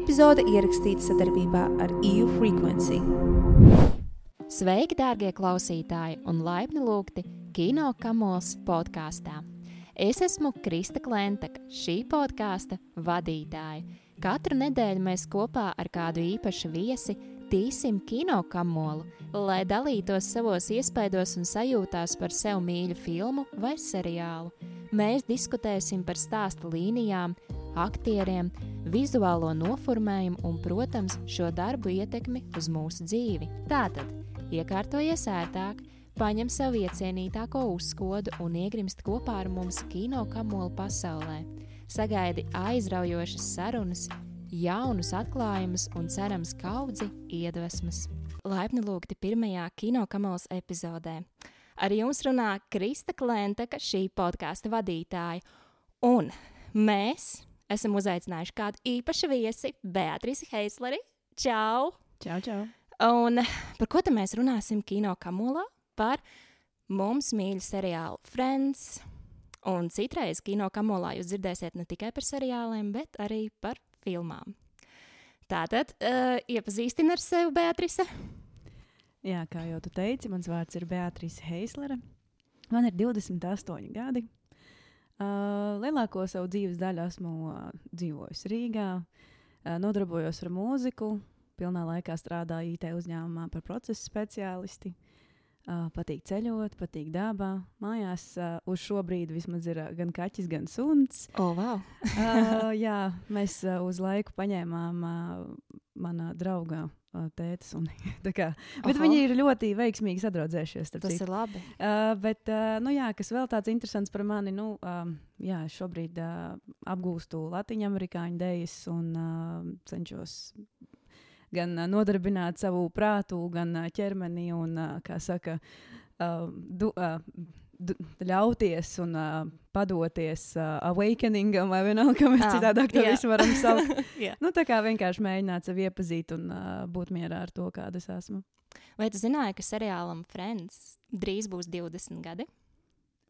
epizode ierakstīta sadarbībā ar EU Frequency. Sveiki, dārgie klausītāji, un laipni lūgti Kino Kamols podkāstā. Es esmu Krista Klentaka, šī podkāsta vadītāja. Katru nedēļu mēs kopā ar kādu īpašu viesi tīsim kino kamolu, lai dalītos savos iespaidos un sajūtās par sev mīļu filmu vai seriālu. Mēs diskutēsim par stāsta līnijām, aktieriem, vizuālo noformējumu un, protams, šo darbu ietekmi uz mūsu dzīvi. Tātad, iekārtojies ērtāk, paņem sev iecienītāko uzskodu un iegrimst kopā ar mums kino kamolu pasaulē. Sagaidi aizraujošas sarunas, jaunus atklājumus un cerams kaudzi iedvesmas. Laipni lūgti pirmajā kino kamalas epizodē. Ar jums runā Krista Klenteka, šī podkāstu vadītāja, un mēs esam uzaicinājuši kādu īpašu viesi, Beatrici Heisleri. Čau! Čau, čau! Un par ko tad mēs runāsim kino kamolā? Par mums mīļu seriālu Friends. Un citreiz kino kamolā jūs dzirdēsiet ne tikai par seriāliem, bet arī par filmām. Tātad, uh, iepazīstina ar sevi Beatrice. Jā, kā jau tu teici, mans vārds ir Beatrice Heislere. Man ir 28 gadi. Uh, lielāko savu dzīves daļu esmu uh, dzīvojis Rīgā, uh, nodarbojos ar mūziku, pilnā laikā strādāju IT uzņēmumā par procesu speciālisti. Uh, patīk ceļot, patīk dabā. Mājās uh, uz šo brīdi vismaz ir uh, gan kaķis, gan suns. Oh, wow. uh, jā, mēs uh, uz laiku paņēmām uh, manā draugā uh, tēta suni. kā, bet Oho. viņi ir ļoti veiksmīgi sadraudzējušies. Tas citu. ir labi. Uh, bet, uh, nu, jā, kas vēl tāds interesants par mani, nu, um, jā, šobrīd uh, apgūstu latviešu dēļas un uh, cenšos gan uh, nodarbināt savu prātu, gan uh, ķermeni un, uh, kā saka, uh, du, uh, ļauties un uh, padoties uh, awakeningam, vai vienalga, kā mēs ah, citādāk to jā. visu varam saukt. nu, tā kā vienkārši mēģināt sevi iepazīt un uh, būt mierā ar to, kāda es esmu. Vai tu zināji, ka seriālam Friends drīz būs 20 gadi?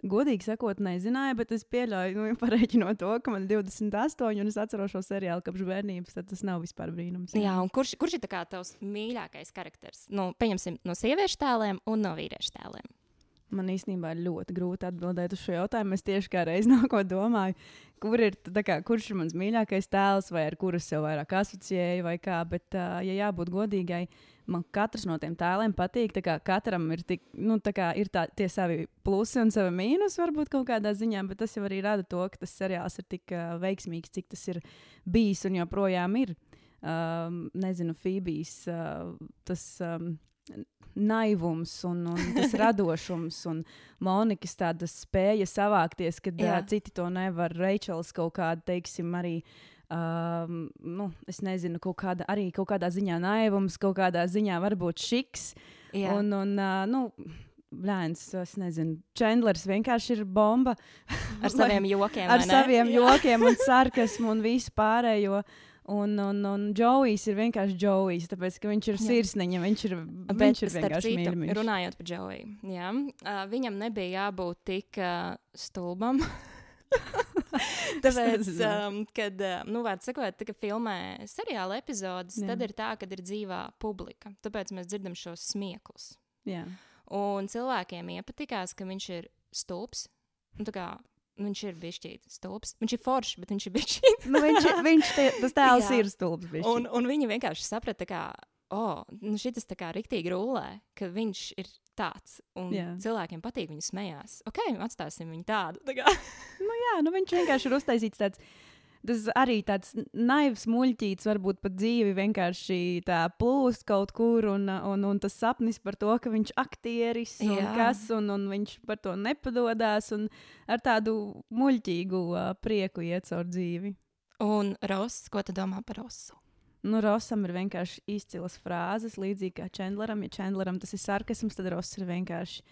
Godīgi sakot, nezināju, bet es pieļauju, nu, pareiķinot to, ka man ir 28, un es atceros šo seriālu kopš bērnības, tad tas nav vispār brīnums. Jā, un kurš, kurš ir tavs mīļākais karakteris? Nu, pieņemsim no sieviešu tēliem un no vīriešu tēliem. Man īstenībā ir ļoti grūti atbildēt uz šo jautājumu. Es tieši kā reiz nākot domāju, kur ir, kā, kurš ir mans mīļākais tēls, vai ar kuru es sev vairāk asociēju, vai kā. Bet, uh, ja jābūt godīgai, man katrs no tiem tēliem patīk. Katram ir, tik, nu, ir tā, tie savi plusi un savi mīnusi, varbūt kaut kādā ziņā, bet tas jau arī rada to, ka tas seriāls ir tik uh, veiksmīgs, cik tas ir bijis un joprojām ir. Um, nezinu, Fībijas uh, tas. Um, naivums un, un tas radošums un Monikas tāda spēja savākties, kad uh, citi to nevar. Reičels kaut kāda, teiksim, arī um, nu, es nezinu, kaut kāda, arī kaut kādā ziņā naivums, kaut kādā ziņā varbūt šiks. Jā. Un, un uh, nu, Blēns, es nezinu, Chandlers vienkārši ir bomba. Ar saviem jokiem. ar saviem jokiem un sarkasmu un visu pārējo. Un, un, un Džojs ir vienkārši Džojs, tāpēc ka viņš ir sirsniņa. Viņš ir, Bet, viņš ir vienkārši mīļš. Runājot par Džoju, uh, viņam nebija jābūt tik uh, stulbam. Tāpēc, um, kad, nu, vārds sakot, tā, filmē seriāla epizodes, Jā. tad ir tā, ka ir dzīvā publika. Tāpēc mēs dzirdam šos smieklus. Jā. Un cilvēkiem iepatikās, ka viņš ir stulbs. Nu, kā, viņš ir bijis stulbs. Viņš ir foršs, bet viņš ir bijis. nu, viņš, viņš te, tas tēls ir stulbs. Un, un viņi vienkārši saprata, ka oh, nu šis tā kā riktīgi rullē, ka viņš ir tāds. Un jā. cilvēkiem patīk, viņi smējās. Ok, atstāsim viņu tādu. Tā kā. nu, jā, nu viņš vienkārši ir uztaisīts tāds. Tas arī tāds naivs muļķīts, varbūt pat dzīvi vienkārši tā plūst kaut kur, un, un, un tas sapnis par to, ka viņš aktieris un Jā. kas, un, un viņš par to nepadodas, un ar tādu muļķīgu uh, prieku iet caur dzīvi. Un Ross, ko tu domā par Rosu? Nu, Rosam ir vienkārši izcilas frāzes, līdzīgi kā Chandleram. Ja Chandleram tas ir sarkasms, tad Ross ir vienkārši.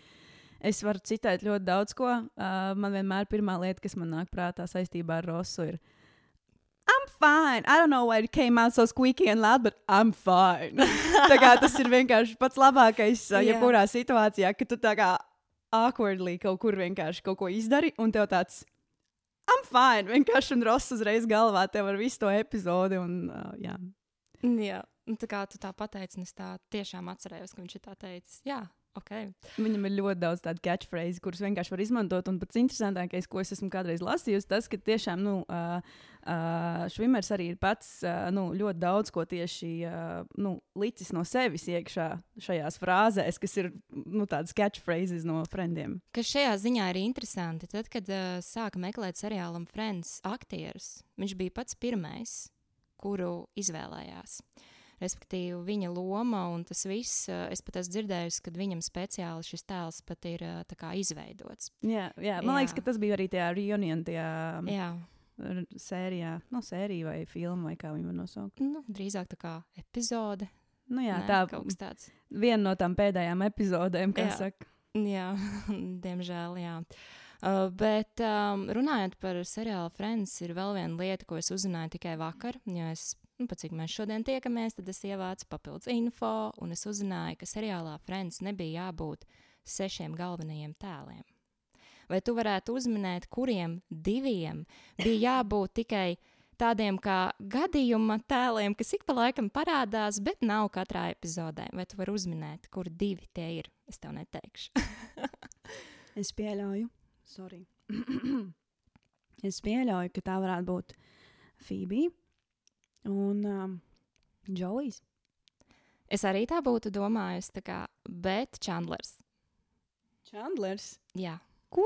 Es varu citēt ļoti daudz ko. Uh, man vienmēr pirmā lieta, kas man nāk prātā saistībā ar Rosu, ir I'm fine. I don't know why it came out so squeaky and loud, but I'm fine. tā kā tas ir vienkārši pats labākais, yeah. jebkurā situācijā, ka tu tā kā awkwardly kaut kur vienkārši kaut ko izdari, un tev tāds I'm fine. Vienkārši un Ross uzreiz galvā tev ar visu to epizodi. Un, uh, jā. Jā, tā kā tu tā pateici, un es tā tiešām atcerējos, ka viņš tā teicis. Jā, ok. Viņam ir ļoti daudz tādu catchphrase, kuras vienkārši var izmantot. Un pats interesantākais, ko es esmu kādreiz lasījusi, tas, ka tiešām nu, uh, uh, Švimers arī ir pats uh, nu, ļoti daudz ko tieši uh, nu, licis no sevis iekšā šajās frāzēs, kas ir nu, tādas catchphrases no frendiem. Kas šajā ziņā ir interesanti, tad, kad uh, sāka meklēt seriālam Friends aktierus, viņš bija pats pirmais, kuru izvēlējās. Respektīvi, viņa loma un tas viss, uh, es pat esmu dzirdējusi, ka viņam speciāli šis tēls pat ir tā kā izveidots. Jā, jā. man Jā. liekas, ka tas bija arī tajā reunion, tajā Jā, r- sērijā, no sērija vai filma, vai kā viņi var nosaukt. nu, drīzāk tā kā epizode. Nu, jā, Nē, tā kaut kas tāds. viena no tām pēdējām epizodēm, Jā. saka. Jā, diemžēl, jā. Uh, bet um, runājot par seriālu Friends, ir vēl viena lieta, ko es uzzināju tikai vakar. Jo es, nu, pat cik mēs šodien tiekamies, tad es ievācu papildus info, un es uzzināju, ka seriālā Friends nebija jābūt sešiem galvenajiem tēliem. Vai tu varētu uzminēt, kuriem diviem bija jābūt tikai tādiem kā gadījuma tēliem, kas ik pa laikam parādās, bet nav katrā epizodē? Vai tu vari uzminēt, kur divi tie ir? Es tev neteikšu. Es pieļauju, sorry. es pieļauju, ka tā varētu būt Phoebe un um, Džolijs. Es arī tā būtu domājusi, tā kā, bet Chandlers. Chandlers. Jā. Ko?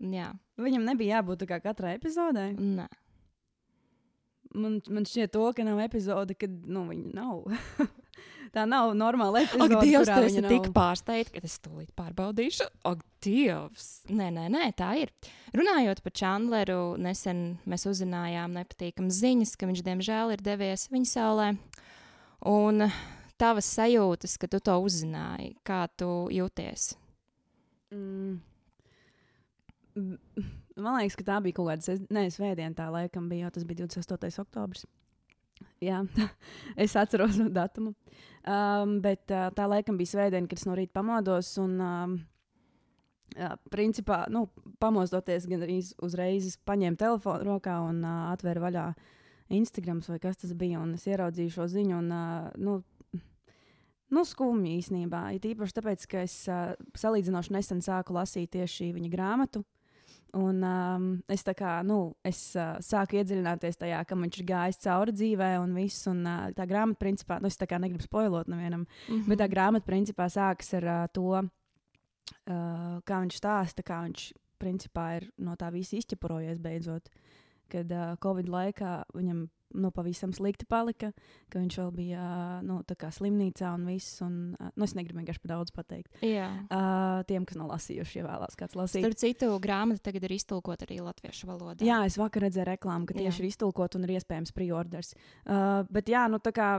Jā, Viņam nebija jābūt tā kā katrai epizodē. nē. Man, man šķiet, to, ka nav epizode, kad nu, viņa nav. tā nav normāla Ak, epizode. Dievs, kurā tu esi viņa tik nav. pārsteigts, ka es tūlīt pārbaudīšu. Ak, Dievs! Nē, nē, nē, tā ir. Runājot par Chandleru, nesen mēs uzzinājām nepatīkamas ziņas, ka viņš diemžēl ir devies viņa saulē. Un tavas sajūtas, ka tu to uzzināji, kā tu jūties? Mm. Man liekas, ka tā bija kaut kāda ses- nē, svētdiena, tā laikam bija, jo tas bija 28. oktobris. Jā, es atceros no datumu. Um, bet uh, tā laikam bija svētdiena, kad es no rīta pamodos. Un, um, uh, principā, nu, pamostoties, gan arī uzreiz paņēmu telefonu rokā un uh, atvēru vaļā Instagram vai kas tas bija. Es ieraudzīju šo ziņu. Un, uh, nu, Nu, skumji īstenībā. Ir īpaši tāpēc, ka es uh, salīdzinoši nesen sāku lasīt tieši viņa grāmatu. Un um, es tā kā, nu, es uh, sāku iedziļināties tajā, kam viņš ir gājis cauri dzīvē un viss. Un uh, tā grāmata, principā, nu, es tā kā negribu spoilot nevienam, Mm -hmm. bet tā grāmata, principā, sākas ar uh, to, uh, kā viņš stāsta, kā viņš, principā, ir no tā visa izķepurojies beidzot. Kad uh, Covid laikā viņam nu, pavisam slikti palika, ka viņš vēl bija nu, slimnīcā un viss. Un, nu, es negribu vienkārši par daudz pateikt. Jā. Uh, tiem, kas nav lasījuši, ja vēlās kāds lasīt. Starp citu, grāmata tagad ir iztulkota arī latviešu valodā. Jā, es vakar redzēju reklāmu, ka tieši Jā. ir iztulkot un ir iespējams pre-orders. Uh, bet jā, nu tā kā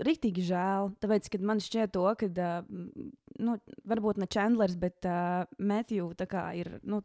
rīktīgi žēl. Tāpēc, kad man šķiet to, ka, uh, nu, varbūt ne Chandlers, bet uh, Matthew ir. Nu,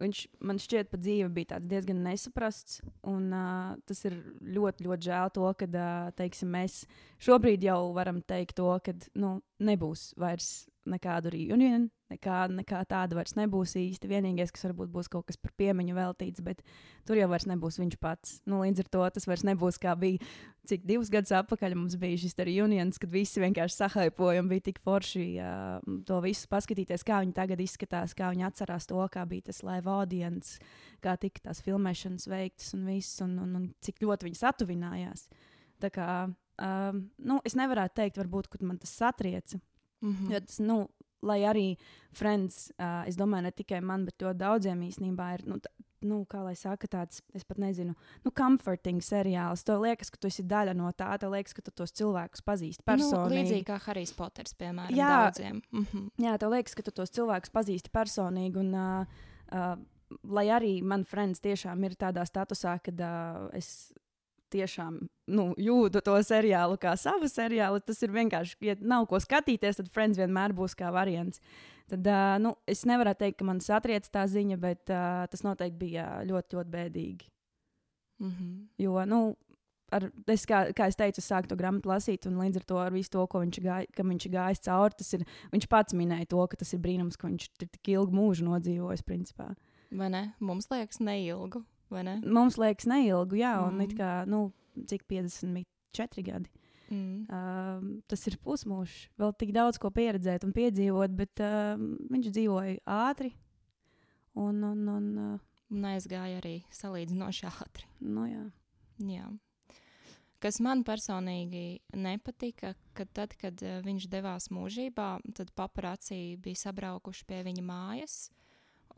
Viņš man šķiet, ka dzīve bija diezgan nesaprasts. Un, uh, tas ir ļoti, ļoti žēl, to, ka uh, teiksim, mēs šobrīd jau varam teikt, to, ka nu, nebūs vairs nekādu reunionu, nekā, nekā tāda vairs nebūs īsti. Vienīgais, kas varbūt būs kaut kas par piemiņu veltīts, bet tur jau vairs nebūs viņš pats. Nu, līdz ar to tas vairs nebūs kā bija. Cik divus gadus atpakaļ mums bija šis reunions, kad visi vienkārši sahaipoja un bija tik forši uh, to visu paskatīties, kā viņi tagad izskatās, kā viņi atcerās to, kā bija tas live audience, kā tika tās filmēšanas veiktas un viss, un, un, un cik ļoti viņi satuvinājās. Tā kā, um, nu, es nevarētu teikt, varbūt, ka man tas satrieca. Mm -hmm. Jo tas, nu, lai arī Friends, uh, es domāju, ne tikai man, bet ļoti daudziem īstenībā ir, nu, nu, kā lai saka, tāds, es pat nezinu, nu, comforting seriāls. Tev liekas, ka tu esi daļa no tā, tev liekas, ka tu tos cilvēkus pazīsti Nu, personīgi. līdzīgi kā Harijs Poters, piemēram, Jā. daudziem. Mm -hmm. Jā, tev liekas, ka tu tos cilvēkus pazīsti personīgi. Un, uh, uh, lai arī man friends tiešām ir tādā statusā, kad uh, es tiešām nu, jūtu to seriālu kā savu seriālu, tas ir vienkārši, ja nav ko skatīties, tad friends vienmēr būs kā variants. Tad uh, nu, es nevaru teikt, ka man satriec tā ziņa, bet uh, tas noteikti bija ļoti, ļoti bēdīgi. Mm -hmm. Jo, nu, ar, es, kā, kā es teicu, sāku to grāmatu lasīt, un līdz ar to ar visu to, ko viņš, gāj, viņš ir gājis cauri, tas ir, viņš pats minēja to, ka tas ir brīnums, ka viņš ir tik ilgu mūžu nodzīvojis, principā. Vai ne? Mums liekas neilgu. Vai ne? Mums liekas, neilgu, jā, un Mm. it kā, nu, cik 54 gadi. Mm. Uh, tas ir pusmūžs. Vēl tik daudz ko pieredzēt un piedzīvot, bet uh, viņš dzīvoja ātri. Un, un, un uh, Un aizgāja arī salīdzinoši ātri. nu, jā. Jā. Kas man personīgi nepatika, ka tad, kad uh, viņš devās mūžībā, tad paparācija bija sabraukuši pie viņa mājas,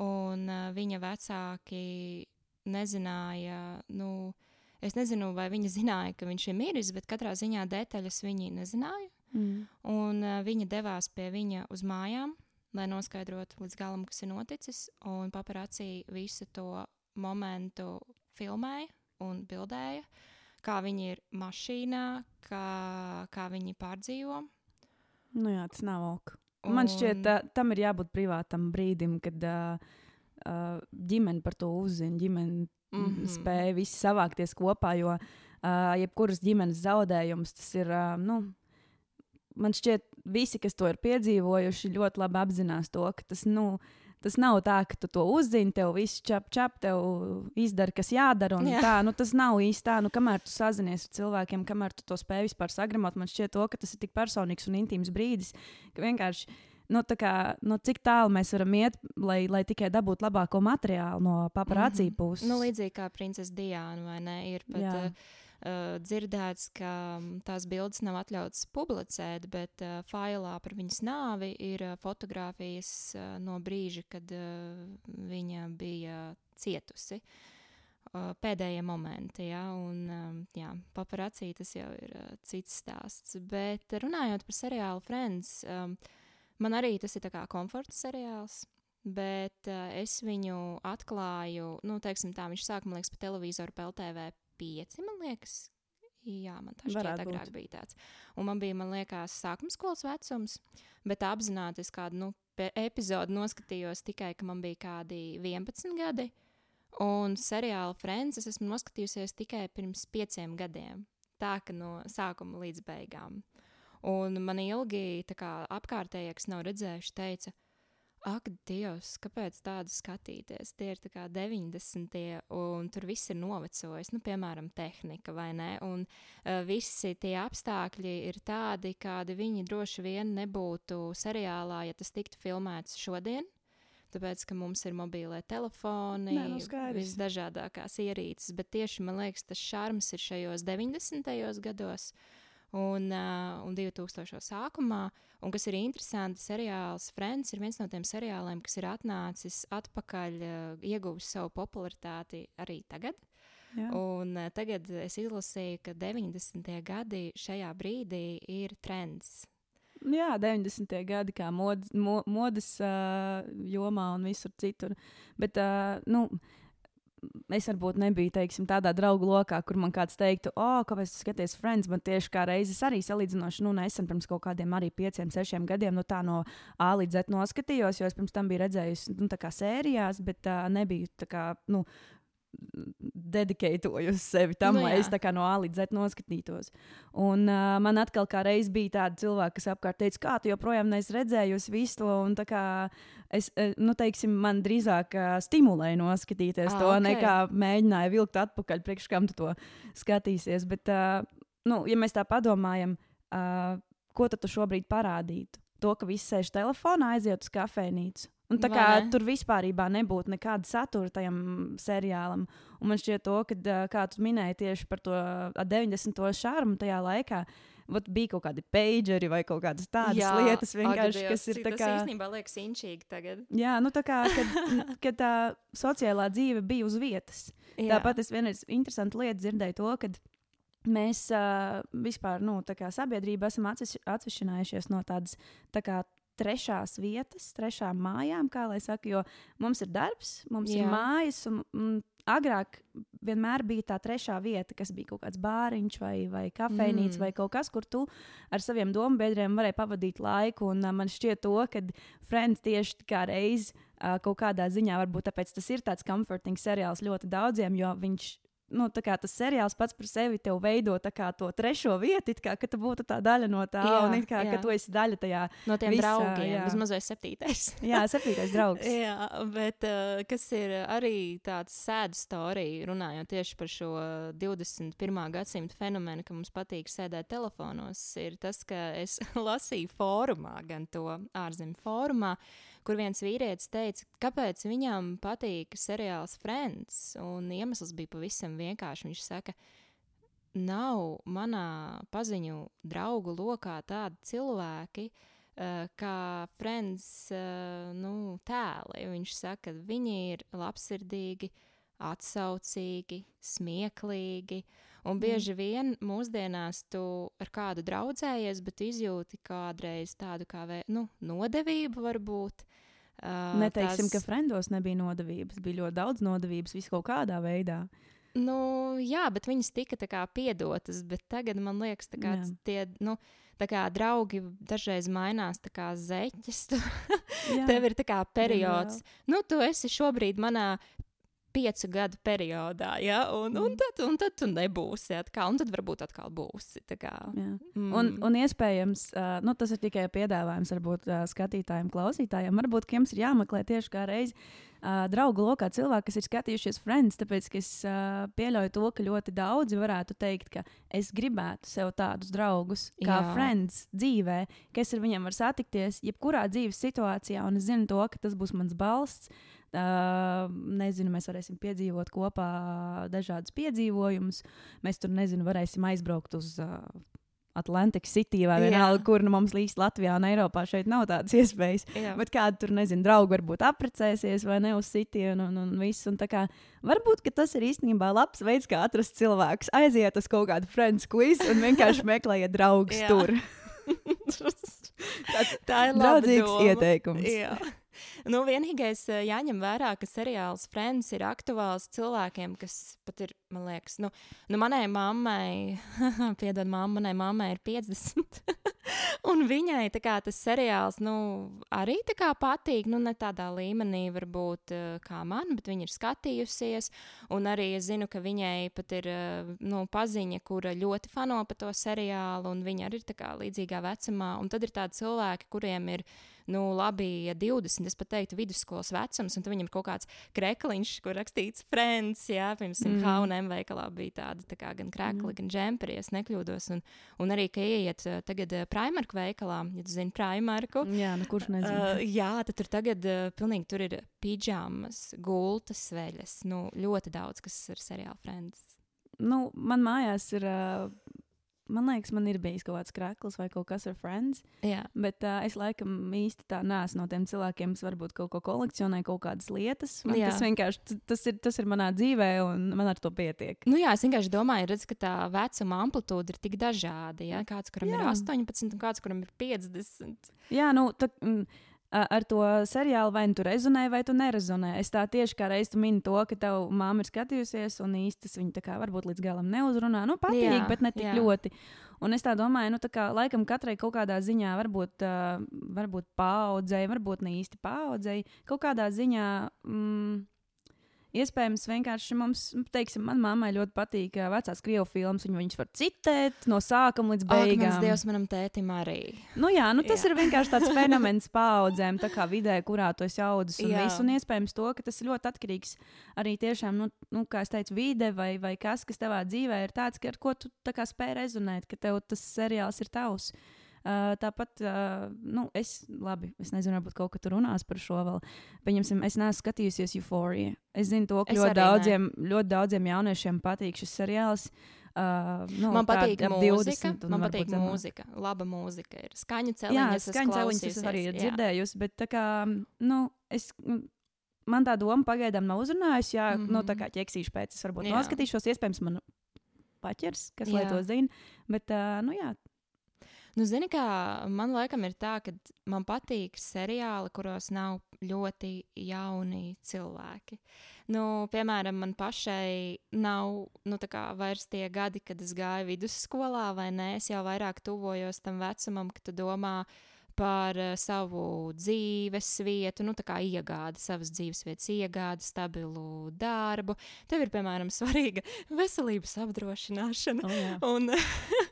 un uh, viņa vecāki nezināja, nu, es nezinu, vai viņi zināja, ka viņš ir miris, bet katrā ziņā detaļas viņi nezināja. Mm. Un uh, viņa devās pie viņa uz mājām, lai noskaidrotu līdz galam, kas ir noticis. Un paparācija visu to momentu filmēja un bildēja, kā viņi ir mašīnā, kā, kā viņi pārdzīvo. Nu, jā, tas nav ok. Man šķiet, Un- tā, tam ir jābūt privātam brīdim, kad uh, uh, ģimene par to uzzina. Ģimene mm. -hmm. spēja visi savākties kopā, jo uh, jebkuras ģimenes zaudējums tas ir. Uh, nu, man šķiet, visi, kas to ir piedzīvojuši, ļoti labi apzinās to, ka tas, nu, tas nav tā, ka tu to uzzini, tev viss čap, čap, tev izdara, kas jādara. Jā. Tā, nu, tas nav īsti tā, nu, kamēr tu sazinies ar cilvēkiem, kamēr tu to spēj vispār sagramot. Man šķiet, to, ka tas ir tik personīgs un intīms brīdis, ka vienkārši. Nu, kā, nu, cik tālu mēs varam iet, lai, lai tikai dabūtu labāko materiālu no paparācī Mhm. puses? Nu, līdzīgi kā princese Diana, vai ne? Ir pat uh, uh, dzirdēts, ka mm, tās bildes nav atļautas publicēt, bet uh, failā par viņas nāvi ir uh, fotografijas uh, no brīža, kad uh, viņa bija cietusi. Uh, pēdējie momenti, ja, un um, jā, paparācī tas jau ir uh, cits stāsts. Bet runājot par seriālu Friends, um, man arī tas ir kā komforta seriāls. Bet uh, es viņu atklāju, nu, teiksim, tā viņš sāka, man liekas, pa televizoru, PLTV 5, man liekas. Jā, man tā šķiet, agrāk bija tāds. Un man bija, man liekas, sākuma skolas vecums, bet apzināti es kādu nu, epizodi noskatījos tikai, ka man bija kādi 11 gadi. Un seriālu Friends es esmu noskatījusies tikai pirms pieciem gadiem. Tā ka no sākuma līdz beigām. Un man ilgi kā apkārtējie, kas nav redzējuši, teica, ak, Dievs, kāpēc tādu skatīties? Tie ir kā 90. un tur viss ir novecojis, nu, piemēram, tehnika vai ne. Un uh, visi tie apstākļi ir tādi, kādi viņi droši vien nebūtu seriālā, ja tas tiktu filmēts šodien. Tāpēc, ka mums ir mobīlē telefoni, Nē, nu skaidrs. visdažādākās ierīces, bet tieši man liekas, tas šarms ir šajos 90. gados un, uh, un 2000. sākumā. Un kas ir interesanti, seriāls Friends ir viens no tiem seriāliem, kas ir atnācis atpakaļ, uh, ieguvis savu popularitāti arī tagad. Jā. Un uh, tagad es izlasīju, ka 90. gadi šajā brīdī ir trends. Jā, 90. gadi, kā mod, mo, modes uh, jomā un visur citur. Bet, uh, nu, es varbūt nebiju teiksim, tādā draugu lokā, kur man kāds teiktu, oh, kāpēc tu skaties Friends. Man tieši kā reizes arī salīdzinoši, nu, nesen pirms kaut kādiem arī pieciem, sešiem gadiem, nu, tā no A līdz Z noskatījos, jo es pirms tam biju redzējusi, nu, tā kā sērijās, bet uh, nebiju tā kā, nu, dedikētoju sevi tam, Nu lai es tā kā no A līdz Z noskatītos. Un uh, man atkal kā reiz bija tāda cilvēka, kas apkārt teica, kā tu joprojām neesi redzējusi visu un tā kā Es, nu, teiksim, man drīzāk uh, stimulēja noskatīties Ā, to, ok. nekā mēģināja vilkt atpakaļ, priekš kam tu to skatīsies. Bet, uh, nu, ja mēs tā padomājam, uh, ko tad tu šobrīd parādītu? To, ka viss sēž telefonā, aiziet uz kafejnīcu. Un tā Vai kā ne? tur vispār nebūtu nekāda satura tajam seriālam. Un man šķiet, to, kad, kā tu minēji tieši par to ā, 90. šārumu tajā laikā, vat bija kaut kādi pageri vai kaut kādas tādas Jā, lietas, vienkārši, kas ir tā Tas kā. īstenībā liekas inčīgi tagad. Jā, nu tā kā kad, kad tā sociālā dzīve bija uz vietas. Jā. Tāpat es vienreiz interesantu lietu dzirdēju to, ka mēs uh, vispār, nu, tā kā sabiedrība esam atsevišķi- atsevišķinājušies no tādas tā kā trešās vietas, trešām mājām, kā lai saka, jo mums ir darbs, mums Jā. Ir mājas, un mm, agrāk vienmēr bija tā trešā vieta, kas bija kaut kāds bāriņš vai, vai kafejnīca Mm. vai kaut kas, kur tu ar saviem domu biedriem varēji pavadīt laiku. Un, uh, man šķiet, to, ka Friends tieši kā reiz uh, kaut kādā ziņā, varbūt tāpēc tas ir tāds comforting seriāls ļoti daudziem, jo viņš nu, tas seriāls pats par sevi tev veido to trešo vietu, kā ka tu būtu tā daļa no tā, Jā, un kā jā. ka tu esi daļa tajā. No tiem visā, draugiem, jā. vismaz vai septītais. Jā, septītais draugs. Jā, bet uh, kas ir arī tāds sēdu storija, runājot tieši par šo 21. gadsimta fenomenu, ka mums patīk sēdēt telefonos, ir tas, ka es lasīju fórumā, gan to ārzemju fórumā, kur viens vīrietis teica, kāpēc viņam patīk seriāls Friends. Un iemesls bija pavisam vienkārši. Viņš saka, nav manā paziņu draugu lokā tādi cilvēki, uh, kā Friends uh, nu, tēli. Viņš saka, ka viņi ir labsirdīgi, atsaucīgi, smieklīgi. Un bieži vien mūsdienās tu ar kādu draudzējies, bet izjūti kādreiz tādu kā vē, nu, nodevību, varbūt. Uh, Neteiksim, tās- ka Friendos nebija nodevības. Bija ļoti daudz nodevības, vis kaut kādā veidā. Nu, jā, bet viņas tika kā piedotas, bet tagad man liekas, ka Jā. tie nu, kā draugi dažreiz mainās kā Jā. tev ir kā periods, nu, tu esi šobrīd manā piecu gadu periodā, ja? un, un, Mm. tad, un tad tu nebūsi atkal, un tad varbūt atkal būsi. mm. Un, un iespējams, uh, nu, tas ir tikai piedāvājums varbūt uh, skatītājiem, klausītājiem. Varbūt jums ir jāmeklē tieši kā reiz uh, draugu lokā cilvēki, kas ir skatījušies Friends. Tāpēc es uh, pieļauju to, ka ļoti daudzi varētu teikt, ka es gribētu sev tādus draugus kā Jā. Friends dzīvē, ka es ar viņiem varu satikties jebkurā dzīves situācijā, un es zinu to, ka tas būs mans balsts. Nezinu, mēs varēsim piedzīvot kopā dažādus piedzīvojumus. Mēs tur, nezinu, varēsim aizbraukt uz Atlantic City vai vienalga, kur nu mums līdz Latvijā un Eiropā šeit nav tādas iespējas. Jā. Bet kāda tur, nezinu, draugi varbūt apprecēsies vai ne uz City un, un, un viss. Un tā kā, varbūt tas ir īstenībā labs veids, kā atrast cilvēku. Aiziet uz kaut kādu friends quiz un vienkārši meklējiet draugus tur. tā ir laba Draudzīgs doma. ieteikums. Jā. Nu, vienīgais eh, jāņem vērā, ka seriāls Friends ir aktuāls cilvēkiem, kas pat ir, man liekas, nu, nu manai mammai, piedod, mamma, manai mammai ir 50. un viņai kā, tas seriāls nu, arī kā patīk, nu, ne tādā līmenī, varbūt eh, kā man, bet viņa ir skatījusies. Un arī es zinu, ka viņai pat ir eh, nu, paziņa, kura ļoti fano par to seriālu, un viņa arī ir kā līdzīgā vecumā. Un tad ir tādi cilvēki, kuriem ir nu, labi, ja 20, es pat teiktu, vidusskolas vecums, un viņam ir kaut kāds krekliņš, kur rakstīts Friends, jā, piemēram, Mm. H&M veikalā bija tāda tā kā gan krekli, gan džemperi, ja nekļūdos, un, un arī, ka ieiet uh, tagad uh, Primark veikalā, ja tu zini Primarku, Jā, nu kurš nezina. Uh, jā, tad tur tagad uh, pilnīgi tur ir pidžamas, gultas, veļas. Nu, ļoti daudz, kas ir seriāla Friends. nu, man mājās ir. Uh, man liekas, man ir bijis kaut kāds krāklis vai kaut kas ar friends. Jā, Bet uh, es laikam īsti tā neesmu no tiem cilvēkiem, kas varbūt kaut ko kolekcionē, kaut kādas lietas. Man Jā. tas vienkārši tas ir, tas ir manā dzīvē, un man ar to pietiek. nu, jā es vienkārši domāju, redz, ka tā vecuma amplitūda ir tik dažāda. Ja? Kāds, kuram jā. Ir 18, un kāds, kuram ir 50. Jā, nu, tā, mm, ar to seriālu vai nu tu rezonē, vai tu nerezonē. Es tā tieši kā reiz tu mini to, ka tev māma ir skatījusies, un īsti tas viņa tā kā varbūt līdz galam neuzrunā. Nu, patīk, bet ne tik jā. ļoti. Un es tā domāju, nu, tā kā laikam katrai kaut kādā ziņā, varbūt, uh, varbūt paudzei, varbūt ne īsti paudzei, kaut kādā ziņā. Mm, Iespējams, vienkārši mums, nu, teiksim, manai mammai ļoti patīk vecās krievu filmas. Viņa viņas var citēt no sākuma līdz beigām. Dievs, manam tētim arī. Nu, jā, nu, tas Jā. ir vienkārši tāds fenomens paudzēm, tā kā vidē, kurā tu esi audzis. Un, visu, un iespējams, to, ka tas ir ļoti atkarīgs arī tiešām, nu, nu, kā es teicu, vide vai, vai kas, kas tavā dzīvē ir tāds, ka ar ko tu kā spēj rezonēt, ka tev tas seriāls ir tavs. Uh, tāpat, uh, nu, es, labi, es nezinu, varbūt kaut kas tur runās par šo vēl. Pieņemsim, es neesmu skatījusies Euphoria. Es zinu, to, ka ļoti daudziem, ļoti daudziem jauniešiem patīk šis seriāls. Uh, nu, Man patīk ap mūzika. 20 un Man varbūt patīk zemāk. mūzika. Laba mūzika ir. Skaņu Jā, celiņas. skaņas celiņas es arī jā. dzirdēju, bet tā kā, nu, es, man tā doma pagaidām nav uzrunājusi. Jā, mm -hmm. nu, tā kā ķeksīšu pēc, es varbūt Jā. noskatīšos, iespējams, man paķers, kas lai Jā. to zina. Bet, uh, nu, jā, Nu, zini, kā man laikam ir tā, ka man patīk seriāli, kuros nav ļoti jauni cilvēki. Nu, piemēram, man pašai nav nu, vairs tie gadi, kad es gāju vidusskolā, vai nē, es jau vairāk tuvojos tam vecumam, kad tu domā par uh, savu dzīves vietu, nu, tā kā iegādi savas dzīves vietas, iegādi stabilu darbu. Tev ir, piemēram, svarīga veselības apdrošināšana. Oh, jā. un,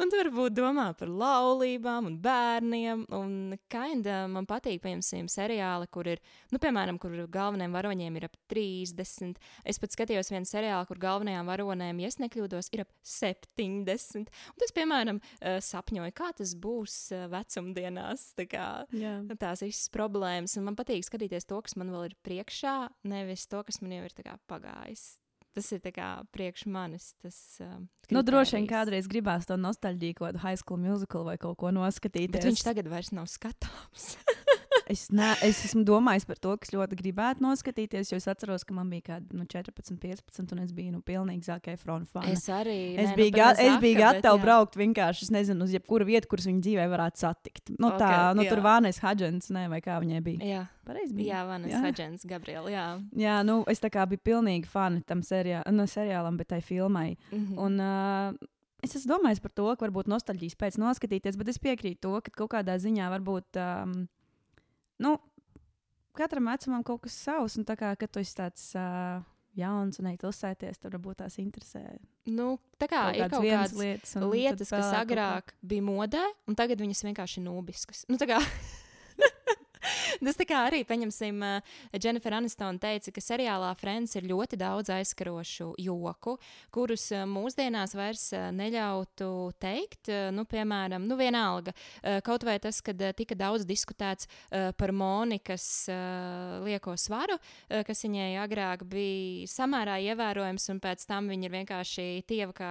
un tu varbūt domā par laulībām un bērniem. Un kinda man patīk, piemēram, seriāli, kur ir, nu, piemēram, kur galvenajiem varoņiem ir ap 30. Es pat skatījos vienu seriālu, kur galvenajām varonēm, ja es nekļūdos, ir ap 70. Un tas, piemēram, eh, sapņoju, kā tas būs eh, vecumdienās. Tā kā, Jā. tās visas problēmas. Un man patīk skatīties to, kas man vēl ir priekšā, nevis to, kas man jau ir pagājis. Tas ir priekš manis. Tas, um, Nu, droši vien kādreiz gribās to nostalģiju, kaut kādu high school musical vai kaut ko noskatīties. Bet viņš tagad vairs nav skatāms. Es, ne, es esmu domājis par to, kas ļoti gribētu noskatīties, jo es atceros, ka man bija kāda nu, 14, 15, un es biju nu, pilnīgi Zaka Efrona fani. es arī. Es nē, biju, nu, ga ne es biju Zaka, bet gatava jā. braukt vienkārši, es nezinu, uz jebkuru vietu, kuras viņa dzīvē varētu satikt. Nu, tā, Ok, nu, jā. tur Vānēs Hadžens, ne, vai kā viņai bija. Jā, Pareizi bija. jā Jā. Hadžens, Gabriela. Jā. Jā, nu, es tā kā biju pilnīgi fani tam seriā, nu, seriālam, bet tai filmai. Mhm. Un, uh, es esmu domājis par to, ka varbūt nostalģijas pēc noskatīties, bet es piekrītu to, ka kaut kādā ziņā varbūt. Um, nu, Katram vecumam kaut kas savs, un tā kā kad tu esi tāds uh, jauns un ej ilsēties, tad varbūt tās interesē. nu, tā kā kaut ir kaut kādas lietas, lietas, kas agrāk bija modē, un tagad viņas vienkārši nobiskas. Nu, tā kā Tas tā kā arī, pieņemsim, Jennifer Aniston teica, ka seriālā Friends ir ļoti daudz aizskarošu joku, kurus eh, mūsdienās vairs eh, neļautu teikt. Eh, Nu, piemēram, nu vienalga, eh, kaut vai tas, kad eh, tika daudz diskutēts eh, par Monikas eh, lieko svaru, eh, kas viņai agrāk bija samērā ievērojams, un pēc tam viņa ir vienkārši tieva kā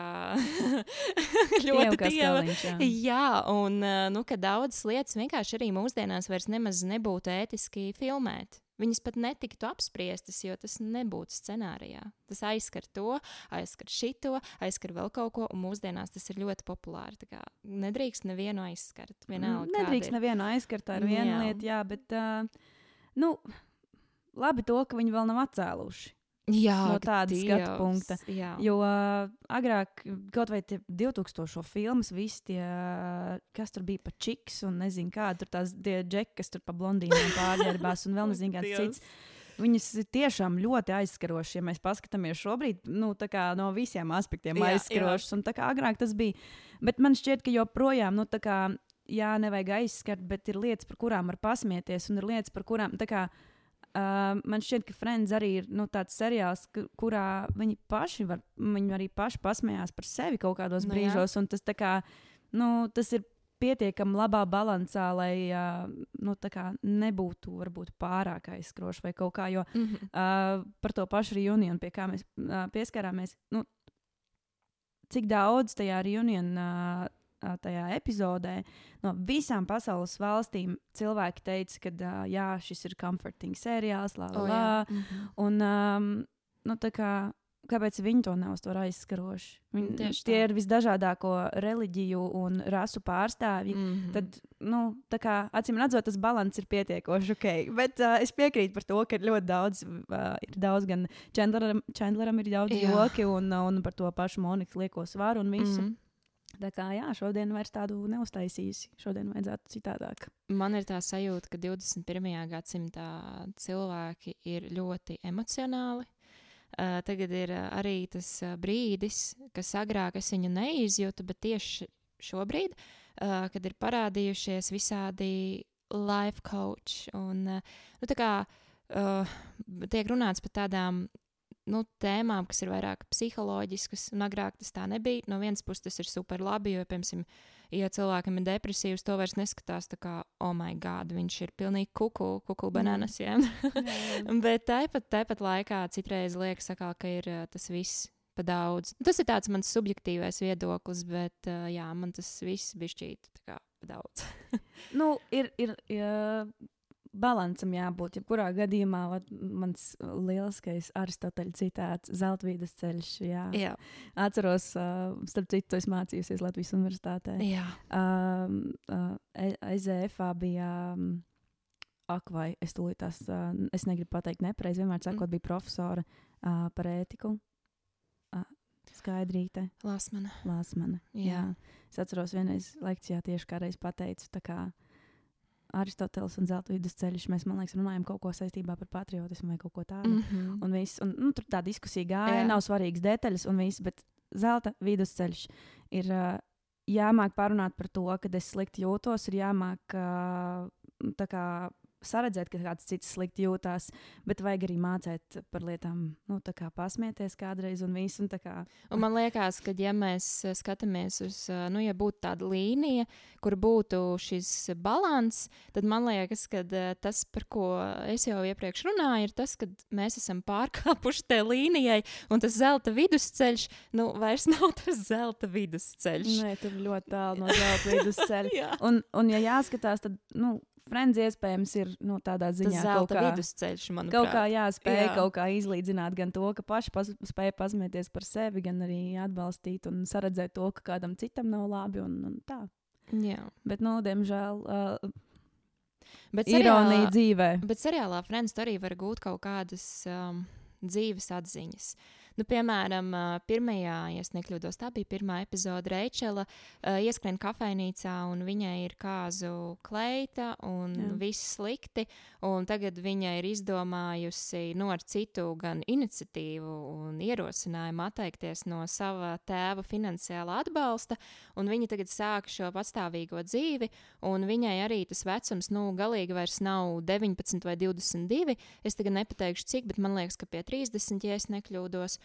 ļoti tieva. skaliņš, jā. Jā, un nu, ka daudzas lietas vienkārši arī mūsdienās vairs nemaz nebūtu ētiski filmēt. Viņas pat netiktu apspriestas, jo tas nebūtu scenārijā. Tas aizskar to, aizskar šito, aizskar vēl kaut ko, un mūsdienās tas ir ļoti populāri. Nedrīkst nevienu aizskart. Vienalga, kāda Nedrīkst nevienu aizskart, tā ir viena Jā. lieta, jā, bet uh, nu, labi to, ka viņi vēl nav atcēluši. Jā, no tāda skatu Dievs, punkta. Jā, Jo uh, agrāk, kaut vai tie 2000 filmas, visi tie, kas tur bija pa čiks un nezinu, kāda tur tās tie džeki, kas tur pa blondīniem pārģērbās un vēl nezinu, kāds cits. Viņas ir tiešām ļoti aizskarošas, ja mēs paskatāmies šobrīd, nu, tā kā no visiem aspektiem Jā, aizskarošas. Un tā kā agrāk tas bija. Bet man šķiet, ka joprojām, nu, tā kā, jā, nevajag aizskart, bet ir lietas, par kurām var pasmieties, un ir lietas, par kurām, tā kā, Uh, man šķiet, ka Friends arī ir nu, tāds seriāls, kurā viņi paši var, viņi arī paši pasmējās par sevi kaut kādos Nu brīžos. un Tas, kā, nu, tas ir pietiekami labā balansā, lai uh, nu, nebūtu varbūt pārāk aizskroši vai kaut kā. Jo Mhm. uh, par to pašu reunionu, pie kā mēs uh, pieskarāmies, nu, cik daudz tajā reunionā. Uh, Tajā epizodē no visām pasaules valstīm cilvēki teica, ka uh, jā, šis ir comforting seriāls, la, la, O, la. jā. Mhm. Un, um, nu, tā kā, kāpēc viņi to neuztver aizskaroši? Viņi, Tieši tie tā. ir visdažādāko reliģiju un rasu pārstāvji. Mhm. Tad, nu, tā kā acīm redzot, tas līdzsvars ir pietiekoši ok. Bet uh, es piekrītu par to, ka ļoti daudz, uh, ir daudz gan Chandleram, Chandleram ir daudz joki, un, un par to pašu Moniku lieko svaru un visu. Mhm. Tā kā jā, šodien vairs tādu neuztaisīsi. Šodien vajadzētu citādāk. Man ir tā sajūta, ka 21. gadsimtā cilvēki ir ļoti emocionāli. Uh, tagad ir uh, arī tas uh, brīdis, kas agrāk es viņu neizjūtu, bet tieši šobrīd, uh, kad ir parādījušies visādi life coach un uh, nu, kā, uh, tiek runāts par tādām nu, tēmām, kas ir vairāk psiholoģiskas, un agrāk tas tā nebija. No vienas puses tas ir super labi, jo, piemēram, ja cilvēkam ir depresīvs, to vairs neskatās tā kā, oh, my God, viņš ir pilnīgi kuku, kuku banānas. Jā. Bet tāpat, tāpat laikā citreiz liekas, atkal, ka ir tas viss pa daudz. Tas ir tāds mans subjektīvais viedoklis, bet jā, man tas viss bija šķīt tā kā pa daudz. nu, ir, ir, ir balansam jābūt. Jebkurā gadījumā vat, mans lieliskais Aristoteļa citāts - zeltvīdas ceļš. Jā. jā, Atceros, uh, starp citu, es mācījos Latvijas Universitātē. jā. Um, uh, EZFā bija. Um, Ak, vai es tūlīt tās, uh, es negribu pateikt nepareizi, vienmēr sakot, bija profesora uh, par ētiku. Uh, Skaidrīte, Lāsmana. Lāsmane. Jā. Jā. Es atceros, vienreiz lekcijā tieši kādreiz pateicu, tā kā Aristoteles un Zelta vidusceļš. Mēs, man liekas, runājam kaut ko saistībā par patriotismu vai kaut ko tādu. Mm -hmm. Un, viss, un nu, tur tā diskusija gāja, Jā. Nav svarīgas detaļas un viss, bet zelta vidusceļš ir uh, jāmāk parunāt par to, kad es slikti jūtos, ir jāmāk uh, tā kā saredzēt, ka kāds cits slikti jūtās, bet vajag arī mācīt par lietām, nu, tā kā pasmieties kādreiz un visu. Un kā, Un man liekas, ka, ja mēs skatāmies uz, nu, ja būtu tāda līnija, kur būtu šis balans, tad man liekas, ka eh, tas, par ko es jau iepriekš runāju, ir tas, ka mēs esam pārkāpuši tajā līnijai, un tas zelta vidusceļš, nu, vairs nav tas zelta vidusceļš. nē, tur ļoti tālu no zelta vidusceļa. Jā. Un, un, ja jāskatās, tad, nu, Friends iespējams ir nu, tādā Tas ziņā kaut zelta kā, vidusceļš, manuprāt. kaut kā jāspēj Jā. kaut kā izlīdzināt gan to, ka paši pas, spēj pasmieties par sevi, gan arī atbalstīt un saredzēt to, ka kādam citam nav labi. Un, un tā. Jā. Bet, nu, diemžēl, uh, Bet ironija seriālā, dzīvē. bet seriālā Friends arī var gūt kaut kādas um, dzīves atziņas. Nu, piemēram, pirmajā, ja es nekļūdos, tā bija pirmā epizode. Reičela ieskrien kafejnīcā, un viņai ir kāzu kleita, un Jā. Viss slikti. Un tagad viņa ir izdomājusi no ar citu gan iniciatīvu un ierosinājumu atteikties no sava tēva finansiālā atbalsta. Un viņa tagad sāk šo patstāvīgo dzīvi, un viņai arī tas vecums, nu, galīgi vairs nav 19 vai 22. Es tagad nepateikšu, cik, bet man liekas, ka pie 30, ja es nekļūdos.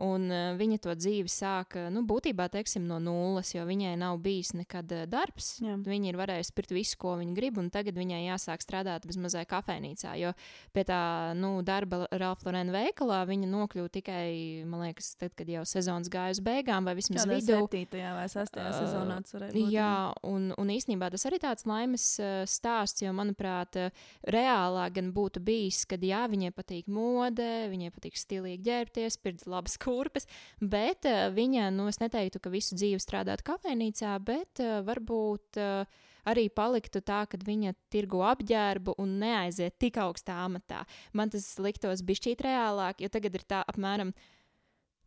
Un uh, viņa to dzīvi sāka, nu, būtībā, teiksim, no nulles, jo viņai nav bijis nekad uh, darbs. Jā. Viņa ir varējusi pirkt visu, ko viņa grib, un tagad viņai jāsāk strādāt bezmazai kafejnīcā. Jo pie tā nu, darba Ralfa Lorena veikalā viņa nokļuva tikai, man liekas, tad, kad jau sezonas gāja uz beigām, vai vismaz Kādā vidū. septītajā vai sastajā Ā, sezonā tas varēja būt. Jā, un, un īsnībā tas arī tāds laimes uh, stāsts, jo, manuprāt, uh, reālā gan būtu bijis, kad jā, viņai patīk mode, viņai patīk stilīgi ģērbties, pirkt labas kurpes, bet uh, viņa, nu, es neteiktu, ka visu dzīvi strādātu kafejnīcā, bet uh, varbūt uh, arī paliktu tā, ka viņa tirgo apģērbu un neaiziet tik augstā amatā. Man tas liktos bišķīt reālāk, jo tagad ir tā apmēram.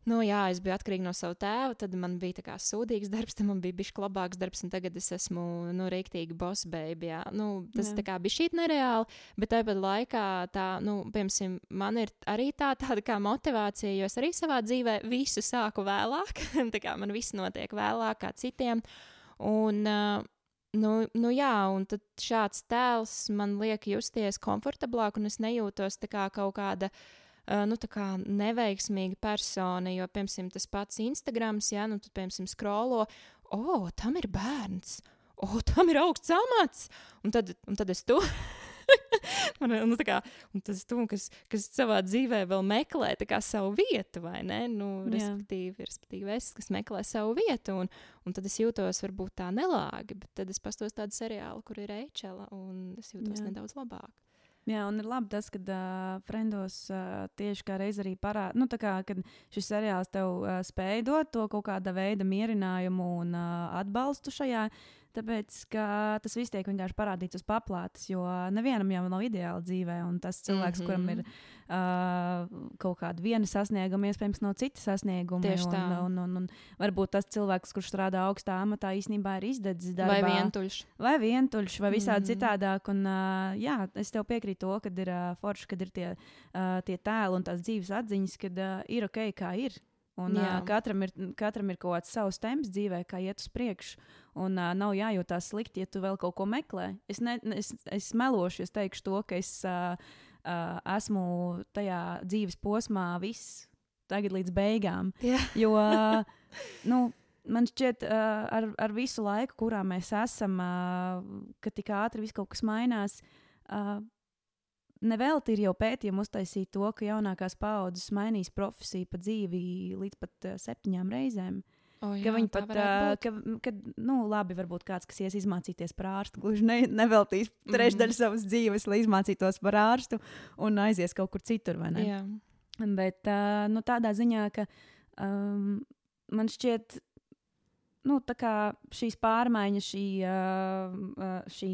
Nu, jā, es biju atkarīga no sava tēva, tad man bija tā kā sūdīgs darbs, tad man bija bijis labāks darbs, un tagad es esmu nu, rīktīgi boss baby. Jā. Nu, tas Jā. kā bija šī nereāli, bet tāpat laikā tā, nu, piemēram, man ir arī tā, tāda kā motivācija, jo es arī savā dzīvē visu sāku vēlāk. tā kā man viss notiek vēlāk kā citiem. Un, uh, Nu, nu jā, un šāds tēls man liek justies komfortablāk, un es nejūtos kā kaut kāda uh, nu, tā kā neveiksmīga persona. Jo, piemēram, tas pats Instagram, ja nu, tu, piemēram, skrolo, o, oh, tam ir bērns, o, oh, tam ir augsts amats. Un tad, un tad es to. Un, nu, kā, un tas ir tu, kas, kas savā dzīvē vēl meklē kā savu vietu, vai ne? Nu, Jā. respektīvi, respektīvi es, kas meklē savu vietu, un, un tad es jūtos varbūt tā nelāgi, bet tad es pastos tādu seriālu, kur ir Eičela, un es jūtos. Jā. nedaudz labāk. Jā, un ir labi tas, ka uh, Frendos uh, tieši kā reiz arī parāda, nu, kā, kad šis seriāls tev uh, spēj dot to kaut kāda veida mierinājumu un uh, atbalstu šajā. Tāpēc tas viss tiek vienkārši parādīts uz paplātes, jo nevienam jau nav ideāla dzīvē. Un tas cilvēks, mm -hmm. kuram ir uh, kaut kāda viena sasnieguma, iespējams, nav cita sasnieguma. Tieši un, tā. un, un, un varbūt tas cilvēks, kurš strādā augstā amatā, īstenībā ir izdedzis darbā. Vai vientuļš? vai vientuļš, vai visādi mm. citādāk. Un, uh, jā, es tev piekrītu, to, ka ir uh, forši, kad ir tie, uh, tie tēli un tās dzīves atziņas, kad uh, ir ok, kā ir. Un, uh, Jā. katram, ir, katram ir kaut kāds savs temps dzīvē, kā iet uz priekšu. Un uh, nav jājūtās slikti, ja tu vēl kaut ko meklē. Es, ne, es, es melošu, es teikšu to, ka es uh, uh, esmu tajā dzīves posmā viss tagad līdz beigām. Jā. Jo uh, nu, man šķiet, uh, ar, ar visu laiku, kurā mēs esam, uh, ka tik ātri viss kaut kas mainās. Uh, Nevelti ir jau pētījumi uztaisīti to, ka jaunākās paaudzes mainīs profesiju pa dzīvi līdz pat uh, septiņām reizēm. O, Ka viņi pat, uh, ka, kad, nu, labi, varbūt kāds, kas ies izmācīties par ārstu, gluži ne, neveltīs trešdaļu Mhm. savas dzīves, lai izmācītos par ārstu un aizies kaut kur citur. Jā. Bet uh, nu, tādā ziņā, ka um, man šķiet, nu, šīs pārmaiņas, šī, uh, šī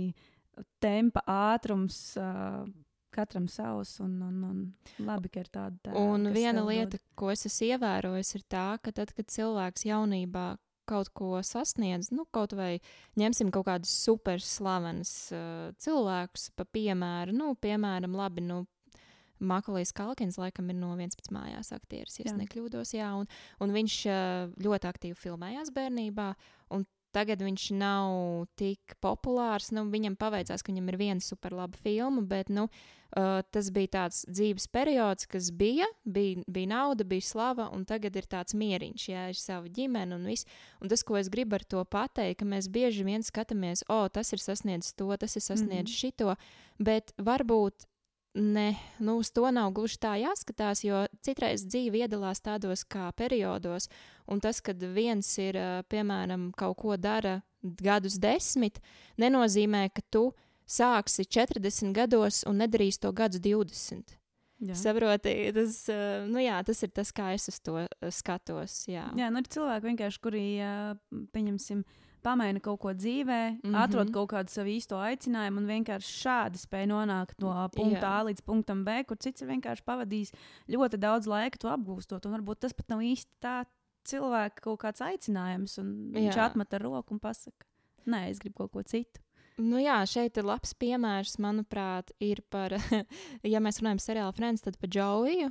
tempa ātrums. Uh, Katram savs, un, un, un labi, ka ir tāda tā, Un viena lieta, dod. ko es esmu ievērojis, ir tā, ka tad, kad cilvēks jaunībā kaut ko sasniedz, nu, kaut vai ņemsim kaut kādus superslavenus uh, cilvēkus, pa piemēru, nu, piemēram, labi, nu, Makalīs Kalkins, laikam, ir no 11 mājās aktieris, ja Jā. nekļūdos. Jā, un, un viņš uh, ļoti aktīvi filmējās bērnībā. Un tagad viņš nav tik populārs. Nu, viņam paveicās, ka viņam ir viena superlaba filma, bet nu, uh, tas bija tāds dzīves periods, kas bija, bija, bija nauda, bija slava, un tagad ir tāds mieriņš, jā, ir sava ģimene un viss. Un tas, ko es gribu ar to pateikt, ka mēs bieži vien skatāmies, o, tas ir sasniedzis to, tas ir sasniedzis mm -hmm. šito, bet varbūt Ne, nu, uz to nav gluži tā jāskatās, jo citreiz dzīve iedalās tādos kā periodos, un tas, kad viens ir, piemēram, kaut ko dara gadus desmit, nenozīmē, ka tu sāksi 40 gados un nedarīsi to gadus 20. Jā. Saproti, tas, nu jā, tas ir tas, kā es uz to skatos. Jā, Jā, nu ir cilvēki vienkārši, kuri, pieņemsim, pamaina kaut ko dzīvē, mm. -hmm. atrod kaut kādu savu īsto aicinājumu un vienkārši šādi spēj nonākt no punkta Jā. A līdz punktam B, kur cits ir vienkārši pavadījis ļoti daudz laika to apgūstot. Un varbūt tas pat nav īsti tā cilvēka kaut kāds aicinājums, un viņš Jā. atmet ar roku un pasaka, nē, es gribu kaut ko citu. Nu jā, šeit ir labs piemērs, manuprāt, ir par, ja mēs runājam par seriālu Friends, tad par Džoiju,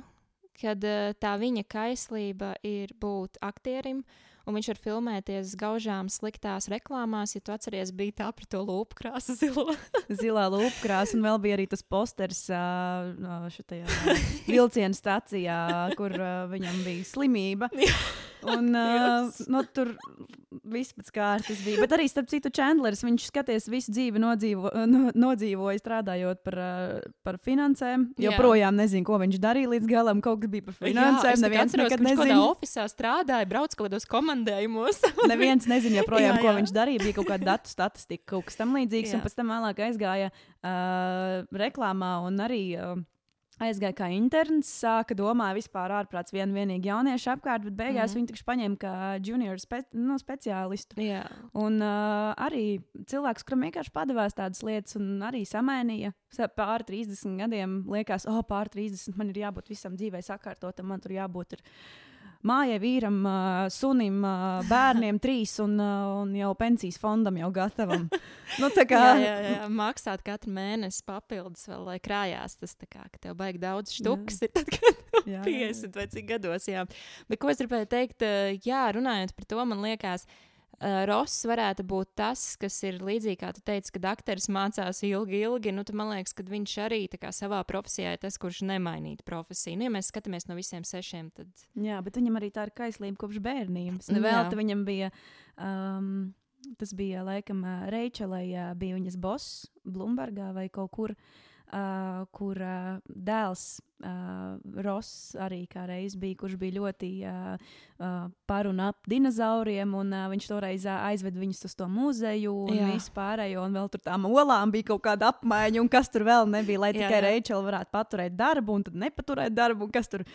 kad eh, tā viņa kaislība ir būt aktierim. Un viņš var filmēties gaužām sliktās reklāmās, ja tu atceries, bija tā par to lūpu krāsu zilo. Zilā lūpkrāsa, un vēl bija arī tas posters šajā vilcienu stācijā, kur viņam bija slimība. Un, uh, nu, tur viss pēc kārtas bija. Bet arī, starp citu, Chandlers, viņš skaties visu dzīvi nodzīvo, no, nodzīvoja, strādājot par, par finansēm. Jā. Joprojām nezinu, ko viņš darīja līdz galam. Kaut kas bija par finansēm. es Neviens atceros, nekad ka viņš oficiālā strādāja, brauc kaut kādos komandējumos. Neviens nezina joprojām, Jā, ko jā. viņš darīja. Bija kaut kāda datu statistika, kaut kas tam līdzīgs. Jā. Un pēc tam vēlāk aizgāja uh, reklāmā un arī. Uh, Aizgāja kā interns, sāka domāt vispār ārprāts vienu vienīgu jauniešu apkārt, bet beigās mm. Viņu taču paņēma kā junior spe nu, speciālistu. jā, Un uh, arī cilvēks, kuram vienkārši padavās tādas lietas, un arī samainīja sa- pāri 30 gadiem, liekas, oh, pāri 30 man ir jābūt visam dzīvē sakārtotam, man tur jābūt ir mājai, vīram, sunim, bērniem, trīs un, un jau pensijas fondam jau gatavam. nu, kā, jā, jā, jā, maksāt katru mēnesi papildus, vēl, lai krājās. Tas tā kā ka tev baigi daudz štukas, ir tad, kad jā, jā, 50 vai cik gados. Jā. Bet ko es gribēju teikt, jā, runājot par to, man liekas, uh, Ross varētu būt tas, kas ir līdzīgi kā tu teici, kad akteris mācās ilgi, ilgi. Nu, tad man liekas, ka viņš arī savā profesijā ir tas, kurš nemainītu profesiju. Nu, ja mēs skatāmies no visiem sešiem, tad Jā, bet viņam arī tā ir kaislība kopš bērnības. Jā. Nevelti viņam bija, um, tas bija laikam uh, Reičelai, uh, bija viņas boss Blumbergā vai kaut kur, uh, kur uh, dēls uh, Ross arī kādreiz bija, kurš bija ļoti uh, uh, par un ap dinozauriem, un uh, viņš toreiz uh, aizveda viņus uz to muzeju un Jā. visu pārējo, un vēl tur tām olām bija kaut kāda apmaiņa, un kas tur vēl nebija, lai Jā, tikai. Reičela varētu paturēt darbu, un tad nepaturēt darbu, un kas tur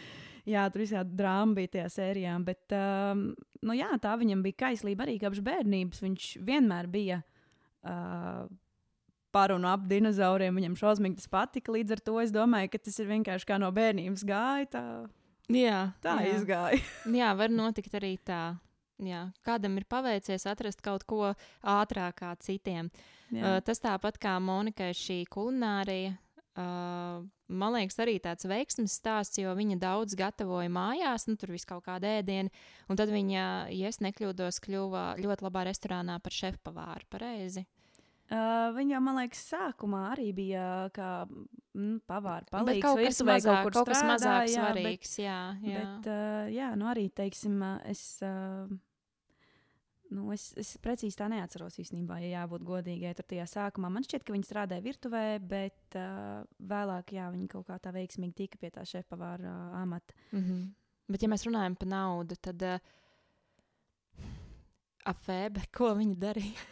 Jā, tur visādi drāma bija tajā sērijā. Bet um, nu, jā, tā viņam bija kaislība arī kopš bērnības. Viņš vienmēr bija uh, par un ap dinozauriem. Viņam šausmīgi tas patika. Līdz ar to es domāju, ka tas ir vienkārši kā no bērnības gāja. Tā, jā, tā jā. izgāja. jā, var notikt arī tā. Jā, kādam ir paveicies atrast kaut ko ātrāk kā citiem. Uh, tas tāpat kā Monikai šī kulinārija. Uh, man liekas, arī tāds veiksmes stāsts, jo viņa daudz gatavoja mājās, nu tur viss kaut kāda ēdiena. Un tad viņa, ja es nekļūdos, kļuva ļoti labā restorānā par šefpavāru. Pareizi. Uh, viņa, man liekas, sākumā arī bija kā mm, pavāra Bet palīgs. kaut kas mazāk, kur kaut kas mazāk jā, bet- svarīgs. Jā, jā. Bet, uh, jā, nu arī, teiksim, es, uh, nu, es, es precīzi tā neatceros īstenībā, ja jābūt godīgai. Tur tajā sākumā man šķiet, ka viņi strādāja virtuvē, bet uh, vēlāk, jā, viņi kaut kā tā veiksmīgi tika pie tā šefpavāra uh, amata. Mm -hmm. Bet, ja mēs runājam par naudu, tad uh, apfēbe, ko viņa darīja?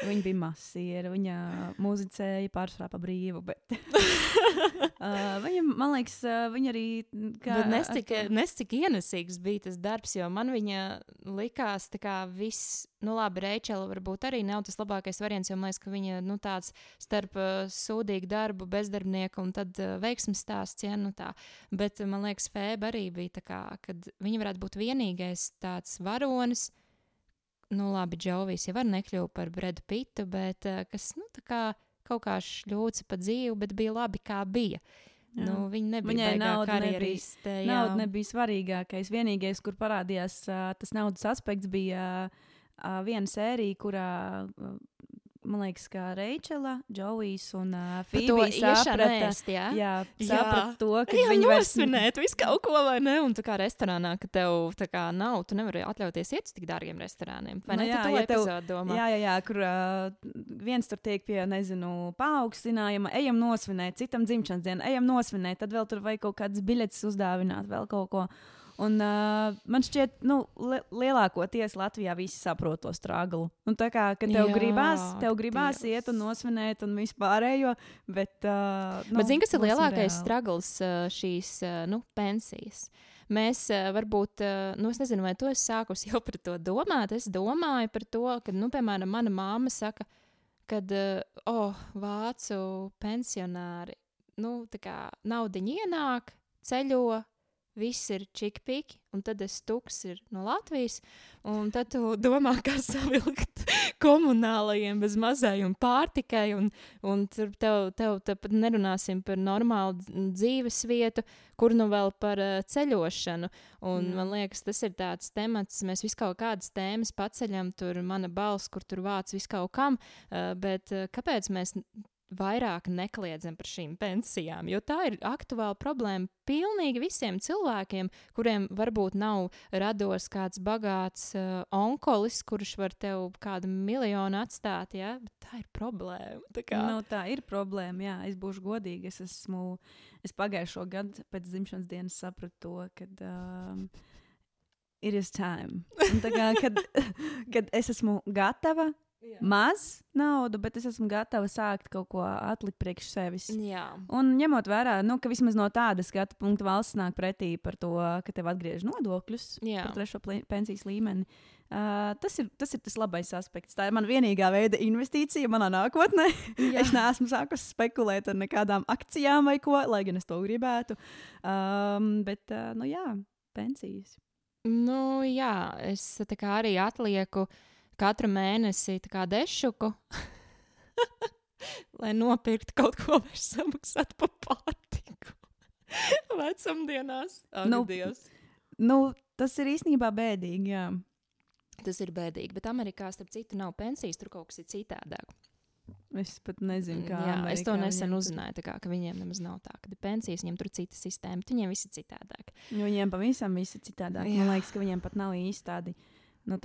Viņa bija masiera, viņa muzicēja pārsvarā pa brīvu, bet uh, viņa, man liekas, uh, viņa arī. Kā, Bet nes ar cik, to- nes cik ienesīgs bija tas darbs, jo man viņa likās, kā viss, nu labi, Reičela varbūt arī nav tas labākais variants, jo man liekas, ka viņa, nu tāds starp uh, sūdīgu darbu, bezdarbnieku un tad uh, veiksmes stāsts, ja, nu tā. Bet uh, man liekas, Fēba arī bija tā kā, kad viņa varētu būt vienīgais tāds varonis, nu, labi, Džovijs jau var nekļūt par Bredu Pitu, bet uh, kas, nu, tā kā kaut kā šļūca pa dzīvi, bet bija labi, kā bija. Jā. Nu, viņa nebija Viņai nauda nebija, karjeriste, jā. nauda nebija svarīgākais. Vienīgais, kur parādījās uh, tas naudas aspekts, bija uh, viena sērija, kurā. Uh, Man liekas, ka Reičela, Džovijs un uh, iešanu saprata, jā? jā, Jā. saprata to, ka Ejam viņi vairs nosvinēt visu kaut ko, vai ne? Un tu kā restorānā, ka tev tā kā nav, tu nevari atļauties iet uz tik dārgiem restorāniem. Vai Nu ne? jā, tu to ja tev- epizodu domā? Jā, jā, jā kur uh, viens tur tiek pie, nezinu, paaugstinājuma, ejam nosvinēt, citam dzimšanas dienu, ejam nosvinēt, tad vēl tur vajag kaut kādas biļetes uzdāvināt, vēl kaut ko. Un, uh, man šķiet, ka li lielākoties Latvijā visi saprot to strāglu. Un tā kā tev Jā, gribās, tev gribās Dievs. iet un nosvinēt un vispārējo, bet. Uh, Nu, bet zini, kas ir lielākais uh, šīs nu, pensijas? Mēs varbūt, nu, es nezinu, vai tu esi sākusi jau par to domāt. Es domāju par to, ka, nu, piemēram, mana māma saka, ka, oh, vācu pensionāri, nu, tā kā naudiņa ienāk, ceļo. Viss ir čikpīgi, un tad es tuks ir no Latvijas. Un tad tu domā, kā savilkt komunālajiem bez mazajiem pārtikai, un, un tur tev, tev, pat nerunāsim par normālu dz- dzīves vietu, kur nu vēl par uh, ceļošanu. Un, Jā. man liekas, tas ir tāds temats, mēs visu kaut kādas tēmas paceļam, tur mana balss, kur tur vāc visu kaut kam, uh, bet uh, kāpēc mēs vairāk nekliedzam par šīm pensijām? Jo tā ir aktuāla problēma pilnīgi visiem cilvēkiem, kuriem varbūt nav rados kāds bagāts uh, onkolis, kurš var tev kādu miljonu atstāt, ja? bet tā ir problēma. Tā kā... Nu, tā ir problēma. Jā, es būšu godīga. Es esmu, es pagājušo gadu pēc dzimšanas dienas sapratu to, ka um, ir is time. Un tā Kā, kad, kad es esmu gatava, Jā. maz naudu, bet es esmu gatava sākt kaut ko atlikt priekš sevis. Jā. Un ņemot vērā, nu, ka vismaz no tāda skatu punkta valsts nāk pretī par to, ka tev atgriež nodokļus Jā. par trešo pensijas līmeni. Uh, tas, ir, tas ir tas labais aspekts. Tā ir mana vienīgā veida investīcija manā nākotnē. Es neesmu sākusi spekulēt ar nekādām akcijām vai ko, lai gan es to gribētu. Um, bet, uh, nu jā, pensijas. Nu, jā, es tā kā arī atlieku katru mēnesi dešuku, lai nopirktu kaut ko, vai samaksāt par pārtiku. Vecumdienās. Nu, Dievs. Nu, tas ir īstenībā bēdīgi. Jā. Tas ir bēdīgi, bet Amerikā, starp citu, nav pensijas, tur kaut kas ir citādāk. Es pat nezinu, kā. Jā, es to Amerikā nesen uzzināju, kā, ka viņiem nemaz nav tā, ka pensijas, viņiem tur ir cita sistēma, viņiem viss ir citādāk. Viņiem pavisam viss ir citādāk. Jā. Man liekas, ka viņiem pat nav īsti tādi. Nu,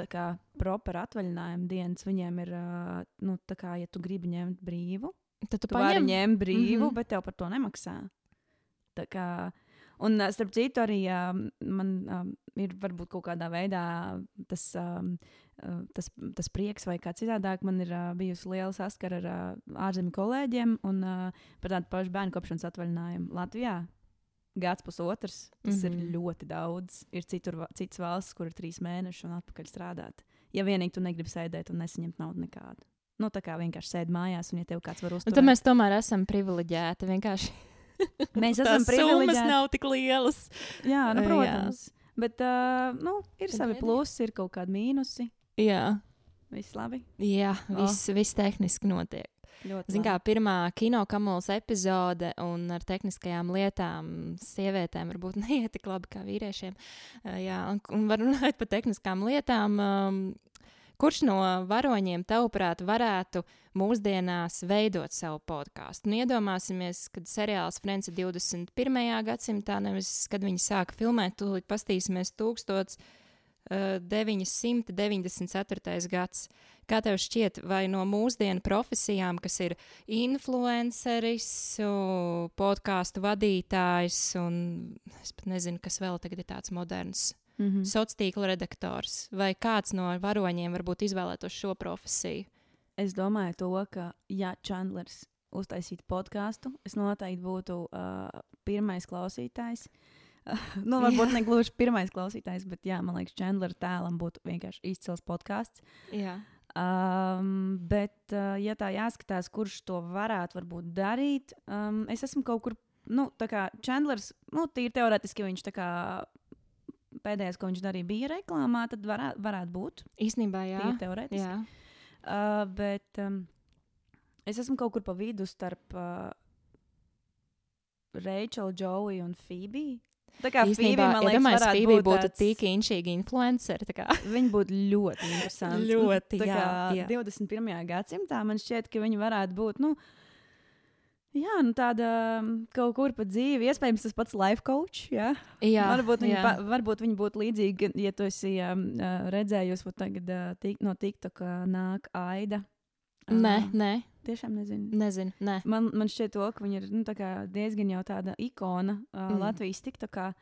proper atvaļinājuma dienas viņiem ir, nu, tā kā, ja tu gribi ņemt brīvu, Tad tu tu vari ņemt brīvu, mm. -hmm. bet tev par to nemaksā. Tā kā, un, starp citu, arī man ir varbūt kaut kādā veidā tas, tas, tas prieks, vai kā citādāk. Man ir bijusi liela saskara ar ārzemju kolēģiem un par tādu pašu bērnu kopšanas atvaļinājumu Latvijā. Gads pusotrs, tas mm Mhm. -hmm. ir ļoti daudz. Ir citur, va- citas valstis, kur ir trīs mēneši un atpakaļ strādāt. Ja vienīgi tu negribi sēdēt un nesaņemt naudu nekādu. Nu, tā kā vienkārši sēdi mājās, un ja tev kāds var Nu, tad mēs tomēr esam privileģēti. Vienkārši Mēs esam summas privileģēti. nav tik lielas. Jā, nu, Jā. protams. Bet uh, nu, ir Tad savi viedi. plusi, ir kaut kādi mīnusi. Jā, Viss labi. jā Oh. viss, viss tehniski notiek. Ziniet, kā pirmā kino kamols epizode un ar tehniskajām lietām sievietēm varbūt neiet tik labi kā vīriešiem. Uh, jā, un, un var runāt par tehniskām lietām. Um, Kurš no varoņiem, tavuprāt, varētu mūsdienās veidot savu podkāstu? Nu, iedomāsimies, kad seriāls ir 21. gadsimtā, nevis kad viņi sāka filmēt, tūlīt pastīsimies 1994. gads. Kā tev šķiet, vai no mūsdienu profesijām, kas ir influenceris, podkāstu vadītājs, un es pat nezinu, kas vēl tagad ir tāds moderns Mhm. sociālo tīklu redaktors, vai kāds no varoņiem varbūt izvēlētos šo profesiju? Es domāju, to, ka, ja Chandlers uztaisītu podkāstu, es noteikti būtu uh, pirmais klausītājs. nu, varbūt ne gluži pirmais klausītājs, bet jā, man liekas, Chandler tēlam būtu vienkārši izcils podkāsts. Um, bet, uh, ja tā jāskatās, kurš to varētu varbūt darīt, um, es esmu kaut kur, nu, tā kā Chandlers, nu, tīri teorētiski viņš tā kā pēdējais, ko viņš darīja, bija reklāmā, tad varā, varētu būt. Īsnībā, jā. Tīri teorētiski. jā. Uh, bet um, es esmu kaut kur pa vidu starp uh, Rachel, Joey un Phoebe. Tā kā Īsnībā, man ja liekas, domāju, varētu Phoebe būt būtu tāds- tik inčīga influenceri. Viņa būtu ļoti interesanta. Ļoti, Tā jā, jā. 21. gadsimtā man šķiet, ka viņa varētu būt. Nu, Jā, nu tāda um, kaut kur pa dzīvi, iespējams, tas pats life coach. Jā. Jā, varbūt, viņa, jā. pa, varbūt viņa būtu līdzīga, ja tu esi um, redzējusi, tagad uh, tik, no TikTok uh, nāk Aida. Nē, nē, Tiešām nezinu. nezinu. Nē. Man, man šķiet, to, ka viņa ir nu, diezgan jau tāda ikona uh, Mm. Latvijas TikTokā.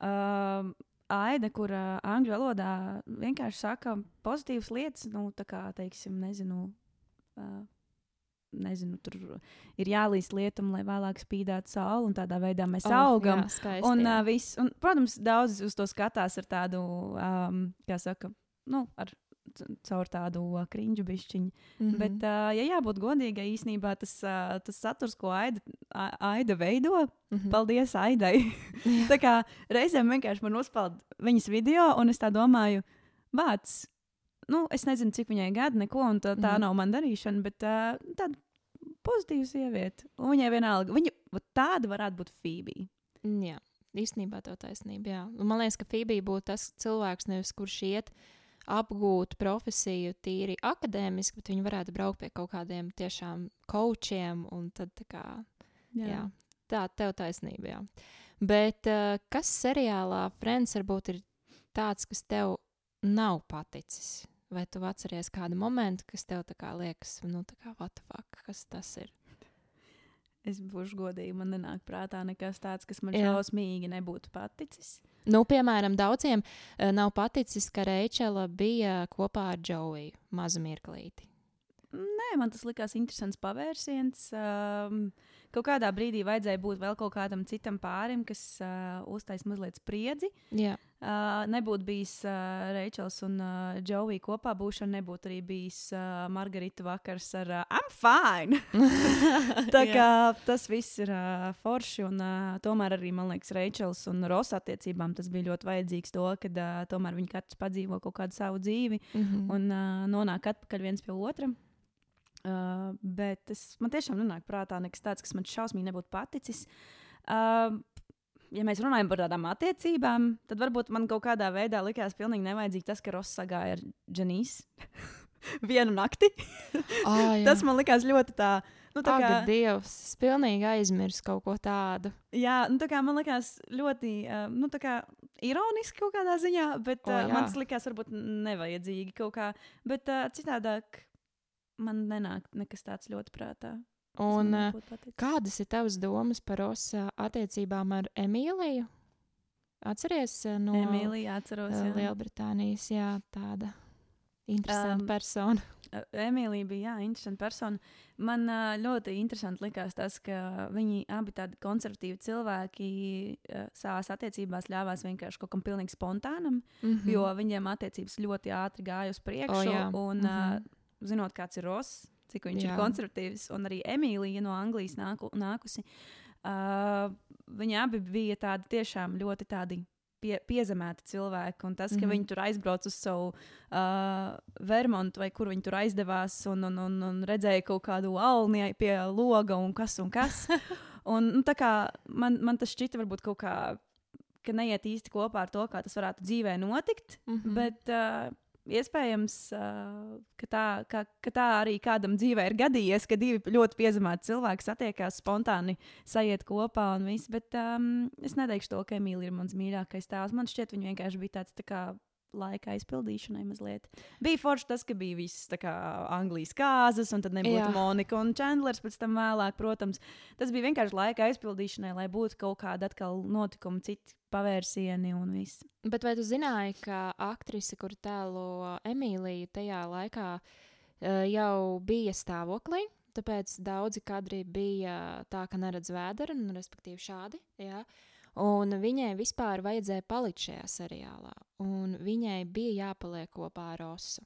Uh, Aida, kur uh, angļu valodā vienkārši saka pozitīvas lietas, nu, tā kā, teiksim, nezinu. Uh, Nezinu, tur ir jālīst lietam, lai vēlāk spīdētu saule, un tādā veidā mēs oh, augam. Jā, skaisti, Un, jā. uh, viss, un, protams, daudz uz to skatās ar tādu, um, kā saka, nu, ar, caur tādu krinģu bišķiņu. Mm. -hmm. Bet, uh, ja jābūt godīgai, īsnībā tas, uh, tas saturs, ko Aida, Aida veido, Mhm. paldies Aidai. tā kā reizēm vienkārši man uzpeld viņas video, un es tā domāju, vārds. Nu, es nezinu, cik viņai gadi, neko, un tā, tā Mhm. nav man darīšana, bet uh, tāda pozitīva sieviete. Un viņai vienalga, viņa tāda varētu būt Phoebe. Jā, īstenībā tā taisnība. Jā. Un Man liekas, ka Fībija būtu tas cilvēks, nevis kurš iet apgūt profesiju tīri akadēmiski, bet viņi varētu braukt pie kaut kādiem tiešām kočiem. un tad Tā, kā, jā. Jā, tā tev taisnība. Jā. Bet uh, kas seriālā Friends varbūt ir tāds, kas tev nav paticis? Vai tu atceries kādu momentu, kas tev tā kā liekas, nu, tā kā, what the fuck, kas tas ir? Es būšu godīga, man nenāk prātā nekas tāds, kas man šausmīgi nebūtu paticis. Nu, piemēram, daudziem uh, nav paticis, ka Reičela bija kopā ar Džoiju mazu mirklīti. Nē, man tas likās interesants pavērsiens. Um, kaut kādā brīdī vajadzēja būt vēl kaut kādam citam pārim, kas uh, uztais mazliet spriedzi. Jā, Uh, nebūtu bijis uh, Reičels un uh, Džovija kopā būšana, nebūtu arī bijis uh, Margarita vakars ar uh, I'm fine. Tā kā tas viss ir uh, forši, un uh, tomēr arī, man liekas, Reičels un Rosa attiecībām tas bija ļoti vajadzīgs to, ka uh, tomēr viņi katrs padzīvo kaut kādu savu dzīvi mm -hmm. un uh, nonāk atpakaļ viens pie otra. Uh, bet tas man tiešām nenāk prātā nekas tāds, kas man šausmīgi nebūtu paticis. Uh, ja mēs runājam par tādām attiecībām, tad varbūt man kaut kādā veidā likās pilnīgi nevajadzīgi tas, ka Ross sagāja ar Dženīs vienu nakti. oh, tas man likās ļoti tā. Nu, tā Ak, kā, Dievs, es pilnīgi aizmirsu kaut ko tādu. jā, nu, tā kā man likās ļoti nu, tā kā ironiski kaut kādā ziņā, bet O, uh, man tas likās varbūt nevajadzīgi kaut kā. Bet uh, citādāk man nenāk nekas tāds ļoti prātā. Un nebūtu paticis. kādas ir tavas domas par Rosa attiecībām ar Emīliju? Atceries uh, no Emīlija atceros. uh, jā. Lielbritānijas, jā, tāda interesanta Um, persona. Uh, Emīlija bija jā, interesanta persona. Man ļoti interesanti likās tas, ka viņi abi tādi konservatīvi cilvēki uh, savā attiecībās ļāvās vienkārši kaut kam pilnīgi spontānam, Mm mm. jo viņiem attiecības ļoti ātri gāja uz priekšu. jā. un, Mhm. uh, zinot, kāds ir Ross, cik viņš Jā. ir konservatīvs, un arī Emīlija no Anglijas nāku, nākusi, uh, viņi abi bija tādi tiešām ļoti tādi. Pie, piezemēti cilvēki, un tas, ka mm. -hmm. viņi tur aizbrauca uz savu uh, Vermontu, vai kur viņi tur aizdevās, un, un, un, un redzēja kaut kādu alni pie loga, un kas un kas. un, nu, man, man tas šķita varbūt kaut kā, ka neiet īsti kopā ar to, kā tas varētu dzīvē notikt. Mm -hmm. Bet uh, iespējams, ka, tā, ka, ka tā arī kādam dzīvē ir gadījies, ka divi ļoti piezemēti cilvēki satiekās spontāni, sajiet kopā un viss. Bet um, es neteikšu to, ka Emīlija ir mans mīļākais tēls. Man šķiet, viņa vienkārši bija tāds tā kā laika aizpildīšanai mazliet. Bija forši tas, ka bija viss tā kā Anglijas kāzas, un tad nebūtu Jā. Monika un Chandlers pēc tam vēlāk, protams. Tas bija vienkārši laika aizpildīšanai, lai būtu kaut kāda atkal notikuma, citi pavērsieni un viss. Bet vai tu zināji, ka aktrise, kur tēlo Emīliju, tajā laikā uh, jau bija stāvoklī? Tāpēc daudzi kadri bija tā, ka neredz vēdera, nu, respektīvi šādi. Jā. Un viņai vispār vajadzēja palikt šajā seriālā, un viņai bija jāpaliek kopā ar Rosu.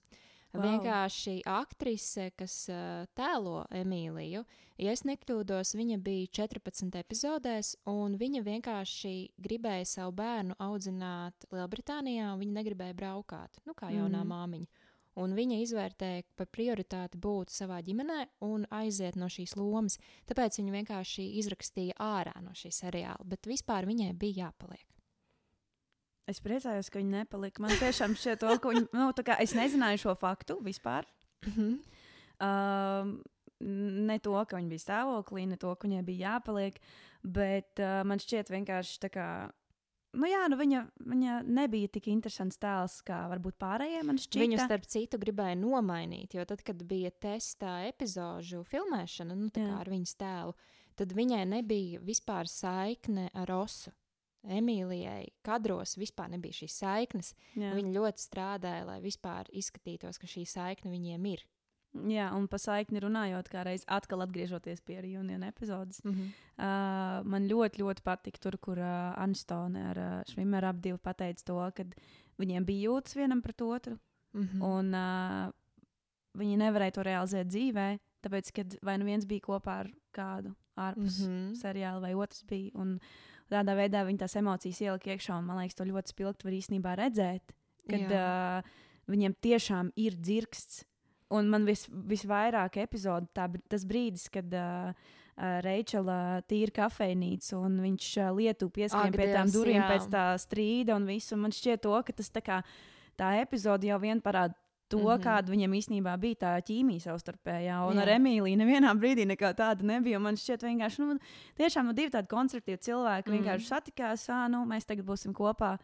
Wow. Vienkārši aktrise, kas uh, tēlo Emīliju, ja es nekļūdos, viņa bija 14 epizodēs, un viņa vienkārši gribēja savu bērnu audzināt Lielbritānijā, un viņa negribēja braukāt, nu kā jaunā mm. māmiņa. Un viņa izvērtēja, ka par prioritāti būt savā ģimenē un aiziet no šīs lomas. Tāpēc viņa vienkārši izrakstīja ārā no šī seriāla, bet vispār viņai bija jāpaliek. Es priecājos, ka viņi nepalika. Man tiešām šķiet, to, ka viņi, nu, kā, es nezināju šo faktu vispār. Mm -hmm. um, ne to, ka viņi bija stāvoklī, ne to, ka viņai bija jāpaliek, bet uh, man šķiet vienkārši tā kā. Nu jā, nu viņa, viņa nebija tik interesants tēls kā varbūt pārējiem. Viņu, starp citu, gribēja nomainīt, jo tad, kad bija testā epizodu filmēšana nu, ar viņas tēlu, tad viņai nebija vispār saikne ar Osu. Emīlijai kadros vispār nebija šīs saiknes. Jā. Viņa ļoti strādāja, lai vispār izskatītos, ka šī saikne viņiem ir. Jā, un par saikni runājot, kā reiz atkal atgriežoties pie reuniona epizodes. Mm -hmm. uh, man ļoti, ļoti patika tur, kur uh, Anstone ar uh, Švimeru ap divu pateica to, ka viņiem bija jūtas vienam pret otru. Mm -hmm. Un uh, viņi nevarēja to realizēt dzīvē, tāpēc, ka vai nu viens bija kopā ar kādu ārpus mm -hmm. seriāla, vai otrs bija. Un, Tādā veidā viņi tās emocijas ielika iekšā, un man liekas, to ļoti spilgti var īstenībā redzēt, kad uh, viņiem tiešām ir dzirksts. Un man vis, visvairāk epizode, tā, tas brīdis, kad uh, uh, Reičela tīra kafejnīcu un viņš uh, lietu pieskrien pie tām durvīm pēc tā strīda un visu. Man šķiet, to, ka tas tā, kā, tā epizode jau vien parāda to, mm -hmm. kāda viņam īstenībā bija tā ķīmija savstarpējā. Un Jā. ar Emīliju nevienā brīdī nekā tāda nebija. Man šķiet, vienkārši nu, tiešām nu, divi tādi konstruktīvi cilvēki mm -hmm. vienkārši satikās, ah, nu, mēs tagad būsim kopā.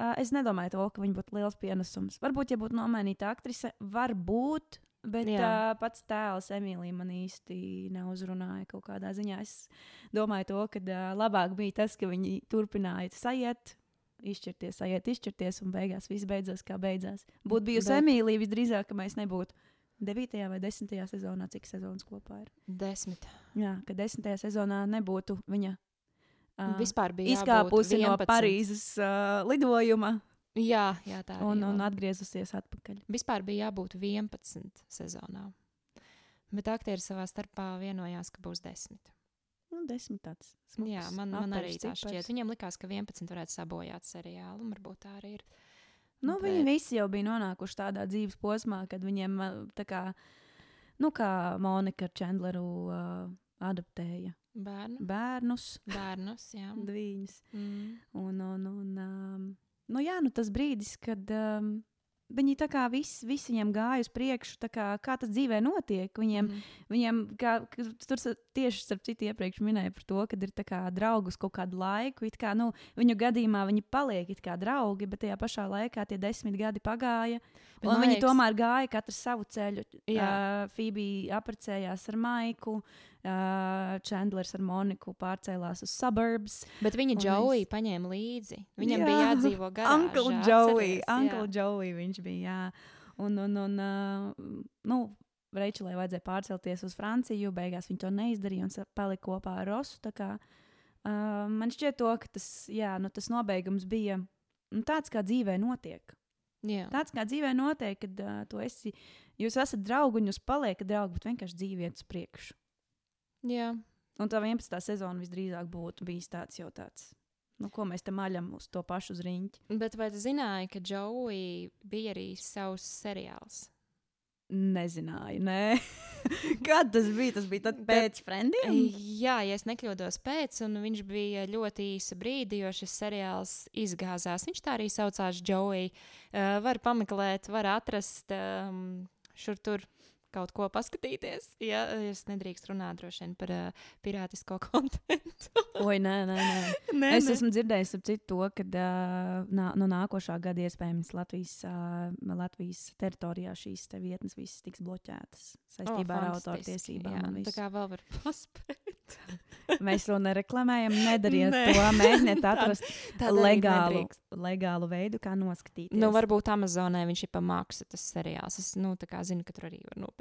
Uh, es nedomāju, to, ka viņi būtu liels pienesums. Varbūt, ja būtu nomainīta aktrise, varbūt. Bet Jā. uh, pats tēls Emīlija man īsti neuzrunāja kaut kādā ziņā. Es domāju, to, ka uh, labāk bija tas, ka viņi turpināja sajiet, izšķirties, aiziet, izšķirties, un beigās viss beidzās kā beidzās. Būtu bijusi Bet... Emīlija, visdrīzāk, ka mēs nebūtu 9. vai 10. sezonā, cik sezonas kopā ir? 10. Jā, ka 10. sezonā nebūtu viņa. Uh, Vispār bija izkāpusi no Parīzes uh, lidojuma. Jā, jā tā ir. Un, un atgriezusies atpakaļ. Vispār bija jābūt 11 sezonā. Bet aktieri savā starpā vienojās, ka būs 10. Nu, desmit tāds. Smuks, Jā, man, man arī tā cipars. šķiet. Viņam likās, ka 11 varētu sabojāt seriālu, un varbūt tā arī ir. Nu, Bet... Viņi visi jau bija nonākuši tādā dzīves posmā, kad viņiem tā kā, nu, kā Monika ar Chandleru uh, adaptēja. Bērnu. Bērnus. Bērnus, jā. Dviņus. Mm. Un, un, un um, nu, jā, nu tas brīdis, kad um, viņi tā kā viss vis viņiem gāja uz priekšu, kā, kā tas dzīvē notiek. Viņiem, mm. viņiem kā, tur tieši starp citu iepriekš minēja par to, ka ir kā, draugus kaut kādu laiku. Kā, nu, viņu gadījumā viņi paliek kā draugi, bet tajā pašā laikā tie desmit gadi pagāja. Bet, un viņi liekas, tomēr gāja katru savu ceļu. Uh, Fībija apprecējās ar Maiku. Uh, Chandlers ar Moniku pārcēlās uz suburbs. Bet viņa Džoija es... paņēma līdzi. Viņam jā. bija jādzīvo garā. Uncle Joey, Uncle Joey viņš bija. Jā. Un, un, un uh, nu, Reičelai vajadzēja pārcelties uz Franciju, beigās viņa to neizdarīja un palika kopā ar Rosu. Kā, uh, man šķiet, to, ka tas, jā, nu, tas nobeigums bija nu, tāds, kā dzīvē notiek. Jā. Tāds kā dzīvē notiek, kad uh, esi, jūs esat draugi un jūs paliekat draugi, bet vienkārši dzīve iet uz priekšu. Jā. Un tā 11. sezona visdrīzāk būtu bijis tāds jau tāds. Nu, ko mēs te maļam uz to pašu riņķi? Bet vai tu zināji, ka Džoui bija arī savs seriāls? Nezināju, nē. Kad tas bija? Tas bija pēc Friendiem? Jā, ja es nekļūdos pēc, un viņš bija ļoti īsu brīdi, jo šis seriāls izgāzās. Viņš tā arī saucās Džoui. Uh, var pameklēt, var atrast um, šur tur kaut ko paskatīties. Ja es nedrīkstu runāt droši vien par uh, pirātisko kontekstu. Oi, nē, nē, nē. nē es nē. esmu dzirdējis ap citu to, ka uh, nā, no nākošā gada iespējams Latvijas, uh, Latvijas teritorijā šīs te vietnes visas tiks bloķētas saistībā oh, ar autortiesībām. Tā kā vēl var paspēt. Mēs to nereklamējam, nedariet Nē. to. Mēģiniet atrast tā, legālu, legālu veidu, kā noskatīties. Nu, varbūt Amazonē viņš ir pa maksu tas seriāls. Es nu, zinu, ka tur arī var nopirkt.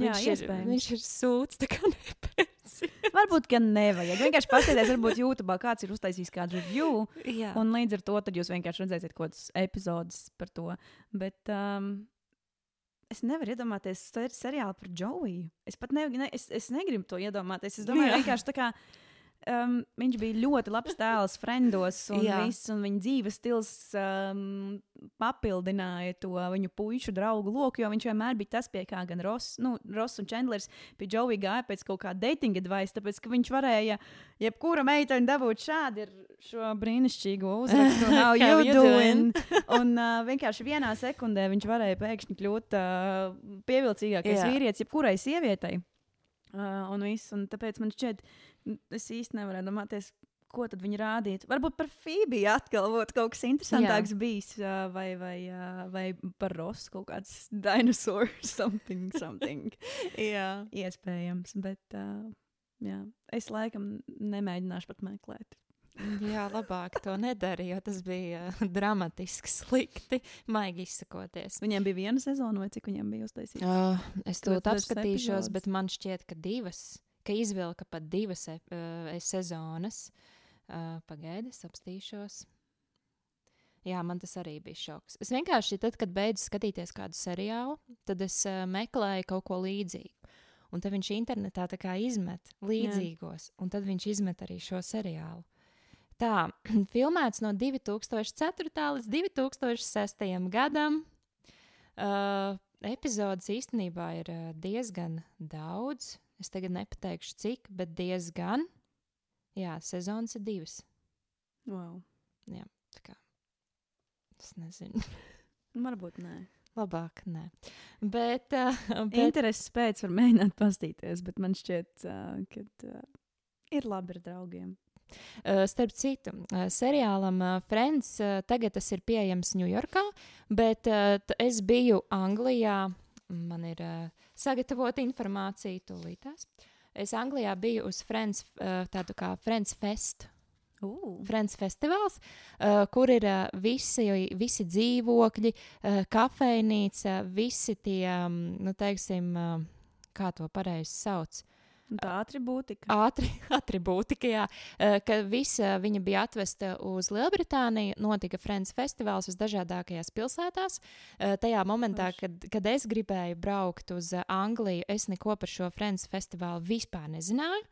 Jā, viņš, ir, viņš ir sūds, tā kā nepēc. varbūt, ka nevajag. Vienkārši paskatieties, varbūt YouTube kāds ir uztaisījis kādu review. Jā. Un līdz ar to jūs vienkārši redzēsiet kaut kādas epizodes par to. Bet, um, es nevaru iedomāties ser seriālu par Džoiju. Es pat ne, ne, es, es negribu to iedomāties. Es domāju, Jā. vienkārši tā kā. Um, viņš bija ļoti labs tēls, friendos, un, viss, un viņa dzīves stils um, papildināja to viņu puišu draugu loku, jo viņš vienmēr bija tas, pie kā gan Ross, nu, Ross un Chandlers pie Džovija gāja pēc kaut kāda dating advice, tāpēc ka viņš varēja jebkura meitene dabūt šādi ar šo brīnišķīgo uzrakstu, how you doing? un uh, vienkārši vienā sekundē viņš varēja pēkšņi kļūt uh, pievilcīgākais Jā. vīrietis jebkurai sievietei. Uh, un, viss, un tāpēc man šķiet, n- es īsti nevaru domāties, ko tad viņi rādītu. Varbūt par Fībiju atkal būtu kaut kas interesantāks Jā. bijis, uh, vai, vai, uh, vai par Rosu kaut kāds dinosaurs, something, something. Jā. Iespējams, bet uh, jā, es laikam nemēģināšu pat meklēt. Jā, labāk to nedarīja, jo tas bija uh, dramatiski, slikti, maigi izsakoties. Viņiem bija viena sezona, vai cik viņiem bija uztaisīts? Uh, es to epizodes? bet man šķiet, ka divas, ka izvilka pat divas ep- uh, sezonas. Uh, Pagaidi, es apstīšos. Jā, man tas arī bija šoks. Es vienkārši, tad, kad beidzu skatīties kādu seriālu, tad es uh, meklēju kaut ko līdzīgu. Un tad viņš internetā tā kā izmet līdzīgos, Jā. un tad viņš izmet arī šo seriālu. Tā, filmēts no 2004. līdz 2006. gadam. Uh, epizodes īstenībā ir diezgan daudz. Es tagad nepateikšu, cik, bet diezgan. Jā, sezonas ir divas. Wow. Tā kā, es nezinu, Varbūt nē. labāk nē. Bet, uh, bet Intereses pēc var mēģināt pastīties, bet man šķiet, uh, ka uh, ir labi ar draugiem. Uh, starp citu, uh, seriālam uh, Friends tagad tas ir pieejams Ņujorkā, bet es biju Anglijā. Man ir uh, sagatavota informācija tūlītās. Es Anglijā biju uz Friends, uh, tādu kā Friends Fest. Uh. Friends festivāls, uh, kur ir uh, visi, visi dzīvokļi, uh, kafejnīca, visi tie, um, nu, teiksim, uh, kā to pareizi sauc. Tā atribūtika. Ātri, atribūtika, jā, eh, ka visa viņa bija atvesta uz Lielbritāniju. Notika Friends festivāls visdažādākajās pilsētās. Eh, Tajā momentā, kad, kad es gribēju braukt uz eh, Angliju, es neko par šo Friends festivālu vispār nezināju.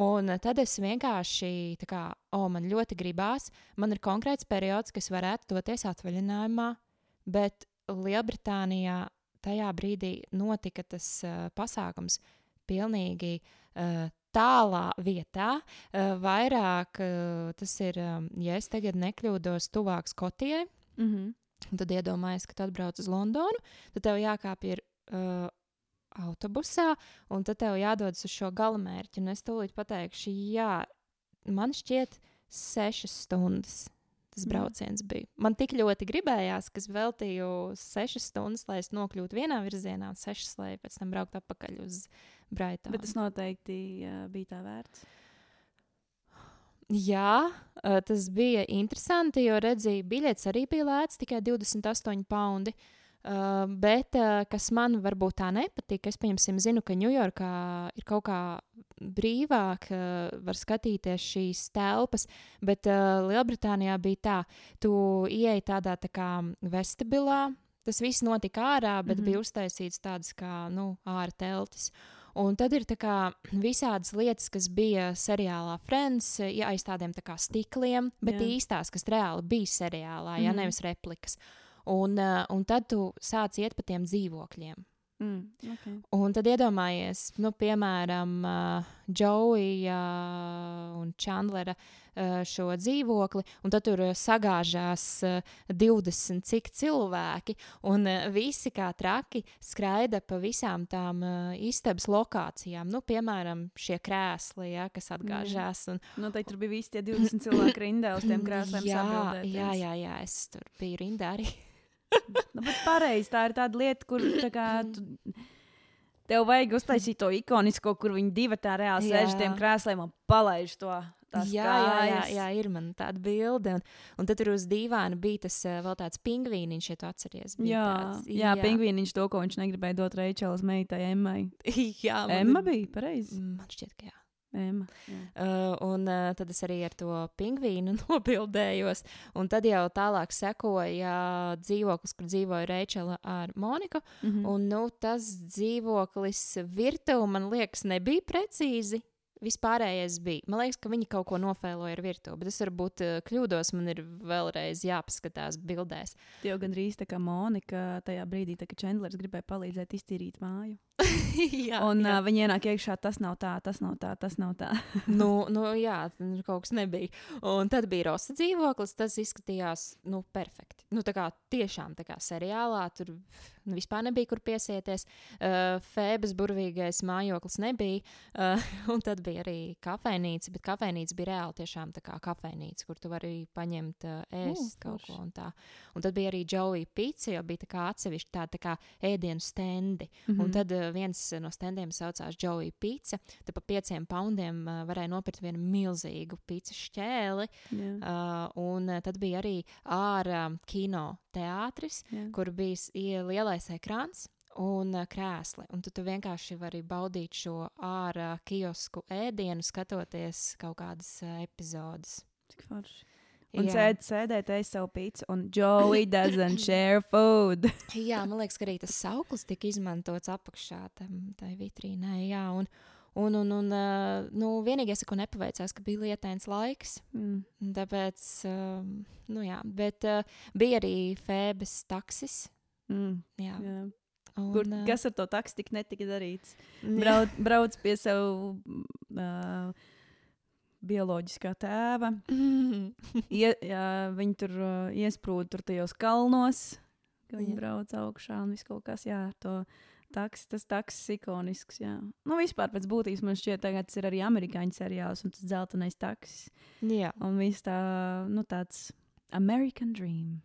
Un eh, tad es vienkārši, tā kā, o, man ļoti gribās, man ir konkrēts periods, kas varētu doties atvaļinājumā, bet Lielbritānijā tajā brīdī notika tas uh, pasākums pilnīgi uh, tālā vietā. Uh, vairāk uh, tas ir, um, ja es tagad nekļūdos, tuvāk Skotijai. Mm -hmm. Tad iedomājies, ka tu atbrauc uz Londonu, tad tev jākāpj ir uh, autobusā, un tad tev jādodas uz šo galamērķi. Un es tūlīt pateikšu, jā, man šķiet, sešas stundas. Tas Jā. brauciens bija. Man tik ļoti gribējās, ka es veltīju sešas stundas, lai es nokļūtu vienā virzienā, un sešas, lai pēc tam brauktu atpakaļ uz Braitonu. Bet tas noteikti uh, bija tā vērts. Jā, eh, tas bija interesanti, jo redzēju, biļets arī bija lēts, tikai 28 poundi. Uh, bet uh, kas man varbūt tā nepatīk, es pieņemsim, zinu, ka Ņujorkā ir kaut kā brīvāk, uh, var skatīties šīs telpas, bet uh, Lielbritānijā bija tā, tu ieej tādā tā kā vestibilā, tas viss notika ārā, bet mm. -hmm. bija uztaisīts tādas kā, nu, ārā teltis. Un tad ir kā visādas lietas, kas bija seriālā Friends, ja aiz tādiem tā kā stikliem, bet Jā. Īstās, kas reāli bija seriālā, ja Mhm. nevis replikas. Uh, un tad tu sāc iet pa tiem dzīvokļiem. Mm, okay. Un tad iedomājies, nu, piemēram, uh, Džoija un Chandlera uh, šo dzīvokli, un tad tur uh, sagāžās uh, 20 cik cilvēki, un uh, visi kā traki skraida pa visām tām uh, istabas lokācijām. Nu, piemēram, šie krēsli, ja, kas atgāžās. Un, Noteikti tur bija visi tie 20 cilvēki rindā uz tiem krēsliem. jā, jā, jā, jā, es tur biju rindā arī. Nu, bet pareizi, tā ir tāda lieta, kur tā kā, tu, tev vajag uztaisīt to ikonisko, kur viņi divi tā reāli sēž uz tiem krēsliem un palaiž to. Jā, jā, jā, jā, ir man tāda bilde. Un, un tad tur uz dīvāna bija tas uh, vēl tāds pingvīniņš, ja tu atceries. Jā, tāds, jā, jā. pingvīniņš to, ko viņš negribēja dot Reičelas meitai Emmai. jā, man Emma bija pareizi. Man šķiet, ka jā. Ema. Uh, un uh, tad es arī ar to pingvīnu nobildējos. Un tad jau tālāk sekoja dzīvoklis, kur dzīvoja Reičela ar Moniku. Mhm. Un nu, tas dzīvoklis virtuve man liekas nebija precīzi. Vispārējais bija. Man liekas, ka viņi kaut ko nofēloja ar virtuvi, bet es varbūt uh, kļūdos. Man ir vēlreiz jāpaskatās bildēs. Tie jau gandrīz tā kā Monika tajā brīdī, tā, kad Čendlers gribēja palīdzēt iztīrīt māju. jā, Un jā. uh, viņi ienāk iekšā, tas nav tā, tas nav tā, tas nav tā. nu, nu, jā, tur kaut kas nebija. Un tad bija Rosa dzīvoklis. Tas izskatījās nu, perfekti. Nu, tā kā tiešām tā kā seriālā tur nu, vispār nebija kur piesieties. Uh, Fēbes burvīgais mājoklis nebija. Uh, un tad bija arī kafejnīca, bet kafejnīca bija reāli tiešām tā kā kafejnīca, kur tu vari paņemt uh, ēst U, kaut ko un tā. Un tad bija arī Joey pizza, jo bija tā kā atsevišķi tāda tā kā ēdienu stendi. Mm -hmm. Un tad uh, viens no standiem saucās Joey Pizza. Tad par pieciem poundiem uh, varēja nopirkt vienu milzīgu pizza šķēli. jā, Uh, un uh, tad bija arī ārā kino teātris, jā. kur bija lielais ekrāns. Un uh, krēsli. Un tu, tu vienkārši vari baudīt šo ārā kiosku ēdienu, skatoties kaut kādas uh, epizodes. Cik forši. Un sēd, sēdēt, ēst savu pīci, un Joey doesn't share food. Jā, man liekas, ka arī tas sauklis tika izmantots apakšā tam tai vitrīnai. Jā, un, un, un, un uh, nu, vienīgais, ko nepaveicās, ka bija lietains laiks. Mm. Tāpēc, um, nu jā, bet uh, bija arī Fēbes taksis. Mm. Jā, Jā. un, Kur, uh, kas ar to taksu tik netika darīts? Brauc, brauc pie savu uh, bioloģiskā tēva. Ie, jā, viņi tur uh, iesprūda tur tajos kalnos, ka viņi Jā. brauc augšā un viss kaut kas, to taks, tas taksis ikonisks, jā. Nu, vispār pēc būtības man šķiet, tagad tas ir arī amerikāņu seriāls un tas dzeltenais taksis. jā, Un viss tā, nu, tāds American Dream.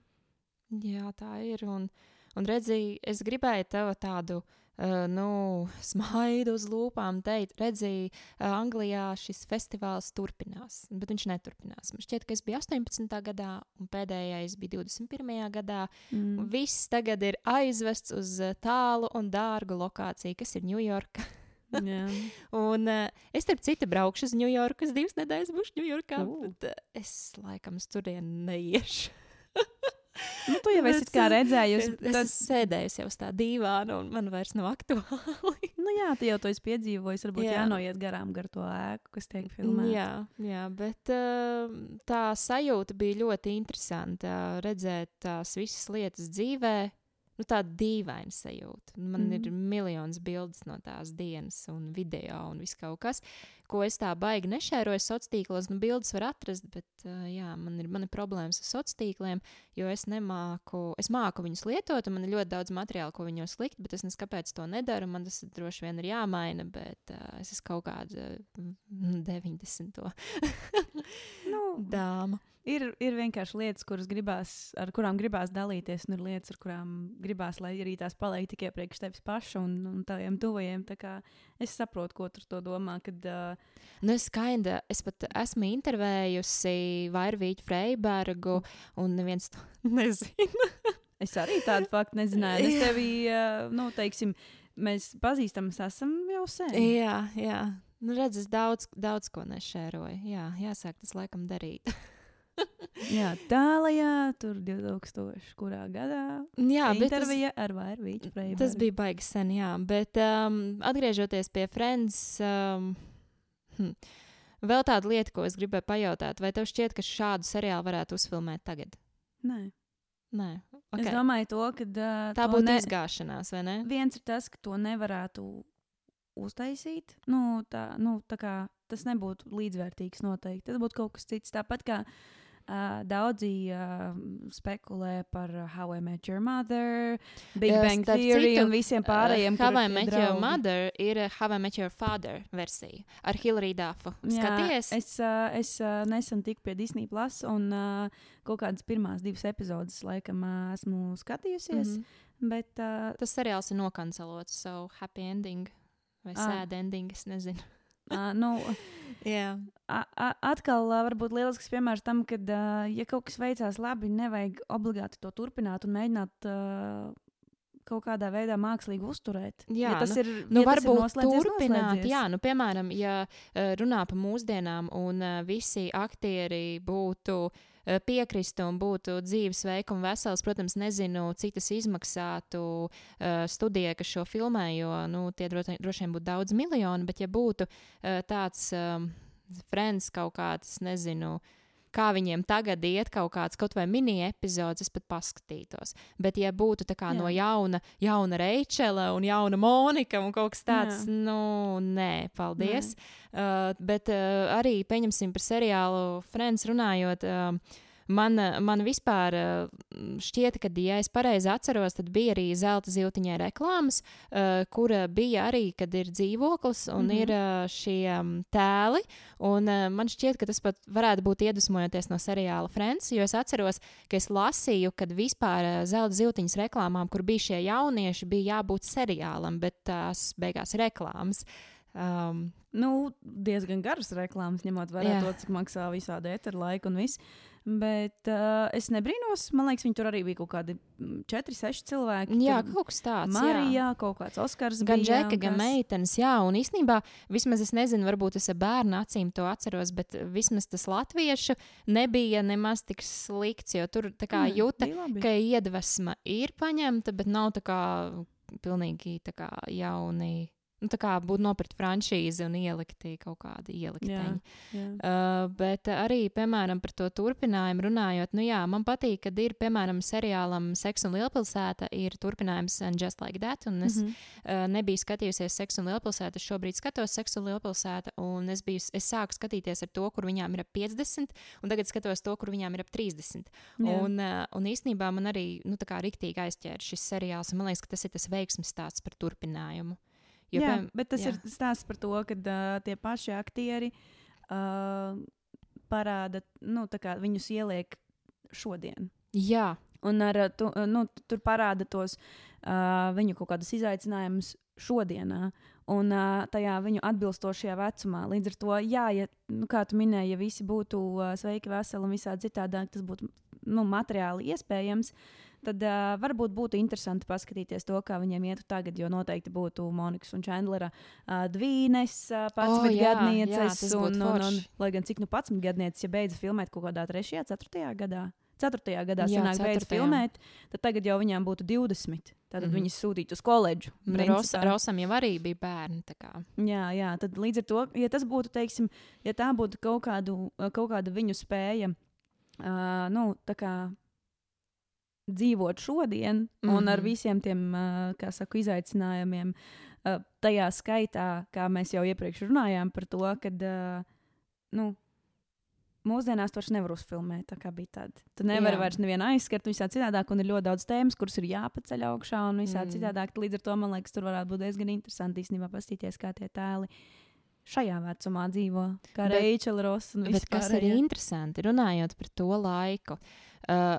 jā, tā ir. Un, un redzēji, es gribēju tev tādu. Uh, nu, smaidu uz lūpām teikt, redzēju, uh, Anglijā šis festivāls turpinās, bet viņš neturpinās. Man šķiet, ka es biju 18. gadā, un pēdējais bija 21. gadā. Mm. Viss tagad ir aizvests uz uh, tālu un dārgu lokāciju, kas ir Ņujorka. jā. Un uh, es, starp citu, braukšu uz Ņujorku. Es divas nedēļas būšu Ņujorkā, uh, es laikam turieni neiešu. Nu, tu jau esi redzējusi. Es, es Tad, esmu sēdējusi jau uz tā dīvāna, un man vairs nav aktuāli. nu, jā, tu jau to esi piedzīvojis. Varbūt Jā. jānoiet garām gar to ēku, kas tiek filmēta. jā, jā, bet uh, tā sajūta bija ļoti interesanta. Redzēt tās visas lietas dzīvē. Nu, tāda dīvaina sajūta. Man mm. ir miljonus bildes no tās dienas, un video, un viss kaut kas, ko es tā baigi nešēroju sociālos tīklos. Nu, bildes var atrast, bet uh, jā, man ir, man ir problēmas ar sociāliem tīkliem, jo es nemāku, es māku viņus lietot, un man ir ļoti daudz materiālu, ko viņos likt, bet es kāpēc to nedaru. Man tas droši vien ir jāmaina, bet uh, es esmu kaut kāda mm, 90. Nu, dāma. Ir, ir vienkārši lietas, kuras gribās, ar kurām gribās dalīties, un ir lietas, ar kurām gribās, lai arī tās paliek tikai priekš tevis paša un, un taviem tuvajiem. Es saprotu, ko tu ar to domā. Kad, uh, Nu, es, kinda, es pat esmu intervējusi Vairvīķu Freibergu, un neviens to nezina. es arī tādu faktu nezināju. Es tevi, uh, nu, teiksim, mēs pazīstamies, esam jau sen. jā, jā. Nu, redz, es daudz, daudz ko nešēroju. Jā, jāsāk tas laikam darīt. Jā, tālajā, tur 2000. kurā gadā. jā, bet tas, intervija ar Vairvīķu Freibergu. tas bija baigi sen, jā. Bet um, atgriežoties pie Friends. Um, hm. Vēl tāda lieta, ko es gribēju pajautāt, vai tev šķiet, ka šādu seriālu varētu uzfilmēt tagad? Nē. Nē, Okay. Es domāju, to, ka uh, tā būtu ne... izgāšanās, vai ne? viens ir tas, ka to nevarētu uztaisīt. Nu, tā, nu, tā kā tas nebūtu līdzvērtīgs noteikti. Tas būtu kaut kas cits. Tāpat kā uh, daudzi uh, spekulē par uh, How I Met Your Mother, Big Jā, Bang Theory citu, un visiem pārējiem. Uh, How I Met Your draugi. Mother ir uh, How I Met Your Father versija ar Hillary Duffu. Skaties, Jā, es, uh, es uh, nesen tiku pie Disney Plus un uh, kaut kādas pirmās divas epizodes laikam uh, esmu skatījusies. Mhm. Bet uh, tas seriāls ir nokancelots, so happy ending vai Ah. sad ending, es nezinu. Uh, nu, a- atkal varbūt lielisks piemērs tam, ka, uh, ja kaut kas veicās labi, nevajag obligāti to turpināt un mēģināt uh, kaut kādā veidā mākslīgi uzturēt. Jā, ja tas nu, ir, Nu, ja tas ir varbūt turpināt, jā, nu, piemēram, ja runā par mūsdienām un visi aktieri būtu uh, piekristu un būtu dzīvesveiki un vesels, protams, nezinu, cik tas izmaksātu uh, studijai, kas šo filmē, jo nu, tie droši vien būtu daudz miljoni, bet ja būtu uh, tāds friends kaut kāds, nezinu, kā viņiem tagad iet kaut kāds kaut vai mini-epizodes, es pat paskatītos. Bet, ja būtu tā kā Jā. no jauna, jauna Reičela un jauna Monika un kaut kas tāds, Jā. nu, nē, paldies. Uh, bet uh, arī, pieņemsim par seriālu Friends runājot. Uh, Man, uh, man vispār uh, šķiet, ka, ja es pareizi atceros, tad bija arī zelta zīltiņai reklāmas, uh, kura bija arī, kad ir dzīvoklis un mm Mhm. -hmm. ir šie tēli. Un, man šķiet, ka tas pat varētu būt iedvesmojoties no seriāla Friends, jo es atceros, ka es lasīju, kad vispār zelta zīltiņas reklāmām, kur bija šie jaunieši, bija jābūt seriālam, bet tās beigās reklāmas. Um, Nu, diezgan garas reklāmas, ņemot vērā Jā. to, cik maksā visādi eteru laika un viss. Bet uh, es nebrīnos, man liekas, viņi tur arī bija kaut kādi 4, 6 cilvēki. jā, Tur kaut kas tāds. jā. Marija, kaut kāds Oskars. Gan bija, džeka, gan kas- meitenes, jā, un īstenībā, vismaz es nezinu, varbūt es ar bērnu acīm to atceros, bet vismaz tas latviešu nebija nemaz tik slikts, jo tur tā kā Nē, jūta, ka iedvesma ir paņemta, bet nav tā kā pilnīgi tā kā jauni. Nu, tā kā būtu nopirkt franšīzi un ielikti kaut kādi ielikteņi. Jā. Uh, bet arī, piemēram, par to turpinājumu runājot, nu jā, man patīk, kad ir, piemēram, seriālam Seks un Lielpilsēta, ir turpinājums and Just Like That, un es Mhm. uh, nebiju skatījusies Seks un Lielpilsēta, es šobrīd skatos Seks un Lielpilsēta, un es, biju, es sāku skatīties ar to, kur viņām ir ap 50, un tagad skatos to, kur viņām ir ap 30. Jā. Un, uh, un īstenībā man arī, nu, tā kā riktīgi aizķēra šis seriāls, un man liekas, ka tas ir tas veiksmes stāsts par turpinājumu. Jo, Jā, piemēram, bet tas jā. ir stāsts par to, ka uh, tie paši aktieri uh, parāda, nu, kā viņus ieliek šodien. Jā, Un ar, uh, tu, uh, nu, tur parāda tos uh, viņu kaut kādus izaicinājumus šodienā. Un uh, tajā viņu atbilstošajā vecumā. Līdz ar to, jā, ja, nu, kā tu minēji, ja visi būtu uh, sveiki, veseli un visādi citādi, tas būtu nu, materiāli iespējams. Tad uh, varbūt būtu interesanti paskatīties to, kā viņiem ietu tagad, jo noteikti būtu Monikas un Chandlera uh, dvīnes, uh, pats O, jā, jā, gadnieces. tas un, un, un, lai gan cik nu pats gadnieces, ja beidza filmēt kaut kādā 3. 4. gadā. 4. gadā Jā, sanāk, beidz filmēt, tad tagad jau viņām būtu 20. Tad mm. -hmm. viņas sūtītu uz koledžu. Nu. Rosa, Rosam jau arī bija bērni. Jā, jā, tad līdz ar to, ja tas būtu, teiksim, ja tā būtu kaut, kādu, kaut kāda viņu spēja, uh, nu, tā kā dzīvot šodien mm -hmm. un ar Mhm. visiem tiem, saku, izaicinājumiem, tajā skaitā, kā mēs jau iepriekš runājām par to, kad, uh, nu, Mūsdienās to nevar uzfilmēt. Tā kā bija tāda. Tu nevari Jā. vairs nevienu aizskart, visā citādāk, un ir ļoti daudz tēmas, kuras ir jāpaceļ augšā, un visā Mm. citādāk. Līdz ar to man liekas, tur varētu būt diezgan interesanti īstenībā paskatīties, kā tie tēli šajā vecumā dzīvo. Kā Reičela Rosa kas ir vispārējie. interesanti, runājot par to laiku, uh,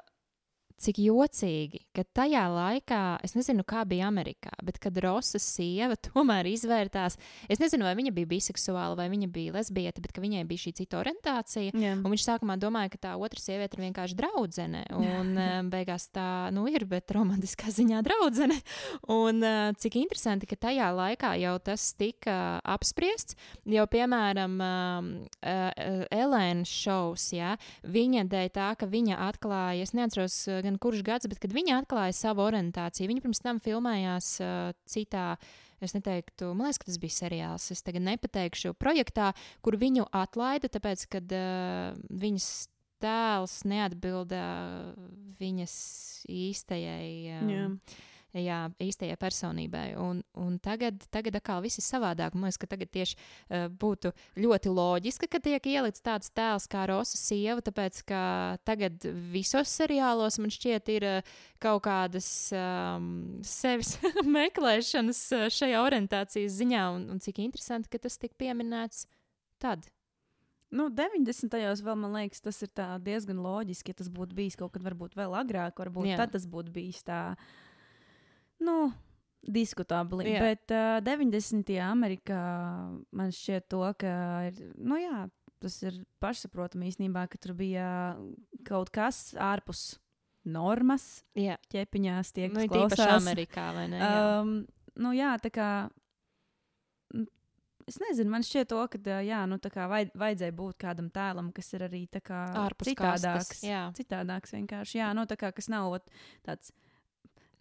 cik jocīgi, ka tajā laikā, es nezinu, kā bija Amerikā, bet kad Rosas sieva tomēr izvērtās, es nezinu, vai viņa bija biseksuāla vai viņa bija lesbieta, bet viņai bija šī cita orientācija. Un viņš sākumā domāja, ka tā otra sieviete ir vienkārši draudzene. Un um, beigās tā nu, ir, bet romantiskā ziņā draudzene. Un uh, cik interesanti, ka tajā laikā jau tas tika apspriests. Jo, piemēram, um, uh, Elēnas šovs, ja, viņa dēļ tā, ka viņa atklāja, es neatceros gan kurš gads, bet kad viņa atklāja savu orientāciju, viņa pirms tam filmējās uh, citā. Es neteiktu, man liekas, ka tas bija seriāls. Es tagad nepateikšu, projektā, kur viņu atlaida, tāpēc, ka uh, viņas tēls neatbilda viņas īstajai. Um, Jā. Jā, īstajai personībai. Un, un tagad, tagad atkal viss ir savādāk. Man liekas, ka tagad tieši uh, būtu ļoti loģiski, ka tiek ielikts tāds tēls kā Rosa sieva, tāpēc ka tagad visos seriālos man šķiet ir uh, kaut kādas um, sevis meklēšanas uh, šajā orientācijas ziņā, un, un cik interesanti, ka tas tika pieminēts tad. Nu, 90. gados vēl man liekas, tas ir tā diezgan loģiski. Ja tas būtu bijis kaut kad varbūt vēl agrāk, varbūt Jā. tad tas būtu bijis tā, nu, diskutabli. Jā. Bet uh, 90. Amerikā man šķiet to, ka ir, nu jā, tas ir pašsaprotami īstenībā, ka tur bija kaut kas ārpus normas Jā, ķepiņās tiek nu, klausās. Amerikā, vai ne? Jā. Um, nu, jā, tā kā. Es nezinu, man šķiet, to, ka jā, nu, tā kā vajad, vajadzēja būt kādam tēlam, kas ir arī kā citādāks. kastes, jā. Citādāks vienkārši. Jā, nu, tā kā kas nav ot, tāds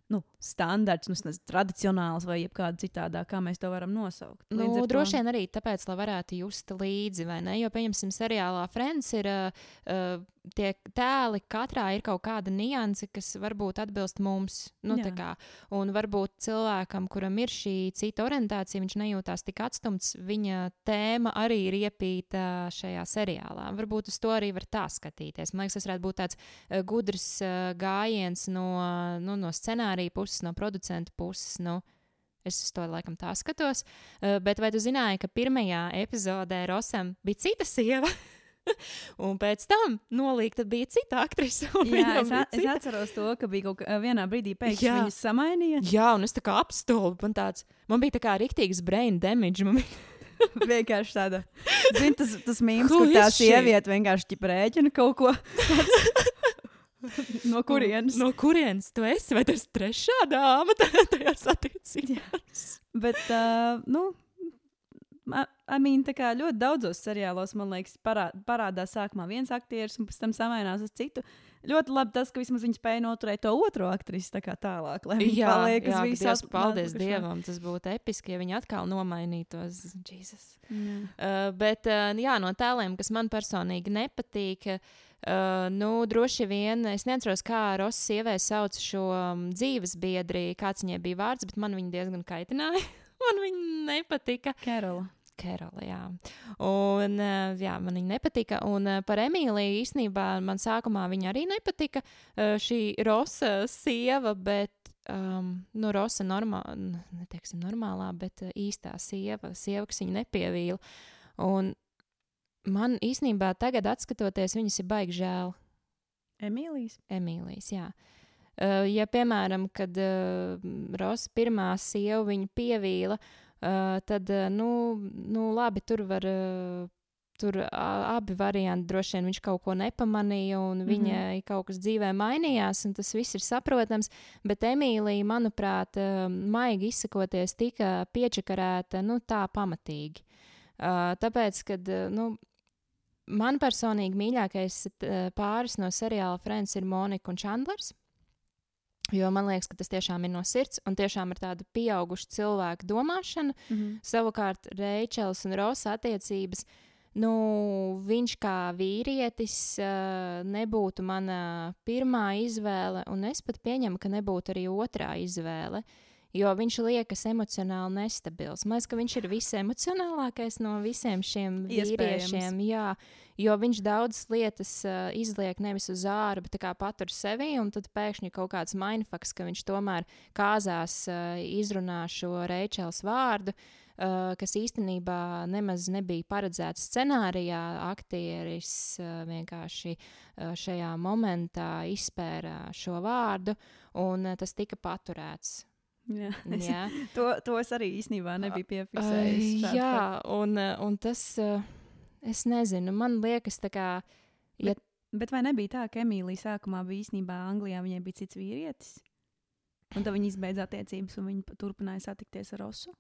nu, standarts, nu, nezinu, tradicionāls vai kāda citādā, kā mēs to varam nosaukt. Nu, Līdz to- droši vien arī tāpēc, lai varētu just līdzi, vai ne? Jo, pieņemsim, seriālā Friends ir uh, tie tēli, katrā ir kaut kāda nianse, kas varbūt atbilst mums. Nu, kā, un varbūt cilvēkam, kuram ir šī cita orientācija, viņš nejūtās tik atstumts, viņa tēma arī ir iepīta šajā seriālā. Varbūt uz to arī var tā skatīties. Man liekas, tas varētu būt tāds uh, gudrs uh, gājiens no, nu, no scenārija puses, no producenta puses. Nu, Es uz to laikam tā skatos. Uh, bet vai tu zināji, ka pirmajā epizodē Rosam bija cita sieva? un pēc tam nolīgta bija cita aktrise. Jā, es, a, es atceros to, ka bija kaut kā vienā brīdī pēkšņi viņas samainīja. Jā, un es tā kā apstulbu. Man, tāds, man bija tā kā rīktīgs brain damage. Man vienkārši tāda, zini, tas, tas mīmīms, kur tā sieviete vienkārši ķip rēķina kaut ko. no kurienes? No kurienes tu esi? Vai tas trešā dāma tajā- attiecībās? Bet, uh, nu, I I mean, tā kā ļoti daudzos seriālos, man liekas, parā, parādās sākumā viens aktieris un pēc tam samainās uz citu. Ļoti labi tas, ka vismaz viņi spēja noturēt to otro aktrisi tā kā tālāk, lai viņi Jā, paliek uz atp- paldies atpakaļ. Dievam. Tas būtu episki, ja viņi atkal nomainītos. Jesus. Jā. Uh, bet uh, jā, no tēliem, kas man personīgi nepatīk, uh, nu, droši vien es neatceros, kā Rosa sievē sauc šo um, dzīves biedri, kāds viņai bija vārds, bet man viņa diezgan kaitināja. man viņa nepatika. Kerola. Kerola, jā. Un, uh, jā, man viņa nepatika. Un uh, par Emīliju īstenībā man sākumā viņa arī nepatika. Uh, šī Rosa sieva, bet um, nu, Rosa normālā, neteiksim normālā, bet īstā sieva, sieva, kas viņu nepievīla. Un man īstenībā tagad, skatoties, viņas ir baigi žēl. Emīlijas. Emīlijas, jā. Uh, ja, piemēram, kad uh, Rosa pirmā sieva viņu pievīla, uh, tad, nu, nu, labi, tur var. Tur abi varianti droši vien viņš kaut ko nepamanīja, un Mhm. viņai kaut kas dzīvē mainījās, un tas viss ir saprotams. Bet Emīlija, manuprāt, maigi izsakoties, tika piečakarēta nu, tā pamatīgi. Tāpēc, kad nu, man personīgi mīļākais pāris no seriāla Friends ir Monika un Chandlers. Jo man liekas, ka tas tiešām ir no sirds un tiešām ir tāda pieauguša cilvēka domāšana. Mhm. Savukārt, Reičels un Rosa attiecības, nu, viņš kā vīrietis uh, nebūtu mana pirmā izvēle, un es pat pieņemu, ka nebūtu arī otrā izvēle. Jo viņš liekas emocionāli nestabils. Man liekas, ka viņš ir visemocionālākais no visiem šiem vīriešiem. Jā, jo viņš daudzas lietas uh, izliek nevis uz ārā, bet kā patur sevi, un tad pēkšņi kaut kāds mindfucks, ka viņš tomēr kāzās uh, izrunā šo Reičels vārdu. Uh, kas īstenībā nemaz nebija paredzēts scenārijā. Aktieris uh, vienkārši uh, šajā momentā izspēra šo vārdu, un tas tika paturēts. Jā. Es, Jā, to, to es arī īstenībā nebiju piefiksējis. šādu jā un, uh, un tas, uh, es nezinu, man liekas, tā kā. Ja, Bet vai nebija tā, ka Emīlija sākumā bija īstenībā Anglijā, viņai bija cits vīrietis? Un tad viņi izbeidza attiecības, un viņi turpināja satikties ar Rosu.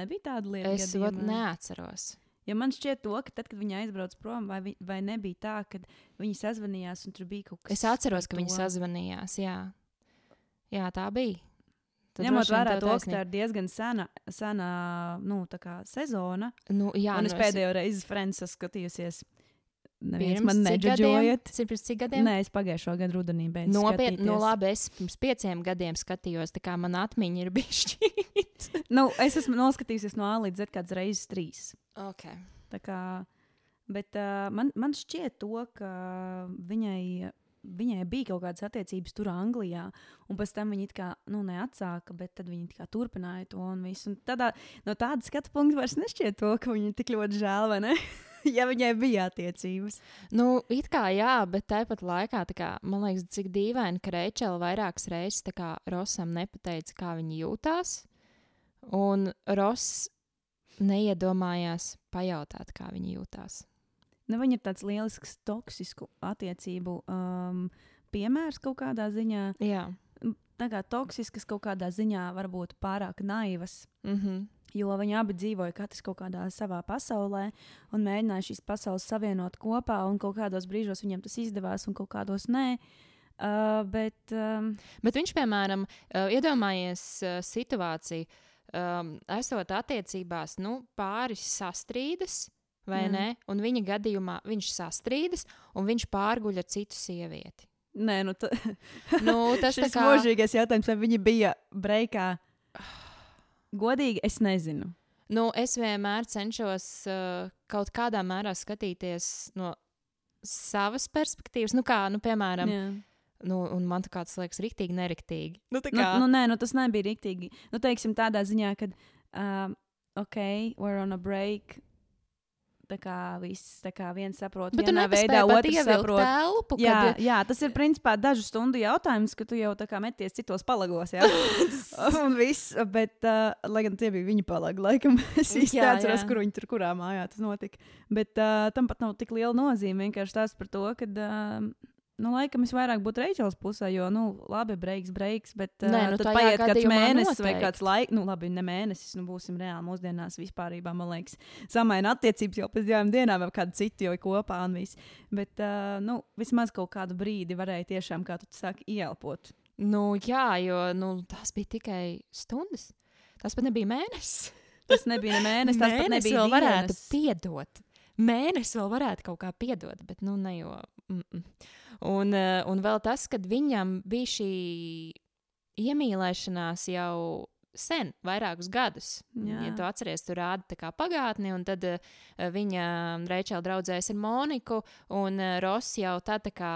Nebija tāda lieta, es vat neatceros. Jo man šķiet, to, ka tad, kad viņi aizbrauca prom, vai, vi, vai nebija tā, ka viņi sazvanījās un tur bija kaut kas Es atceros, ka viņi to. sazvanījās. Jā, jā tā bija. Ņemot vērā to, ka tā ir diezgan sena, sena nu, sezona. Nu, jā, un nu es pēdējo reizi Frančijas skatījusies. Neviens Pirms man neģeģojiet. Pirms cik gadiem? Nē, es pagājušo gadu rudenī beidzu. Nopietni, nu labi, es pirms pieciem gadiem skatījos, tā kā man atmiņa ir bijusi. Nu, es esmu noskatījusies no A līdz Z kādas reizes trīs. okay. Tā kā, bet uh, man, man šķiet, to, ka viņai, viņai bija kaut kādas attiecības tur, Anglijā, un pēc tam viņa it kā nu, neatsāka, bet tad viņa it kā turpināja to un visu. Un tādā, no tāda skatu punkta vairs nešķiet to, ka viņa tik ļoti žēl, vai ne? ja viņai bija attiecības. Nu, it kā jā, bet tāpat laikā, kā, man liekas, cik dīvaini, ka Reičela vairākas reizes kā Rosam nepateica, kā viņa jūtās. Un Ross neiedomājās pajautāt, kā viņa jūtās. Nu, viņa ir tāds lielisks toksisku attiecību um, piemērs kaut kādā ziņā. Jā. Tā kā toksiskas kaut kādā ziņā varbūt pārāk naivas. Mm -hmm. Jo viņi abi dzīvoja katrs kaut kādā savā pasaulē un mēģināja šīs pasaules savienot kopā. Un kaut kādos brīžos viņiem tas izdevās, un kaut kādos nē. Uh, bet, um, Bet viņš, piemēram, uh, iedomājies uh, situāciju, um, esot attiecībās, nu, pāris sastrīdas, vai Jā. ne? Un viņa gadījumā viņš sastrīdas, un viņš pārguļ ar citu sievieti. nē, nu, ta, Nu, tas šis kā mūžīgais jautājums, vai viņi bija breikā. Godīgi, es nezinu. Nu, es vienmēr cenšos uh, kaut kādā mērā skatīties no savas perspektīvas. Nu, kā, nu, piemēram, Jā. nu, un man tas liekas rīktīgi, neriktīgi. Nu, tā Nu, kā, nu, nē, nu, tas nebija rīktīgi. Nu, teiksim, tādā ziņā, ka, um, ok, we're on a break. Tā kā viss, tā kā viens saprot, Bet vienā veidā, otrs saprot. telpu, Jā, kad- jā, tas ir principā dažu stundu jautājums, ka tu jau tā kā meties citos palagos. Jā, un viss, bet, uh, lai gan tie bija viņa palagi, laikam, es īsti neatceros, kur viņi tur, kurā mājā tas notika. Bet uh, tam pat nav tik liela nozīme. Vienkārši tas par to, ka, uh, nu, laikam es vairāk būtu Reičels pusē, jo, nu, labi, breiks, breiks, bet uh, Nē, nu, tad tajā paiet kāds mēnesis vai noteikti. kāds laiks, nu, labi, ne mēnesis, nu, būsim reāli mūsdienās vispārībā, man liekas, samaina attiecības jau pēc divām dienām, vai kādu citu jau kopā un viss. Bet, uh, nu, vismaz kaut kādu brīdi varēja tiešām, kā tu saki, ieelpot. Nu, jā, jo nu, tas bija tikai stundas. Tas pat nebija mēnesis. Tas nebija ne mēnesis, tas pat Mēnesis nebija vēl varētu piedot. Mēnesis vēl varētu kaut kā piedot, bet nu ne jau. Mm -mm. Un, eh, un vēl tas, kad viņam bija šī iemīlēšanās jau sen, vairākus gadus. Jā. Ja tu atceries, tā kā pagātni, un tad uh, viņa Reičela draudzējas ar Moniku, un uh, Ross jau tā, tā kā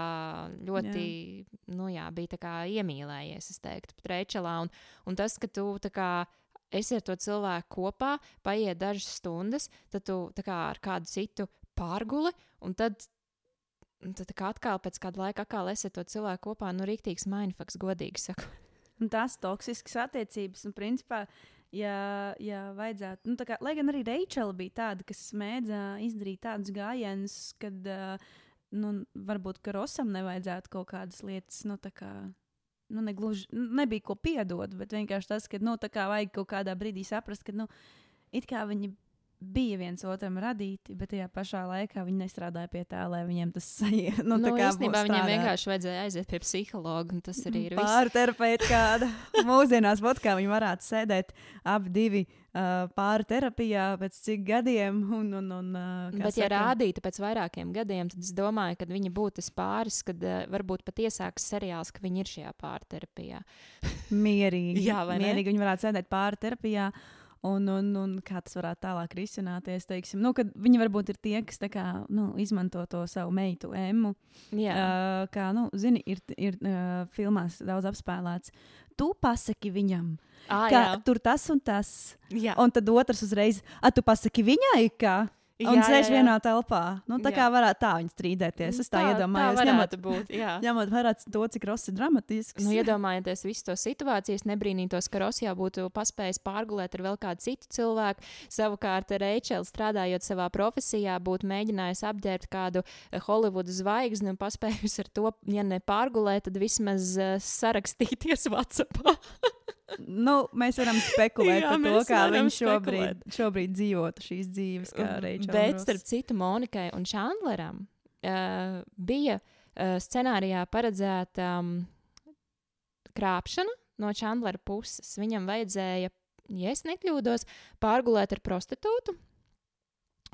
ļoti, jā. nu jā, bija tā kā iemīlējies, es teiktu, pat Reičelā. Un, un tas, ka tu tā kā esi ar to cilvēku kopā, paiet dažas stundas, tad tu tā kā ar kādu citu pārguli, un tad, un tad kā atkal pēc kāda laika atkal esi ar to cilvēku kopā, nu rīktīgs mindfucks, godīgi sakot. Un tās toksiskas attiecības, un principā, ja, ja vajadzētu, nu, kā, lai gan arī Reičela bija tāda, kas mēdza izdarīt tādus gājienus, kad, nu, varbūt, ka Rosam nevajadzētu kaut kādas lietas, nu, tā kā. Nu, negluži, nu, nebija ko piedot, bet vienkārši tas, ka, nu, tā kā vajag kaut kādā brīdī saprast, ka, nu, it kā viņi bija viens otram radīti, bet tajā pašā laikā viņi nestrādāja pie tā, lai viņiem tas sajūta. Nu, Nu, īstenībā viņiem vienkārši vajadzēja aiziet pie psihologa, un tas arī ir viss. Pāri terapeita kāda. Mūsdienās, vat kā viņi varētu sēdēt abi divi uh, pāri terapijā pēc cik gadiem. Un, un, un, uh, Bet, ja saka, rādītu pēc vairākiem gadiem, tad es domāju, ka viņi būtu tas pāris, kad uh, varbūt pat iesāks seriāls, ka viņi ir šajā pārterapijā. mierīgi, Jā, vai ne? mierīgi viņi varētu sēdēt pāri terapijā. Un, un, un kā tas varētu tālāk risināties, teiksim, nu, viņi varbūt ir tie, kas kā, nu, izmanto to savu meitu emu. Jā, Uh, kā, nu, zini, ir, ir uh, filmās daudz apspēlēts. Tu pasaki viņam, à, ka jā. tur tas un tas. jā. Un tad otrs uzreiz, ah, tu pasaki viņai, ka. Un sēž vienā telpā. Nu, tā Jā. kā varētu tā viņi strīdēties. Es tā, tā iedomājos, Tā ņemot, būt. Jā. ņemot vērā to, cik Ross ir dramatisks. Nu, iedomājieties visu to situāciju. Es nebrīnītos, ka Rosijā būtu paspējis pārgulēt ar vēl kādu citu cilvēku. Savukārt, Reičela strādājot savā profesijā, būtu mēģinājis apģērbt kādu Holivudas zvaigzni un paspējusi ar to, ja ne pārgulēt, tad vismaz uh, sarakstīties WhatsApp. Nu, mēs varam spekulēt Jā, par to, kā viņš šobrīd, šobrīd dzīvotu šīs dzīves, kā Reičela. Bet, starp citu, Monikai un Čandleram uh, bija uh, scenārijā paredzēta um, krāpšana no Čandlera puses. Viņam vajadzēja, ja es nekļūdos, pārgulēt ar prostitūtu.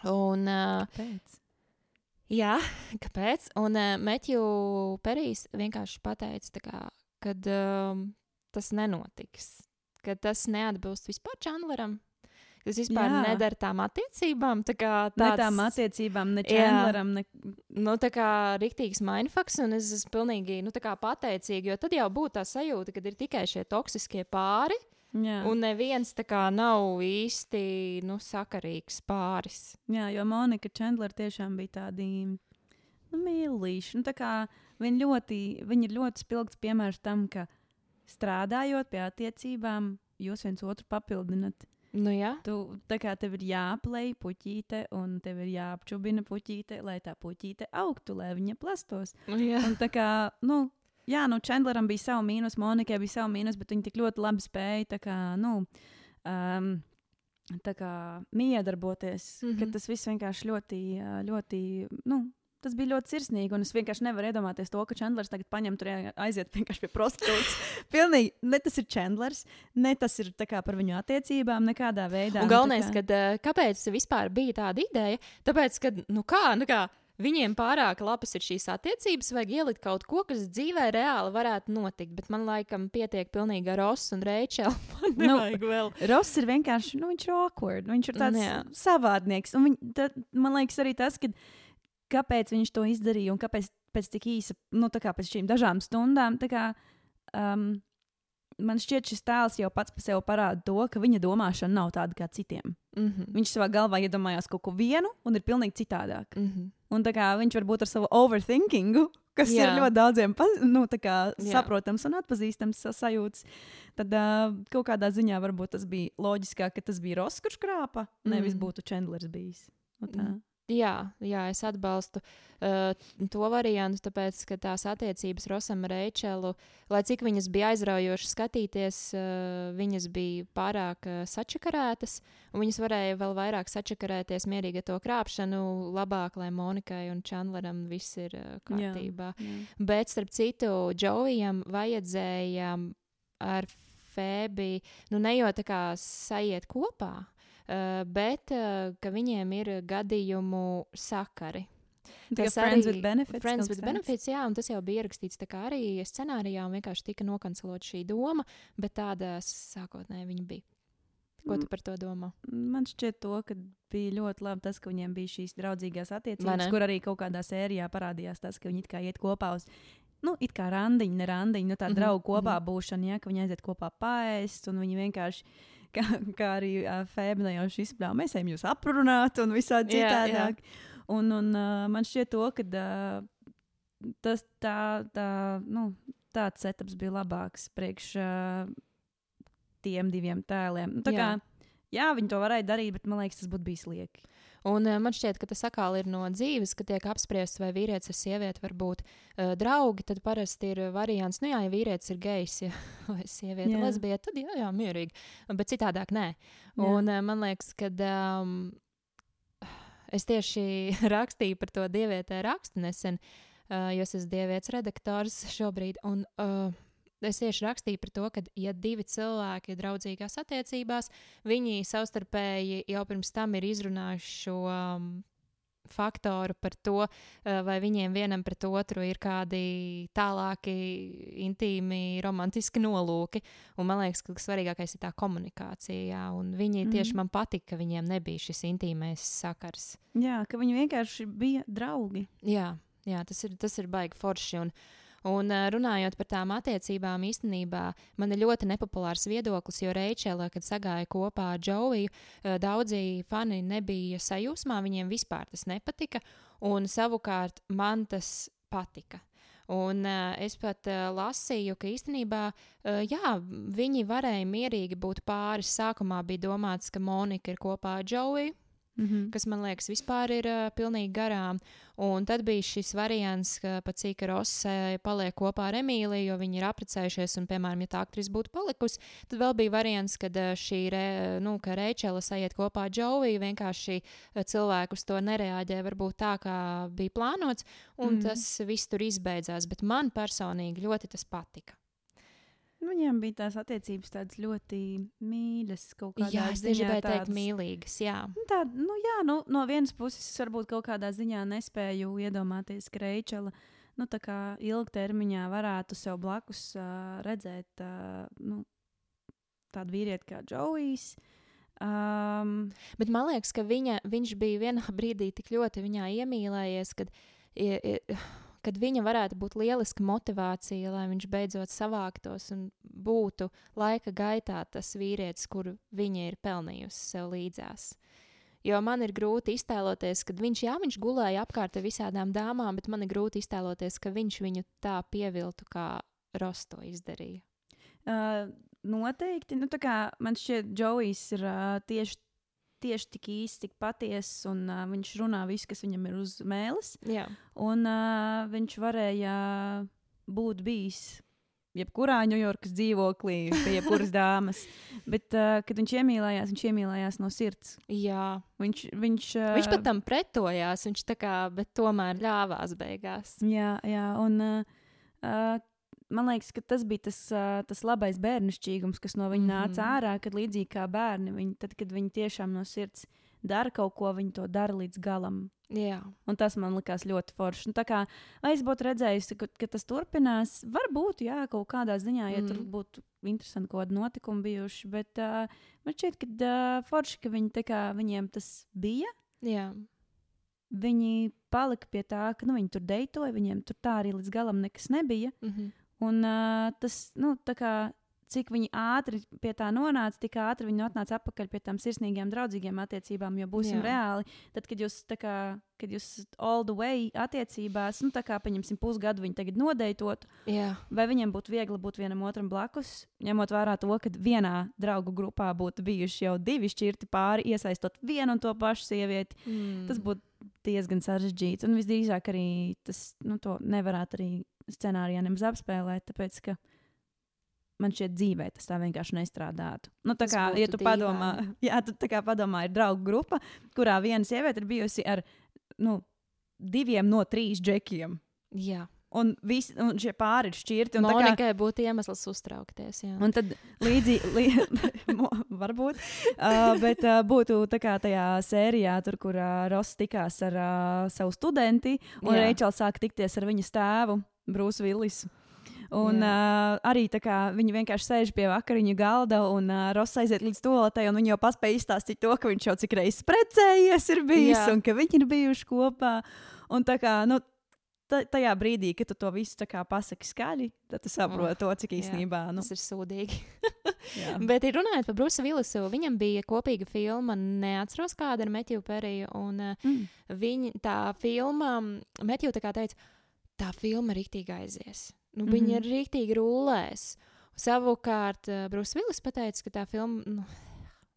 Un, uh, Pēc. jā, kāpēc? Un uh, Metju Perijs vienkārši pateica, kā, kad um, tas nenotiks, ka tas neatbilst vispār Čandleram. Tas vispār Jā. nedara tām attiecībām. Tā kā Ne tāds, tām attiecībām, ne Jā. Chandleram, ne. nu, tā kā rīktīgs mindfucks, un es esmu pilnīgi nu, pateicīga, jo tad jau būtu tā sajūta, ka ir tikai šie toksiskie pāri, Jā. un neviens tā kā nav īsti nu, sakarīgs pāris. Jā, jo Monika Chandler tiešām bija tādi nu, mīlīši. Nu, tā viņa, ļoti, viņa ir ļoti spilgts piemērs tam, ka strādājot pie attiecībām, jūs viens otru papildināt. Nu, jā, Tu, tā kā tev ir jāplēj puķīte, un tev ir jāapčubina puķīte, lai tā puķīte augtu, lai viņa plastos. nu, jā. Un tā kā, nu, jā, nu, Chandleram bija savu mīnus, Monikai bija savu mīnus, bet viņi tik ļoti labi spēja tā kā, nu, um, tā kā miedarboties, mm -hmm. ka Mhm. tas viss vienkārši ļoti, ļoti, nu, tas bija ļoti sirsnīgi, un es vienkārši nevaru iedomāties to, ka Chandlers tagad paņem tur aiziet vienkārši pie prostitūtas. Pilnīgi, ne tas ir Chandlers, ne tas ir kā par viņu attiecībām, nekādā veidā. Un nu, galvenais, kā- kad, eh, kāpēc vispār bija tāda ideja? Tāpēc, ka, nu kā, nu kā, viņiem pārāk labas ir šīs attiecības, vajag ielikt kaut ko, kas dzīvē reāli varētu notikt. Bet man laikam pietiek pilnīgi ar Rosu un Reičelu. Nu. Ross ir vienkārši, nu, viņš ir awkward, viņš ir tāds Jā. savādnieks. Un viņ, tad, man liekas, arī tas, ka, kāpēc viņš to izdarīja un kāpēc pēc tik īsa, nu, tā kā pēc šīm dažām stundām, kā, um, man šķiet, šis tēls jau pats par sevi parāda to, ka viņa domāšana nav tāda kā citiem. Mm -hmm. Viņš savā galvā iedomājās kaut ko vienu un ir pilnīgi citādāk. Mm -hmm. Un tā kā viņš var būt ar savu overthinkingu, kas Jā. Ir ļoti daudziem nu, kā saprotams un atpazīstams sa- sajūts, tad uh, kaut kādā ziņā varbūt tas bija loģiskāk, ka tas bija Ross, kurš krāpa, nevis Mm. būtu Chandlers bijis. Nu, tā. Mm. Jā, jā, es atbalstu uh, to variantu, tāpēc, ka tās attiecības Rosam un Reičelu, lai cik viņas bija aizraujošas skatīties, uh, viņas bija pārāk uh, sačakarētas, un viņas varēja vēl vairāk sačakarēties mierīgi ar to krāpšanu, labāk, lai Monikai un Chandleram viss ir uh, kārtībā. Jā. Bet, starp citu, Džovijam vajadzēja ar Fēbi, nu, ne jau tā kā sajiet kopā, bet uh, ka viņiem ir gadījumu sakari. Tas friends arī- with benefits. Friends with benefits, jā, un tas jau bija ierakstīts arī scenārijā, un vienkārši tika nokancelota šī doma, bet tāda sākotnēji viņa bija. Ko tu par to domā? Man šķiet, to, ka bija ļoti labi tas, ka viņiem bija šīs draudzīgās attiecības, kur arī kaut kādā sērijā parādījās tas, ka viņi it kā iet kopā uz. Nu, it kā randiņi, ne randiņi, nu tā mm -hmm, draugu kopā mm -hmm. būšana, ja, ka viņi aiziet kopā paēst, un viņi vienkārši, kā, kā arī uh, Fēbina jau šis plāns, mēs ejam jūs aprunāt, un visādi Jā, jā. citādāk. Un, un uh, man šķiet to, ka uh, tas tā, tā, nu, tāds setups bija labāks priekš uh, tiem diviem tēliem. Nu, tā Jā. kā, jā, viņi to varēja darīt, bet man liekas, tas būtu bijis lieki. Un uh, man šķiet, ka tas atkal ir no dzīves, ka tiek apspriests, vai vīrietis ar sievieti var būt uh, draugi. Tad parasti ir variants, nu jā, ja vīrietis ir gejs, ja, vai sieviete ir lesbieta, tad jā, jā, mierīgi. Bet citādāk nē. Jā. Un uh, man liekas, ka um, es tieši rakstīju par to dievietē rakstu nesen, uh, jo es esmu dievietes redaktors šobrīd. Un, uh, Es tieši rakstīju par to, ka, ja divi cilvēki ir draudzīgās attiecībās, viņi savstarpēji jau pirms tam ir izrunājuši šo um, faktoru par to, uh, vai viņiem vienam pret otru ir kādi tālāki, intīmi, romantiski nolūki. Un man liekas, ka svarīgākais ir tā komunikācija. Jā, un viņi Mhm. tieši man patika, ka viņiem nebija šis intīmais sakars. Jā, ka viņi vienkārši bija draugi. Jā, jā tas, ir, tas ir baigi forši. Un, un runājot par tām attiecībām, īstenībā man ir ļoti nepopulārs viedoklis, jo Reičela, kad sagāja kopā ar Džoviju, daudzi fani nebija sajūsmā, viņiem vispār tas nepatika, un savukārt man tas patika. Un uh, es pat uh, lasīju, ka īstenībā uh, jā, viņi varēja mierīgi būt pāris. Sākumā bija domāts, ka Monika ir kopā ar Džoviju, Mm -hmm. kas man liekas vispār ir uh, pilnīgi garām. Un tad bija šis variants, ka pat cik Rosa paliek kopā ar Emīliju, jo viņi ir apprecējušies, un, piemēram, ja tā aktrise būtu palikusi, tad vēl bija variants, kad uh, šī re, nu, ka Reičela sajiet kopā ar Džoviju, vienkārši uh, cilvēku uz to nereaģē, varbūt tā, kā bija plānots, un mm. tas viss tur izbeidzās. Bet man personīgi ļoti tas patika. Nu, viņiem bija tās attiecības tādas ļoti mīļas. kaut kādā Jā, es tieši ziņā gribēju teikt, tādas- mīlīgas. Jā, Nu, Tā, nu, jā, nu, no vienas puses, es varbūt kaut kādā ziņā nespēju iedomāties, ka Reičela nu, ilgtermiņā varētu sev blakus uh, redzēt uh, nu, tādu vīrieti kā Džojs. Um, Bet man liekas, ka viņa, viņš bija vienā brīdī tik ļoti viņā iemīlējies, kad, i- i- kad viņa varētu būt lieliska motivācija, lai viņš beidzot savāktos un būtu laika gaitā tas vīrietis, kuru viņa ir pelnījusi sev līdzās. Jo man ir grūti iztēloties, ka viņš, jā, viņš gulēja apkārt ar visādām dāmām, bet man ir grūti iztēloties, ka viņš viņu tā pieviltu, kā Ross to izdarīja. uh, noteikti, nu, man šķiet, Džojs ir uh, tieši, tieši tik īsts, tik patiess, un uh, viņš runā visu, kas viņam ir uz mēles. Jā, Un uh, viņš varēja būt bijis jebkurā Ņujorkas dzīvoklī, pie jebkuras dāmas. Bet, uh, kad viņš iemīlējās, viņš iemīlējās no sirds. Jā. Viņš, viņš, uh, Viņš pat tam pretojās, viņš tā kā, bet tomēr ļāvās beigās. Jā, jā un uh, uh, man liekas, ka tas bija tas, tas labais bērnišķīgums, kas no viņa mm -hmm. nāca ārā, kad līdzīgi kā bērni, viņi, tad, kad viņi tiešām no sirds dara kaut ko, viņi to dara līdz galam. Jā. Un tas man likās ļoti forši. Tā kā vai es būtu redzējusi, ka, ka tas turpinās, varbūt, jā, kaut kādā ziņā, ja mm. tur būtu interesanti kaut kādi notikumi bijuši. Bet uh, man šķiet, ka uh, forši, ka viņi, kā, viņiem tas bija. Jā. Viņi palika pie tā, ka nu, viņi tur deitoja, viņiem tur tā arī līdz galam nekas nebija. Mm -hmm. Un uh, tas, nu, tā kā cik viņi ātri pie tā nonāca, tik ātri viņi atnāca atpakaļ pie tām sirsnīgām, draudzīgām attiecībām. Jo būsim Jā. reāli, tad, kad jūs, kā, kad jūs all the way attiecībās, nu, tā kā paņemsim pusgadu, viņi tagad nodeitot, Jā. vai viņiem būtu viegli būt vienam otram blakus, ņemot vērā to, ka vienā draugu grupā būtu bijuši jau divi šķirti pāri, iesaistot vienu un to pašu sievieti. Mm. Tas būtu diezgan sarežģīti. Un visdrīzāk arī tas nu, nevarētu arī scenārijā nemaz apspēlēt, tāpēc ka man šķiet, dzīvē tas tā vienkārši nestrādātu. Nu, tā kā, ja tu dīvaini. padomā, jā, tu padomā, ir draugu grupa, kurā viena sieviete ir bijusi ar nu, diviem no trīs džekiem. Jā. Un, visi, un šie pāri ir šķirti. Monikai kā, būtu iemesls uztraukties. Jā. Un tad līdzīgi, li, varbūt, uh, bet uh, būtu tā kā tajā sērijā, tur, kur uh, Ross tikās ar uh, savu studenti, un Reičels sāk tikties ar viņas tēvu, Brūsu Villisu. Un uh, arī kā, viņi vienkārši sēž pie vakariņu galda, un uh, Ross aiziet līdz toaletei, un viņi jau paspēja izstāstīt to, ka viņš jau cik reizes precējies ir bijis, Jā. un ka viņi ir bijuši kopā. Un tā kā, nu, tajā brīdī, kad tu to visu pasaki skaļi, tad tu saproti to, cik īstenībā nu. tas ir sūdīgi. Bet, runājot par Brusu Villisu, viņam bija kopīga filma, neatceros kāda ar Metju Periju. Un, mm. viņa, tā filma, Metju tā kā teica, tā filma rīktīgi aizies. Nu, mm -hmm. Viņa rīktīgi rullēs. Savukārt, uh, Brūss Villis pateica, ka tā filma nu,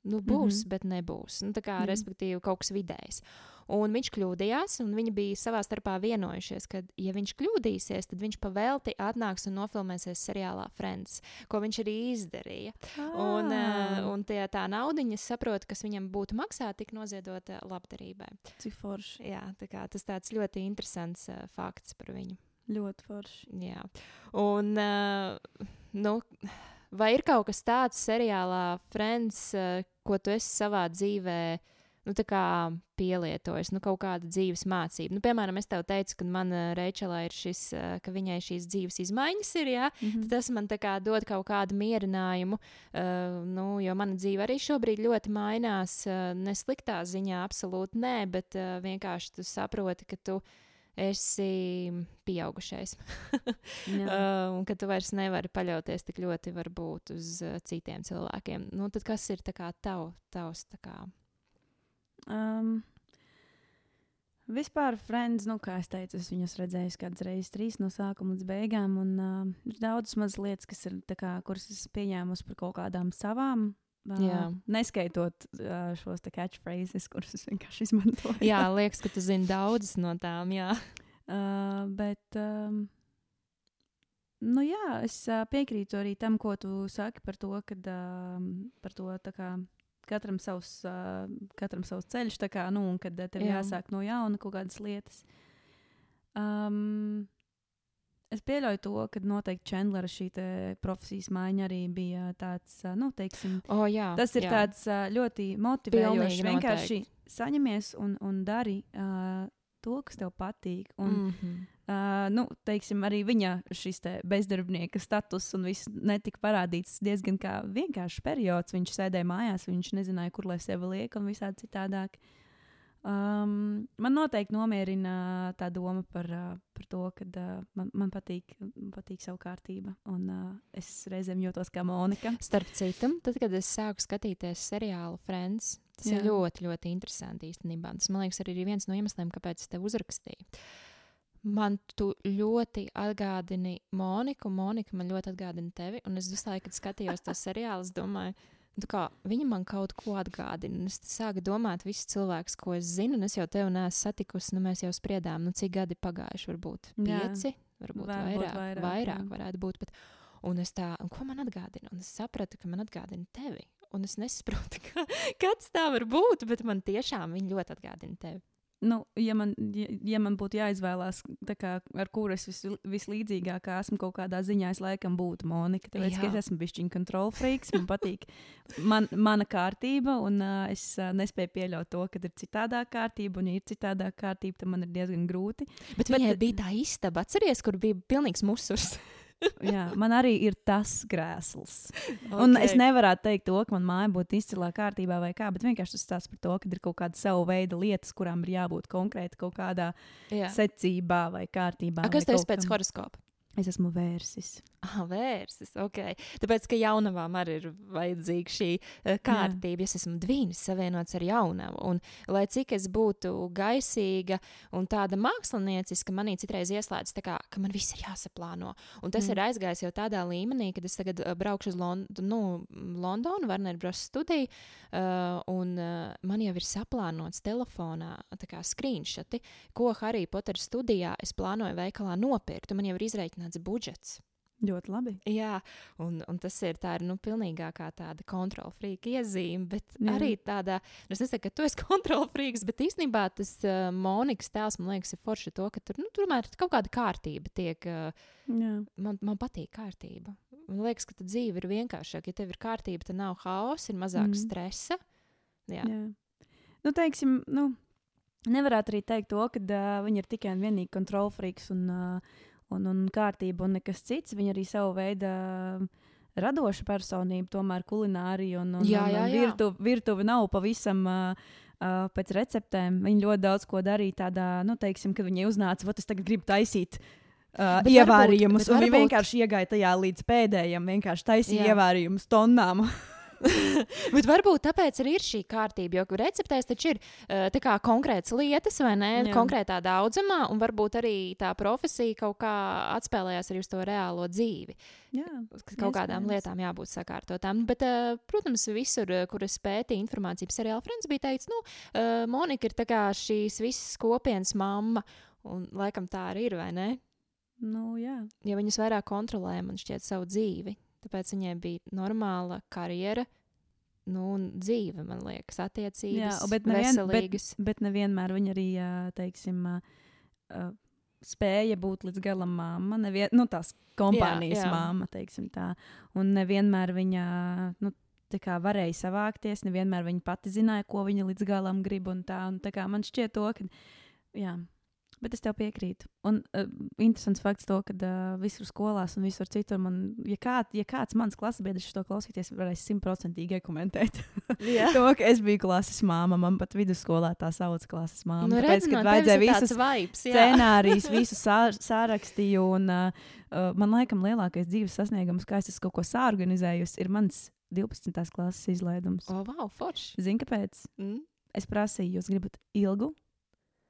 nu, būs, mm -hmm. bet nebūs. Nu, kā, mm -hmm. Respektīvi, kaut kas vidējs. Un viņš kļūdījās, un viņi bija savā starpā vienojušies, ka, ja viņš kļūdīsies, tad viņš pavēlti atnāks un nofilmēsies seriālā Friends, ko viņš arī izdarīja. Ah. Un, uh, un tie, tā naudiņa, saprotu, kas viņam būtu maksāta, tika noziedota labdarībai. Cik forši. Jā, tā kā, tas tāds ļoti interesants uh, fakts par viņu. Ļoti forši. Jā. Un, uh, nu, vai ir kaut kas tāds seriālā Friends, uh, ko tu esi savā dzīvē nu, pielietojis, nu, kaut kāda dzīves mācība? Nu, piemēram, es tev teicu, ka man uh, Reičelā ir šis, uh, ka viņai šīs dzīves izmaiņas ir, jā, mm -hmm. tas man kā, dod kaut kādu mierinājumu, uh, nu, jo mana dzīve arī šobrīd ļoti mainās, uh, nesliktā ziņā, absolūti nē, bet uh, vienkārši tu saproti, ka tu esi pieaugušais. uh, un ka tu vairs nevari paļauties tik ļoti varbūt uz uh, citiem cilvēkiem. Nu, tad kas ir kā, tav, tavs? Kā? Um, vispār, Friends, nu, kā es teicu, es viņus redzēju kādas reizes, trīs no sākuma līdz beigām. Un uh, ir daudz mazas lietas, kas ir, kā, kuras es pieņēmu par kaut kādām savām Uh, neskaitot uh, šos catchphrases, kurus es vienkārši izmantoju. jā, liekas, ka tu zini daudzas no tām. Jā. Uh, bet, um, nu jā, es uh, piekrītu arī tam, ko tu saki par to, ka uh, par to kā, katram, savs, uh, katram savs ceļš, kā, nu, un kad tev jā. jāsāk no jauna kaut kādas lietas. Um, Es pieļauju to, ka noteikti Chandlera šī profesijas maiņa arī bija tāds, nu, teiksim, oh, jā, tas ir jā. tāds ļoti motivējošs. Vienkārši saņemies un, un dari uh, to, kas tev patīk. Un, mm -hmm. uh, nu, teiksim, arī viņa šis te bezdarbnieka status un viss netika parādīts diezgan kā vienkāršs periods. Viņš sēdēja mājās, viņš nezināja, kur lai sevi liek un visādi citādāk. Uh, Um, man noteikti nomierina tā doma par, par to, ka uh, man, man patīk, patīk savu kārtību. Un uh, es reizēm jūtos kā Monika. Starp citu, tad, kad es sāku skatīties seriālu Friends, tas Jā. ir ļoti, ļoti interesanti īstenībā. Tas man liekas, arī ir viens no iemesliem, kāpēc es te uzrakstīju. Man tu ļoti atgādini Moniku, Monika man ļoti atgādina tevi. Un es visu laiku, kad skatījos to seriālu, domāju, Nu kā, viņa man kaut ko atgādina. Es sāku domāt, visus cilvēkus, ko es zinu, un es jau tevi neesmu satikusi. Nu, mēs jau spriedām, nu, cik gadi pagājuši, varbūt pieci. Jā. varbūt Varbūt vairāk, vairāk, vairāk jā. varētu būt. Bet, un es tā, un ko man atgādina? Un es sapratu, ka man atgādina tevi. Un es nesaprotu, kā, kāds tā var būt, bet man tiešām viņi ļoti atgādina tevi. Nu, ja, man, ja, ja man būtu jāizvēlās, kā, ar kuru es vis, vislīdzīgākā esmu kaut kādā ziņā, es laikam būtu Monika. Tāpēc, es esmu bijis viņa kontrolfrīks, man patīk man, mana kārtība, un uh, es uh, nespēju pieļaut to, ka ir citādā kārtība, un ja ir citādā kārtība, tad man ir diezgan grūti. Bet, bet viņai bija tā istaba, atceries, kur bija pilnīgs musurs. Jā, man arī ir tas krēsls. Un es nevaru teikt, to, ka manā māja būtu izcilā kārtībā vai kā, bet vienkārši tas stāsta par to, ka ir kaut kāda sava veida lietas, kurām ir jābūt konkrēti kaut kādā Jā. secībā vai kārtībā. A, kas tev kaut pēc horoskopa? Es esmu vērsis. Ah, vērsis. Okay. Tāpēc, ka jaunavām arī ir vajadzīga šī uh, kārtība. Es esmu dvīnis savienots ar jaunavu. Un, lai cik es būtu gaisīga un tāda mākslinieciska, manī citreiz ieslēdz, tā kā, ka man viss ir jāsaplāno. Un tas Mm. ir aizgājis jau tādā līmenī, kad es tagad uh, braukšu uz Lond nu, Londonu, Varneru Bros. studiju, uh, un uh, man jau ir saplānots telefonā screenshoti, ko Harry Potter studijā es plānoju veikalā nopirkt. Man jau ir izreikināts budžets. Ļoti labi. Jā, un, un tas ir tā ir nu, pilnīgākā tāda kontrolfrīka iezīme, bet Jā. Arī tāda, nu, es nesaku, ka tu esi kontrolfrīks, bet īstenībā tas uh, Monikas tēls man liekas ir forši to, ka tur nu, tomēr kaut kāda kārtība tiek. Uh, Jā. man, man patīk kārtība. Man liekas, ka dzīve ir vienkāršāka. Ja tev ir kārtība, tad nav haosa, ir mazāk mm. stresa. Jā. Jā. Nu, teiksim, nu, nevarētu arī teikt to, ka uh, viņi ir tikai un vienīgi kontrolfrīks un, uh, un, un kārtība un nekas cits. Viņi arī savu veidu radoša personība, tomēr kulinārija un, un, Jā, un, jā, un jā. virtuve, virtuve nav pavisam. Uh, Uh, pēc receptēm viņi ļoti daudz ko darīja. Tādā, nu, teiksim, kad viņi uznāca, vat es tagad gribu taisīt uh, Bet ievārījumus, varbūt- varbūt- vienkārši iegāja tajā līdz pēdējiem, vienkārši taisīja Jā. ievārījumus tonnām. Bet varbūt tāpēc arī ir šī kārtība, jo receptēs taču ir tā kā konkrētas lietas, vai ne? Jā. Konkrētā daudzumā, un varbūt arī tā profesija kaut kā atspēlējās arī uz to reālo dzīvi. Jā, ka Kaut kādām lietām jābūt sakārtotām. Bet, uh, protams, visur, uh, kur es pētīju informāciju par seriālu Friends, bija teikts, nu, Monika ir šīs visas kopienas mamma, un laikam tā arī ir, vai ne? nu, jā. Jo viņas vairāk kontrolē, man šķiet, savu dzīvi. Tāpēc viņai bija normāla karjera, nu, un dzīve, man liekas, attiecības, Jā, bet nevien- veselīgas. Bet nevienmēr viņa arī, teiksim, spēja būt līdz galam māma. Nevien, nu, tās kompānijas Jā, jā. māma, teiksim tā. Un nevienmēr viņa nu, tā kā varēja savākties, nevienmēr viņa pati zināja, ko viņa līdz galam grib. Un tā, un tā kā man šķiet to, ka. Jā. Bet es tev piekrītu. Un uh, interesants fakts, to, ka uh, visur skolās un visur citur man, ja, kā, ja kāds mans klases biedrs to klausīties, varēs simtprocentīgi komentēt. Jā. to, ka es biju klases māma. Man pat vidusskolā tā sauc klases māma. Nu, Tāpēc, redz, kad vajadzēja visus vibes, scenārijus, visu sā, sārakstīju. Un, uh, uh, man laikam lielākais dzīves sasniegums, kā es esmu kaut ko sāorganizējusi, ir mans 12. klases izlaidums. O, wow, forši. Zini, kāpēc? Mm. Es prasīju, jūs gribat ilgu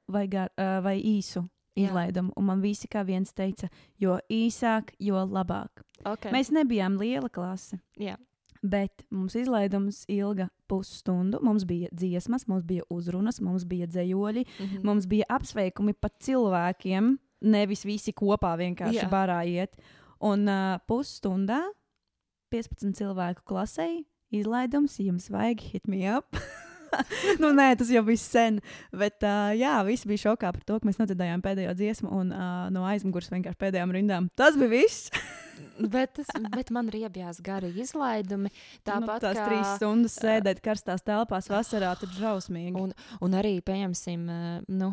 vai, gar, uh, vai īsu izlaidumu, un man visi kā viens teica, jo īsāk, jo labāk. Okay. Mēs nebijām liela klase. Jā. Bet mums izlaidums ilga pusstundu. Mums bija dziesmas, mums bija uzrunas, mums bija dzējoļi, Mhm. mums bija apsveikumi pat cilvēkiem. Nevis visi kopā vienkārši Jā. barā iet. Un uh, pusstundā 15 cilvēku klasē izlaidums, jums vajag hit me up. nu, nē, tas jau bija sen. Bet, uh, jā, visi bija šokā par to, ka mēs nodzirdējām pēdējo dziesmu, un uh, no aizmugures vienkārši pēdējām rindām. Tas bija viss. bet, tas, bet man riebjās gari izlaidumi. nu, Tāpat tās kā, trīs stundas sēdēt karstās telpās vasarā, tur drausmīgi. Un, un arī, pieņemsim, nu,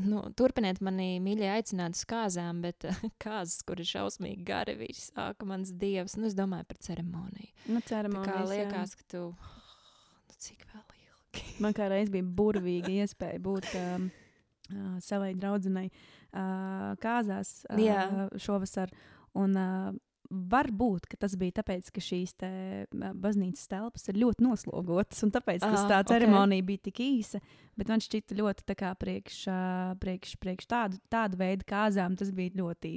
nu, turpiniet mani mīļi aicināt uz kāzām, bet kāzas, kur ir šausmīgi gari, viss sāka mans dievs. Nu, es domāju par ceremoniju. nu, Tā kā ceremonijas, jā. liekas, ka tu, nu, cik vēl. Man kā reiz bija burvīga iespēja būt um, uh, savai draudzenei uh, kāzās uh, Jā. šovasar. Un, uh, Varbūt tas bija tāpēc, ka šīs te, baznīcas telpas ir ļoti noslogotas, un tāpēc tas Ah, tā ceremonija bija tik īsa. Bet man šķita ļoti priekš, priekš, priekš tādu, tādu veidu kāzām. Tas bija ļoti,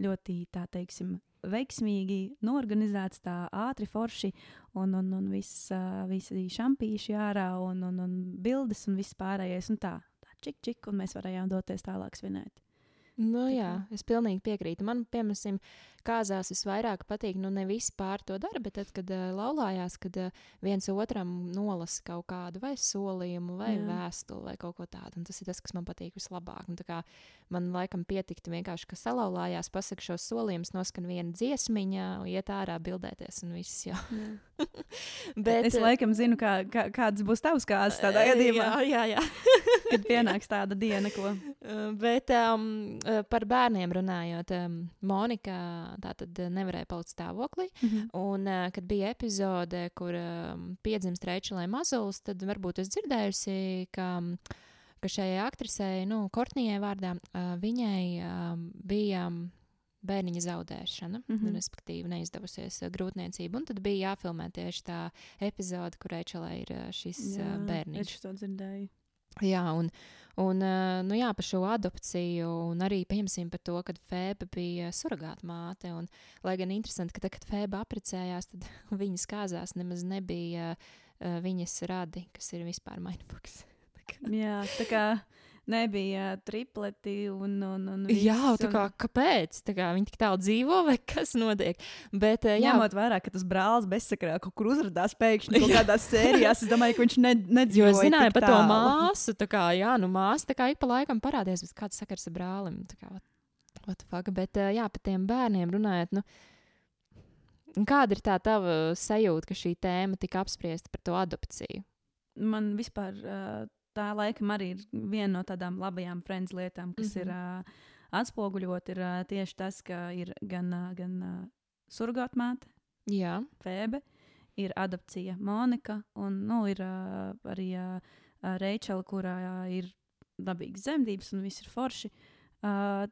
ļoti tā teiksim, veiksmīgi norganizēts, tā ātri, forši, un, un, un viss, visi šampīši ārā, un, un, un bildes un viss pārējais. Un tā, tā čik, čik, un mēs varējām doties tālāk svinēt. Nu, jā, es pilnīgi piekrītu. Man, piemēram, kāzās visvairāk patīk, nu, ne visi pār to dara, bet tad, kad uh, laulājās, kad uh, viens otram nolasa kaut kādu vai solījumu, vai Jā. vēstuli, vai kaut ko tādu. Un tas ir tas, kas man patīk vislabāk. Un, tā kā man laikam pietiktu vienkārši, ka salauzājās, pasakot šos solījumus, noskan viena dziesmiņa, iet ārā, bildēties un viss jau. Bet, es laikam zinu, kā, kā, kādas būs tavs kāzas tādā eh, gadījumā, Jā, jā, jā. kad pienāks tāda diena, ko. Bet um, par bērniem runājot, Monika tā tad nevarēja palikt stāvoklī. Mhm. Un, uh, kad bija epizode, kur piedzimst Reičelē mazulis, tad varbūt es dzirdējusi, ka, ka šai aktrisei, nu, Kortnijai vārdā, viņai bija. Bērniņa zaudēšana, mm. -hmm. respektīvi, neizdevusies grūtniecība. Un tad bija jāfilmē tieši tā epizode, kur Reičelē ir šis jā, bērniņš. Es to dzirdēju. Jā, un, un ā, nu jā, par šo adopciju, un arī pieņemsim par to, ka Fēba bija surrogāta māte. Un, lai gan interesanti, ka tad, kad Fēba apprecējās, tad viņas kāzās nemaz nebija uh, viņas radi, kas ir vispār mindfucks. Jā, tā kā nebija tripleti un. un, un Jā, viss, tā kā, kāpēc? Tā kā viņi tik tālu dzīvo, vai kas notiek? Bet, ā, jā, Ņemot vērā, ka tas brālis bezsakrā kaut kur uzrādījās pēkšņi kaut kādās sērijās, es domāju, ka viņš ne, nedzīvo. Jo es zināju par to māsu. Tā kā, jā, nu, māsa tā kā ik pa laikam parādījās, bet kāds sakars ar brālim. Tā kā, what, the fuck? Bet, ā, jā, par tiem bērniem runājot, nu, kāda ir tā tava sajūta, ka šī tēma tika apspriesta par to adopciju? Man vispār ā, tā laikam arī ir viena no tādām labajām friends lietām, kas mm -hmm. ir ā, atspoguļot, ir ā, tieši tas, ka ir gan, ā, gan ā, surgātmāte, Fēbe, ir adopcija Monika, un nu, ir ā, arī ā, Reičela, kurā ā, ir dabīgas dzemdības un viss ir forši. Tā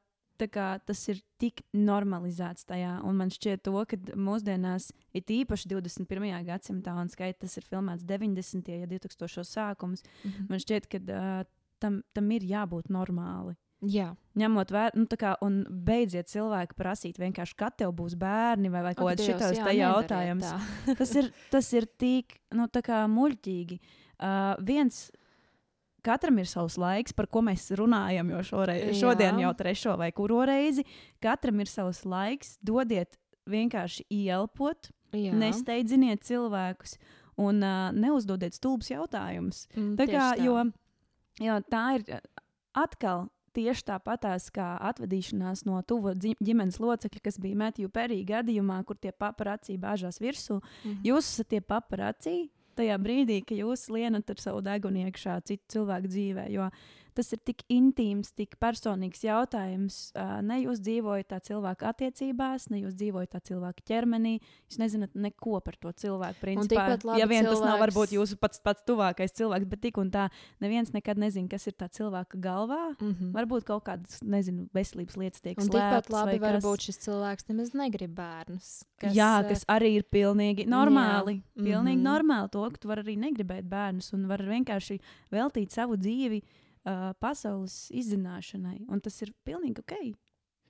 kā tas ir tik normalizēts tajā, un man šķiet, to, ka mūsdienās ir īpaši 21. gadsimtā, un skaidrs, tas ir filmēts 90. un 2000. sākums. mhm. Man šķiet, ka uh, tam, tam ir jābūt normāli. jā. Ņemot vērā, nu, tā kā, un beidziet cilvēku prasīt, vienkārši, kad tev būs bērni vai, vai kaut jā, te nedariet jautājums. tā. Tas ir, tas ir tik, nu, tā muļķīgi. Uh, viens, katram ir savs laiks, par ko mēs runājam, jo šoreiz, Jā. šodien jau trešo vai kuro reizi. Katram ir savs laiks, dodiet vienkārši ielpot, Jā. nesteidziniet cilvēkus un uh, neuzdodiet stulbus jautājumus. Mm, Tā kā, tā. jo, jo tā ir atkal tieši tāpatās kā atvadīšanās no tuva ģimenes locekļa, kas bija Matthew Perry gadījumā, kur tie paparācī bāžās virsū. Mhm. Jūs esat tie paparācī tajā brīdī, kad jūs lienat ar savu degunu iekšā citu cilvēku dzīvē. Jo tas ir tik intīms, tik personīgs jautājums. Ne jūs dzīvojat tā cilvēka attiecībās, ne jūs dzīvojat tā cilvēka ķermenī. Jūs nezināt neko par to cilvēku. Principā, labi ja vien tas nav cilvēks- varbūt jūsu pats, pats tuvākais cilvēks, bet tik un tā, neviens nekad nezina, kas ir tā cilvēka galvā. Mhm. Varbūt kaut kādas, nezinu, veselības lietas tiek slēptas. labi vai var kas. būt šis cilvēks nemaz negrib bērnus. Kas, jā, kas arī ir pilnīgi normāli. Jā. Pilnīgi Mhm. normāli to, ka tu vari arī negribēt bērnus un vari vienkārši veltīt savu dzīvi uh, pasaules izzināšanai. Un tas ir pilnīgi ok.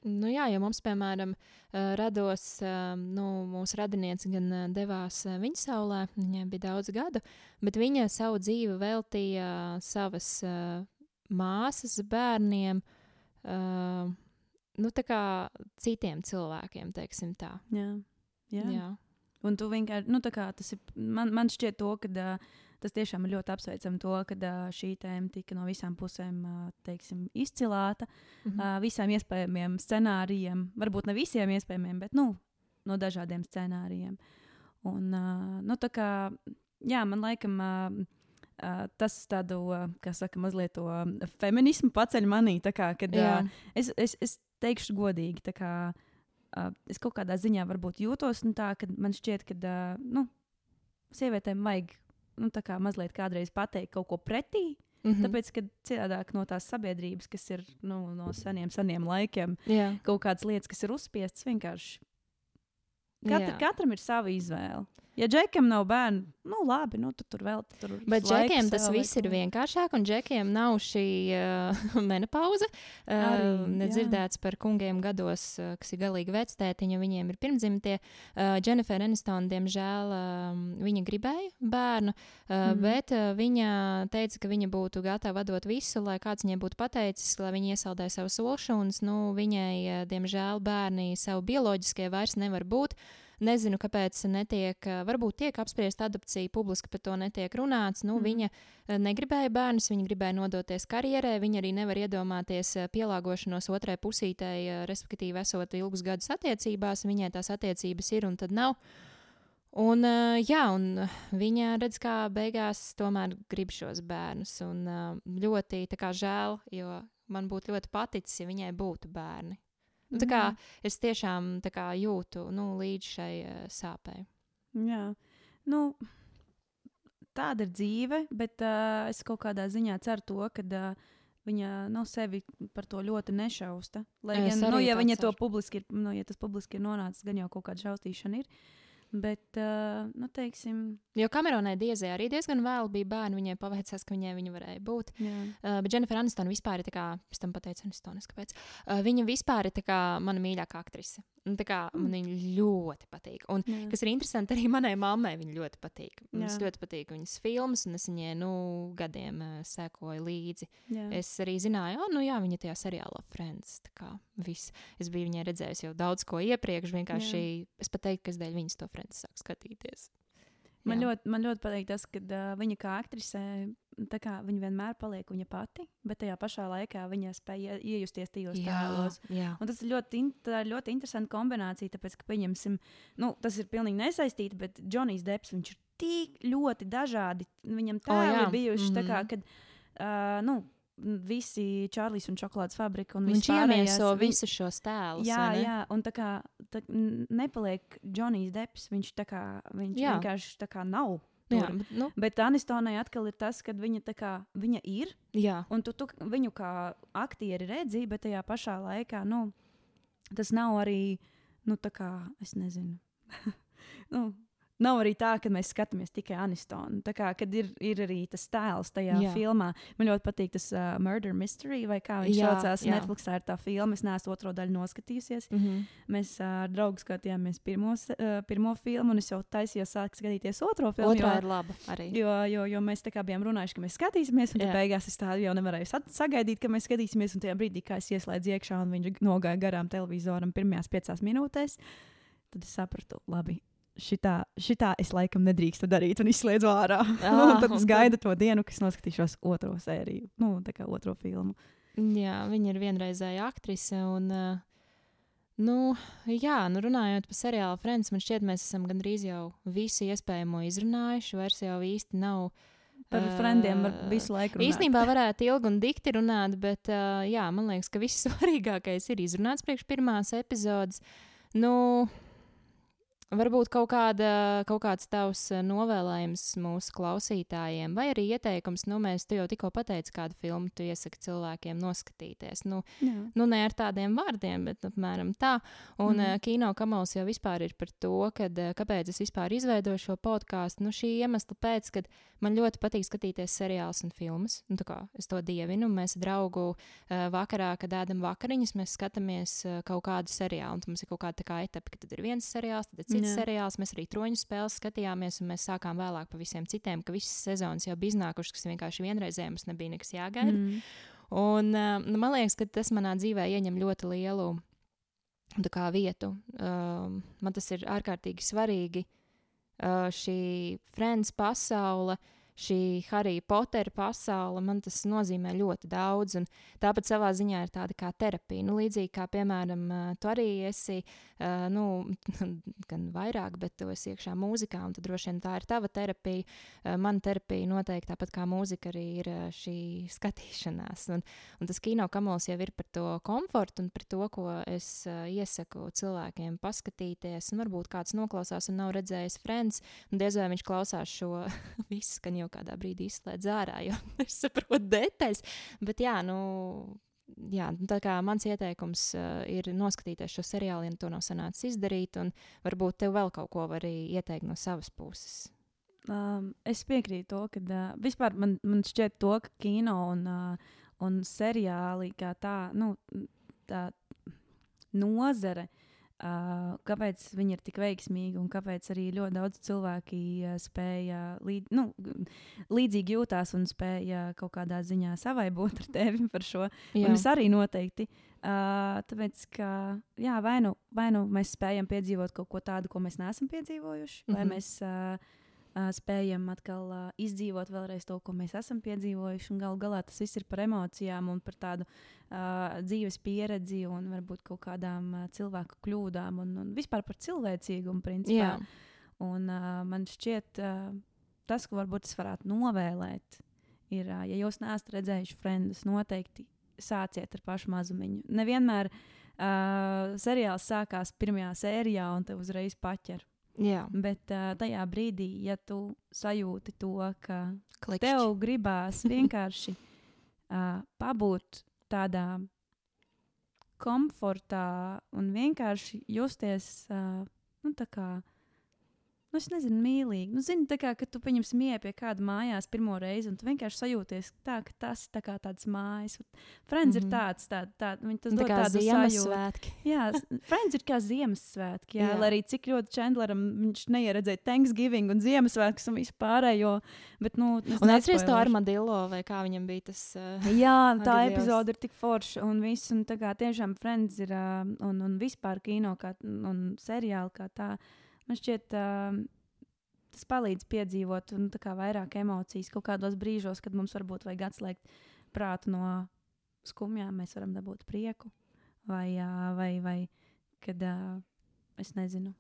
Nu, jā, jo mums, piemēram, ā, rados, ā, nu, mūsu radiniece gan devās viņa saulē, viņai bija daudz gadu, bet viņa savu dzīvi veltīja savas māsas bērniem, nu, tā kā citiem cilvēkiem, teiksim tā. Jā. Jā. Jā. Un tu vienkārši, nu, tā kā tas ir, man, man šķiet to, ka uh, tas tiešām ir ļoti apsveicami to, ka uh, šī tēma tika no visām pusēm, uh, teiksim, izcilāta. Mhm. uh, visiem iespējamiem scenārijiem, varbūt ne visiem iespējamiem, bet nu, no dažādiem scenārijiem. Un, uh, nu, kā, jā, man laikam. Uh, Uh, tas tādu, uh, kā saka, mazliet to feminismu paceļ manī. Kā, kad, uh, es, es, es teikšu godīgi, kā, uh, es kaut kādā ziņā varbūt jūtos nu, tā, ka man šķiet, ka uh, nu, sievietēm vajag nu, tā kā mazliet kādreiz pateikt kaut ko pretī. Mhm. Tāpēc, ka citādāk no tās sabiedrības, kas ir nu, no seniem, seniem laikiem, Jā. kaut kādas lietas, kas ir uzspiestas, vienkārši. Katra, Jā. katram ir sava izvēle. Ja džekam nav bērnu, nu labi, nu tu tur vēl tu tur. Bet džekiem tas viss ir vienkāršāk, un džekiem nav šī uh, menopauze. Uh, Arī, jā. nedzirdēts par kungiem gados, uh, kas ir galīgi vectētiņa, viņiem ir pirmdzimtie. Uh, Jennifer Aniston, diemžēl, uh, viņa gribēja bērnu, uh, mm. bet uh, viņa teica, ka viņa būtu gatava dot visu, lai kāds viņai būtu pateicis, lai viņa iesaldē savu solšanas. Nu, viņai, uh, diemžēl, bērni savu bioloģiskie vairs nevar būt. Nezinu, kāpēc netiek, ā, varbūt tiek apspriesta adopcija, publiski par to netiek runāts. Nu, mm. Viņa ā, negribēja bērnus, viņa gribēja nodoties karjerē, viņa arī nevar iedomāties ā, pielāgošanos otrai pusītei, ā, respektīvi, esot ilgus gadus attiecībās. Viņai tās attiecības ir un tad nav. Un, jā, un viņa redz, kā beigās tomēr grib šos bērnus. Un ļoti tā kā, žēl, jo man būtu ļoti paticis, ja viņai būtu bērni. Nu, tā kā Jā. es tiešām kā, jūtu nu, līdz šai uh, sāpei. Jā, nu, tāda ir dzīve, bet uh, es kaut kādā ziņā ceru to, ka uh, viņa no sevi par to ļoti nešausta. Lai gan, nu, ja viņa to publiski ir, nu, ja tas publiski ir nonācis, gan jau kaut kāda šausmīšana ir. Bet, uh, nu, teiksim, Jo Kameronai Diezē arī diezgan vēl bija bērni. Viņai paveicās, ka viņai viņa varēja būt. jā. Uh, bet Jennifer Aniston vispār ir tā kā, es tam pateicu, Aniston, kāpēc. Uh, viņa vispār ir tā kā mana mīļākā aktrise. Un Tā kā man viņa ļoti patīk. Un, Jā. kas ir interesanti, arī manai mammai viņa ļoti patīk. Viņas Jā. ļoti patīk viņas filmas, un es viņai nu, gadiem uh, sekoju līdzi. Jā. Es arī zināju, ka, nu, jā, viņa tajā seriālā Friends. Es biju viņai redzējusi jau daudz ko iepriekš. Vienkārši es pat teiktu, ka es dēļ viņas to Friends sāku skatīties. Man Jā. ļoti, man ļoti patīk tas, ka uh, viņa kā aktrise, tā kā viņa vienmēr paliek viņa pati, bet tajā pašā laikā viņa spēja ie- iejusties tajos tēlos. jā. Un tas ir ļoti, ļoti interesanti kombinācija, tāpēc, ka, pieņemsim, nu, tas ir pilnīgi nesaistīti, bet Džonijs Deps, ir tik ļoti dažādi. Viņam tēli jā. ir bijuši tā kā, Mhm. kad, uh, nu, visi Čārlis un Čokolādes fabrika un Viņš iemieso visus šos tēlus. Jā, jā, un tā kā tā, nepaliek Džonijs Deps, viņš kā, viņš Jā. vienkārši tā kā nav. Jā, tur. bet, nu, Bet Anistonai atkal ir tas, ka viņa, kā, viņa ir, jā. un tu, tu viņu kā aktieri redzi, bet tajā pašā laikā nu, tas nav arī, nu, tā kā, es nezinu. nu, Nav arī tā, ka mēs skatāmies tikai Anistonu. Tā kā ir, ir arī tas tēls tajā jā. Filmā. Man ļoti patīk tas uh, Murder Mystery, vai kā viņš saucās. jā. Netflixā ir tā filma. Es neesmu otro daļu noskatījusies. Mm -hmm. Mēs uh, ar draugu skatījāmies pirmo, se- uh, pirmo filmu, un es jau taisījos sākt skatīties otro filmu. Otrā jo- ir laba arī. Jo, jo, jo mēs tā kā bijām runājuši, ka mēs skatīsimies, un Jā. beigās es tādu jau nevarēju sa- sagaidīt, ka mēs skatīsimies. Un tajā brīdī, kad es ieslēdzu iekšā, un viņš nogāja garām televizoram pirmajās piecās minūtēs, tad es sapratu, labi. Šitā, šitā es laikam nedrīkstu darīt, un izslēdzu ārā. Ā, un tad es tad- gaidu to dienu, kad es noskatīšos otro sēriju, nu, tā kā otro filmu. Jā, viņa ir vienreizēja aktrise. Un, uh, nu, jā, nu, runājot par seriālu Friends, man šķiet, mēs esam gandrīz jau visu iespējamo izrunājuši. Vairs jau īsti nav. Par ā, frendiem var visu laiku runāt. Īstenībā varētu ilgi un dikti runāt, bet uh, jā, man liekas, ka viss svarīgākais ir izrunāts priekš pirmās epizodes. Nu, Varbūt kaut, kāda, kaut kāds tavs ā, novēlējums mūsu klausītājiem, vai arī ieteikums, nu, mēs tu jau tikko pateici, kādu filmu tu iesaki cilvēkiem noskatīties. Nu, Jā. nu, ne ar tādiem vārdiem, bet apmēram tā. Un mm. kino kamals jau vispār ir par to, kad, eh, kāpēc es vispār izveidoju šo podkāstu. Nu, šī iemesla pēc, kad man ļoti patīk skatīties seriālus un filmas. Un, tā kā es to dievinu. Mēs ar draugu uh, vakarā, kad ēdam vakariņas, mēs skatāmies uh, kaut kādu seriālu. Un mums ir kaut kāda tā kā etape, ka tad ir viens seriāls, tad ir cits seriāls. Mēs arī troņu spēles skatījāmies, un mēs sākām vēlāk pa visiem citiem, ka visas sezonas jau bija iznākušas, kas vienkārši vienreizēji mums nebija nekas jāgaida. Mm. Un, uh, nu, man liekas, ka tas manā dzīvē ieņem ļoti lielu kā, vietu. Um, man tas ir ārkārtīgi svarīgi. Uh, šī Friends pasaule, šī Harry Potter pasaule, man tas nozīmē ļoti daudz. Un tāpat savā ziņā ir tāda kā terapija. Nu, līdzīgi kā, piemēram, uh, tu arī esi, uh, nu, gan vairāk, bet tu esi iekšā mūzikā, un tad droši vien tā ir tava terapija. Uh, mana terapija noteikti tāpat kā mūzika arī ir šī skatīšanās. Un, Un tas kino kamols jau ir par to komfortu un par to, ko es iesaku cilvēkiem paskatīties. Un varbūt kāds noklausās un nav redzējis Friends, un diez vai viņš klausās šo visu, kan jau kādā brīdī izslēdz ārā, jo es saprotu detaļas. Bet jā, nu. jā, nu, tā kā mans ieteikums uh, ir noskatīties šo seriālu, ja tu nav sanācis izdarīt, un varbūt tev vēl kaut ko var ieteikt no savas puses. Um, es piekrītu to, ka uh, vispār man, man šķiet, to, ka kino un, uh, un seriāli kā tā, nu, tā nozare. Uh, kāpēc viņi ir tik veiksmīgi un kāpēc arī ļoti daudz cilvēki uh, spēja līd, nu, līdzīgi jūtās un spēja kaut kādā ziņā savaibot ar tevi par šo. Es arī noteikti. Uh, tāpēc, ka jā, vai, nu, vai nu mēs spējam piedzīvot kaut ko tādu, ko mēs neesam piedzīvojuši, mm -hmm. vai mhm. mēs. Uh, uh, spējam atkal uh, izdzīvot vēlreiz to, ko mēs esam piedzīvojuši. Galu galā tas viss ir par emocijām un par tādu uh, dzīves pieredzi un varbūt kaut kādām uh, cilvēku kļūdām un, un vispār par cilvēcīgumu. Principā. Jā. Un, uh, man šķiet, uh, tas, ko varbūt es varētu novēlēt, ir, uh, ja jūs neesat redzējuši frendus, noteikti sāciet ar pašu mazumiņu. Nevienmēr uh, seriāls sākās pirmajā sērijā un te uzreiz paķer. Jā. Bet uh, tajā brīdī, ja tu sajūti to, ka Klikšķi. tev gribās vienkārši uh, pabūt tādā komfortā un vienkārši justies uh, nu, tā kā nu, es nezinu, mīlīgi. Nu, zini, tā kā, kad tu pieņemsi mieru pie kāda mājās pirmo reizi, un tu vienkārši sajūties tā, ka tas ir tā tāds mājas. Friends mm -hmm. ir mhm. tāds, tā, tā, viņi tas tā dod tādu Ziemassvētki. jā, Friends ir kā Ziemassvētki, jā, jā. lai arī cik ļoti Chandleram viņš neieredzēja Thanksgiving un Ziemassvētkus un vispārējo. Bet, nu, un atceries to armadillo, vai kā viņam bija tas. Uh, jā, tā epizode ir tik forša un viss, un tā kā tiešām Friends ir, uh, un, un vispār kino kā, un seriāli kā tā. Man šķiet, uh, tas palīdz piedzīvot kā, vairāk emocijas kaut kādos brīžos, kad mums varbūt vajag atslēgt prātu no skumjām, mēs varam dabūt prieku. Vai, uh, vai, vai kad uh, es nezinu,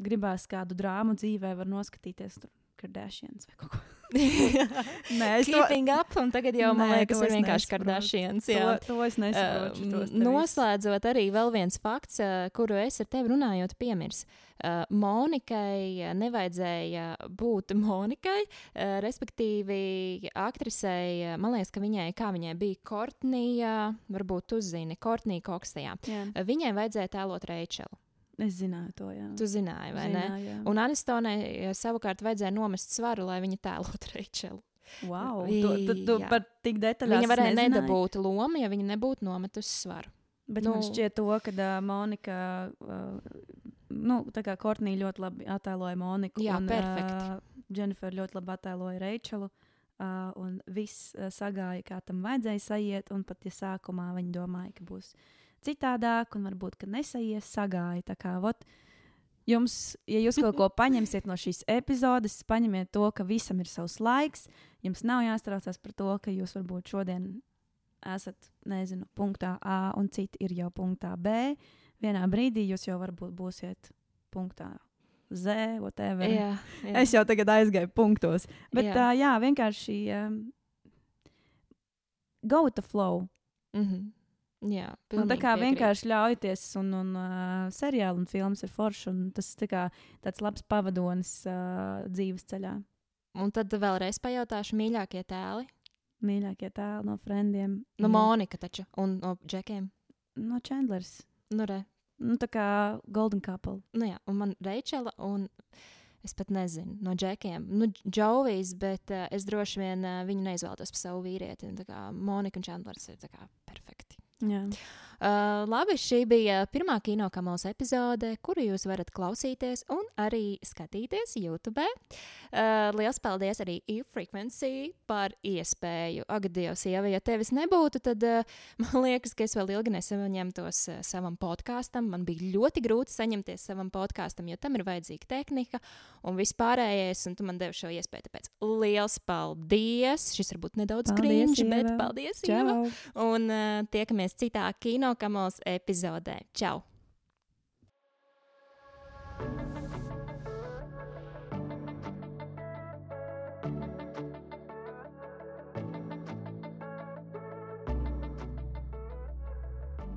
gribās kādu drāmu dzīvē, var noskatīties tur Kardashians vai kaut ko. Nē, es to... up, un tagad jau, man Nē, liekas, ir vienkārši Kardashians. Jā, to, to es nesaprotu. Uh, noslēdzot arī vēl viens fakts, uh, kuru es ar tevi runājot piemirs. Uh, Monikai nevajadzēja būt Monikai, uh, respektīvi aktrisei, man liekas, ka viņai, kā viņai bija Kortnija, varbūt uzzini, Kortnija Kokstajā. Uh, viņai vajadzēja tēlot Reičelu. Es zināju to, jā. Tu zināji, vai zināju, ne? Jā. Un Anistonai savukārt vajadzēja nomest svaru, lai viņa tēlot Reičelu. Wow, tu, tu, tu par tik detaļām. Viņa varēja nezināju. nedabūt lomu, ja viņa nebūtu nometusi svaru. Bet nu, man šķiet, to, ka uh, Monika, uh, nu, tā kā Kortnija ļoti labi attēloja Moniku. Jā, un, perfekti. Uh, Jennifer ļoti labi attēloja Reičelu. Uh, un viss uh, sagāja, kā tam vajadzēja sajiet. Un pat ja sākumā viņi domāja, ka būs uh, citādāk, un varbūt, ka nesaies sagāja. Tā kā, vot, jums, ja jūs kaut ko paņemsiet no šīs epizodes, paņemiet to, ka visam ir savs laiks. Jums nav jāstraucās par to, ka jūs varbūt šodien esat, nezinu, punktā A, un citi ir jau punktā B. Vienā brīdī jūs jau varbūt būsiet punktā Z, whatever. Jā, jā. Es jau tagad aizgāju punktos. Bet jā, uh, jā vienkārši um, go with the flow. Mm -hmm. Jā, un tā kā piekrīt. vienkārši ļaujieties, un, un uh, seriāli un filmas ir forši, un tas ir tā tāds labs pavadonis uh, dzīves ceļā. Un tad vēlreiz pajautāšu, mīļākie tēli? Mīļākie tēli no frendiem. No. Monika taču, un no Džekiem. No Chandlers. Nu, re. Nu, tā kā Golden Couple. Nu, jā, un man Reičela un es pat nezinu, no džekiem. Nu, Džovijs, bet uh, es droši vien uh, viņu neizvēlētos par savu vīrieti. Tā kā Monika un Čandlers ir perfekti. Jā. Uh, labi, šī bija pirmā kinokamos epizode, kuru jūs varat klausīties un arī skatīties YouTube. Uh, Lielas paldies arī e-frequency par iespēju. Ak, Dievs, ja, ja tevis nebūtu, tad uh, man liekas, ka es vēl ilgi nesaņemtos uh, savam podkāstam. Man bija ļoti grūti saņemties savam podkāstam, jo tam ir vajadzīga tehnika un vispārējais, un tu man devi šo iespēju. Tāpēc liels paldies! Šis varbūt nedaudz grīņš, bet paldies! Ieva. Un uh, tiekamies citā kino Kamos epizodē. Čau!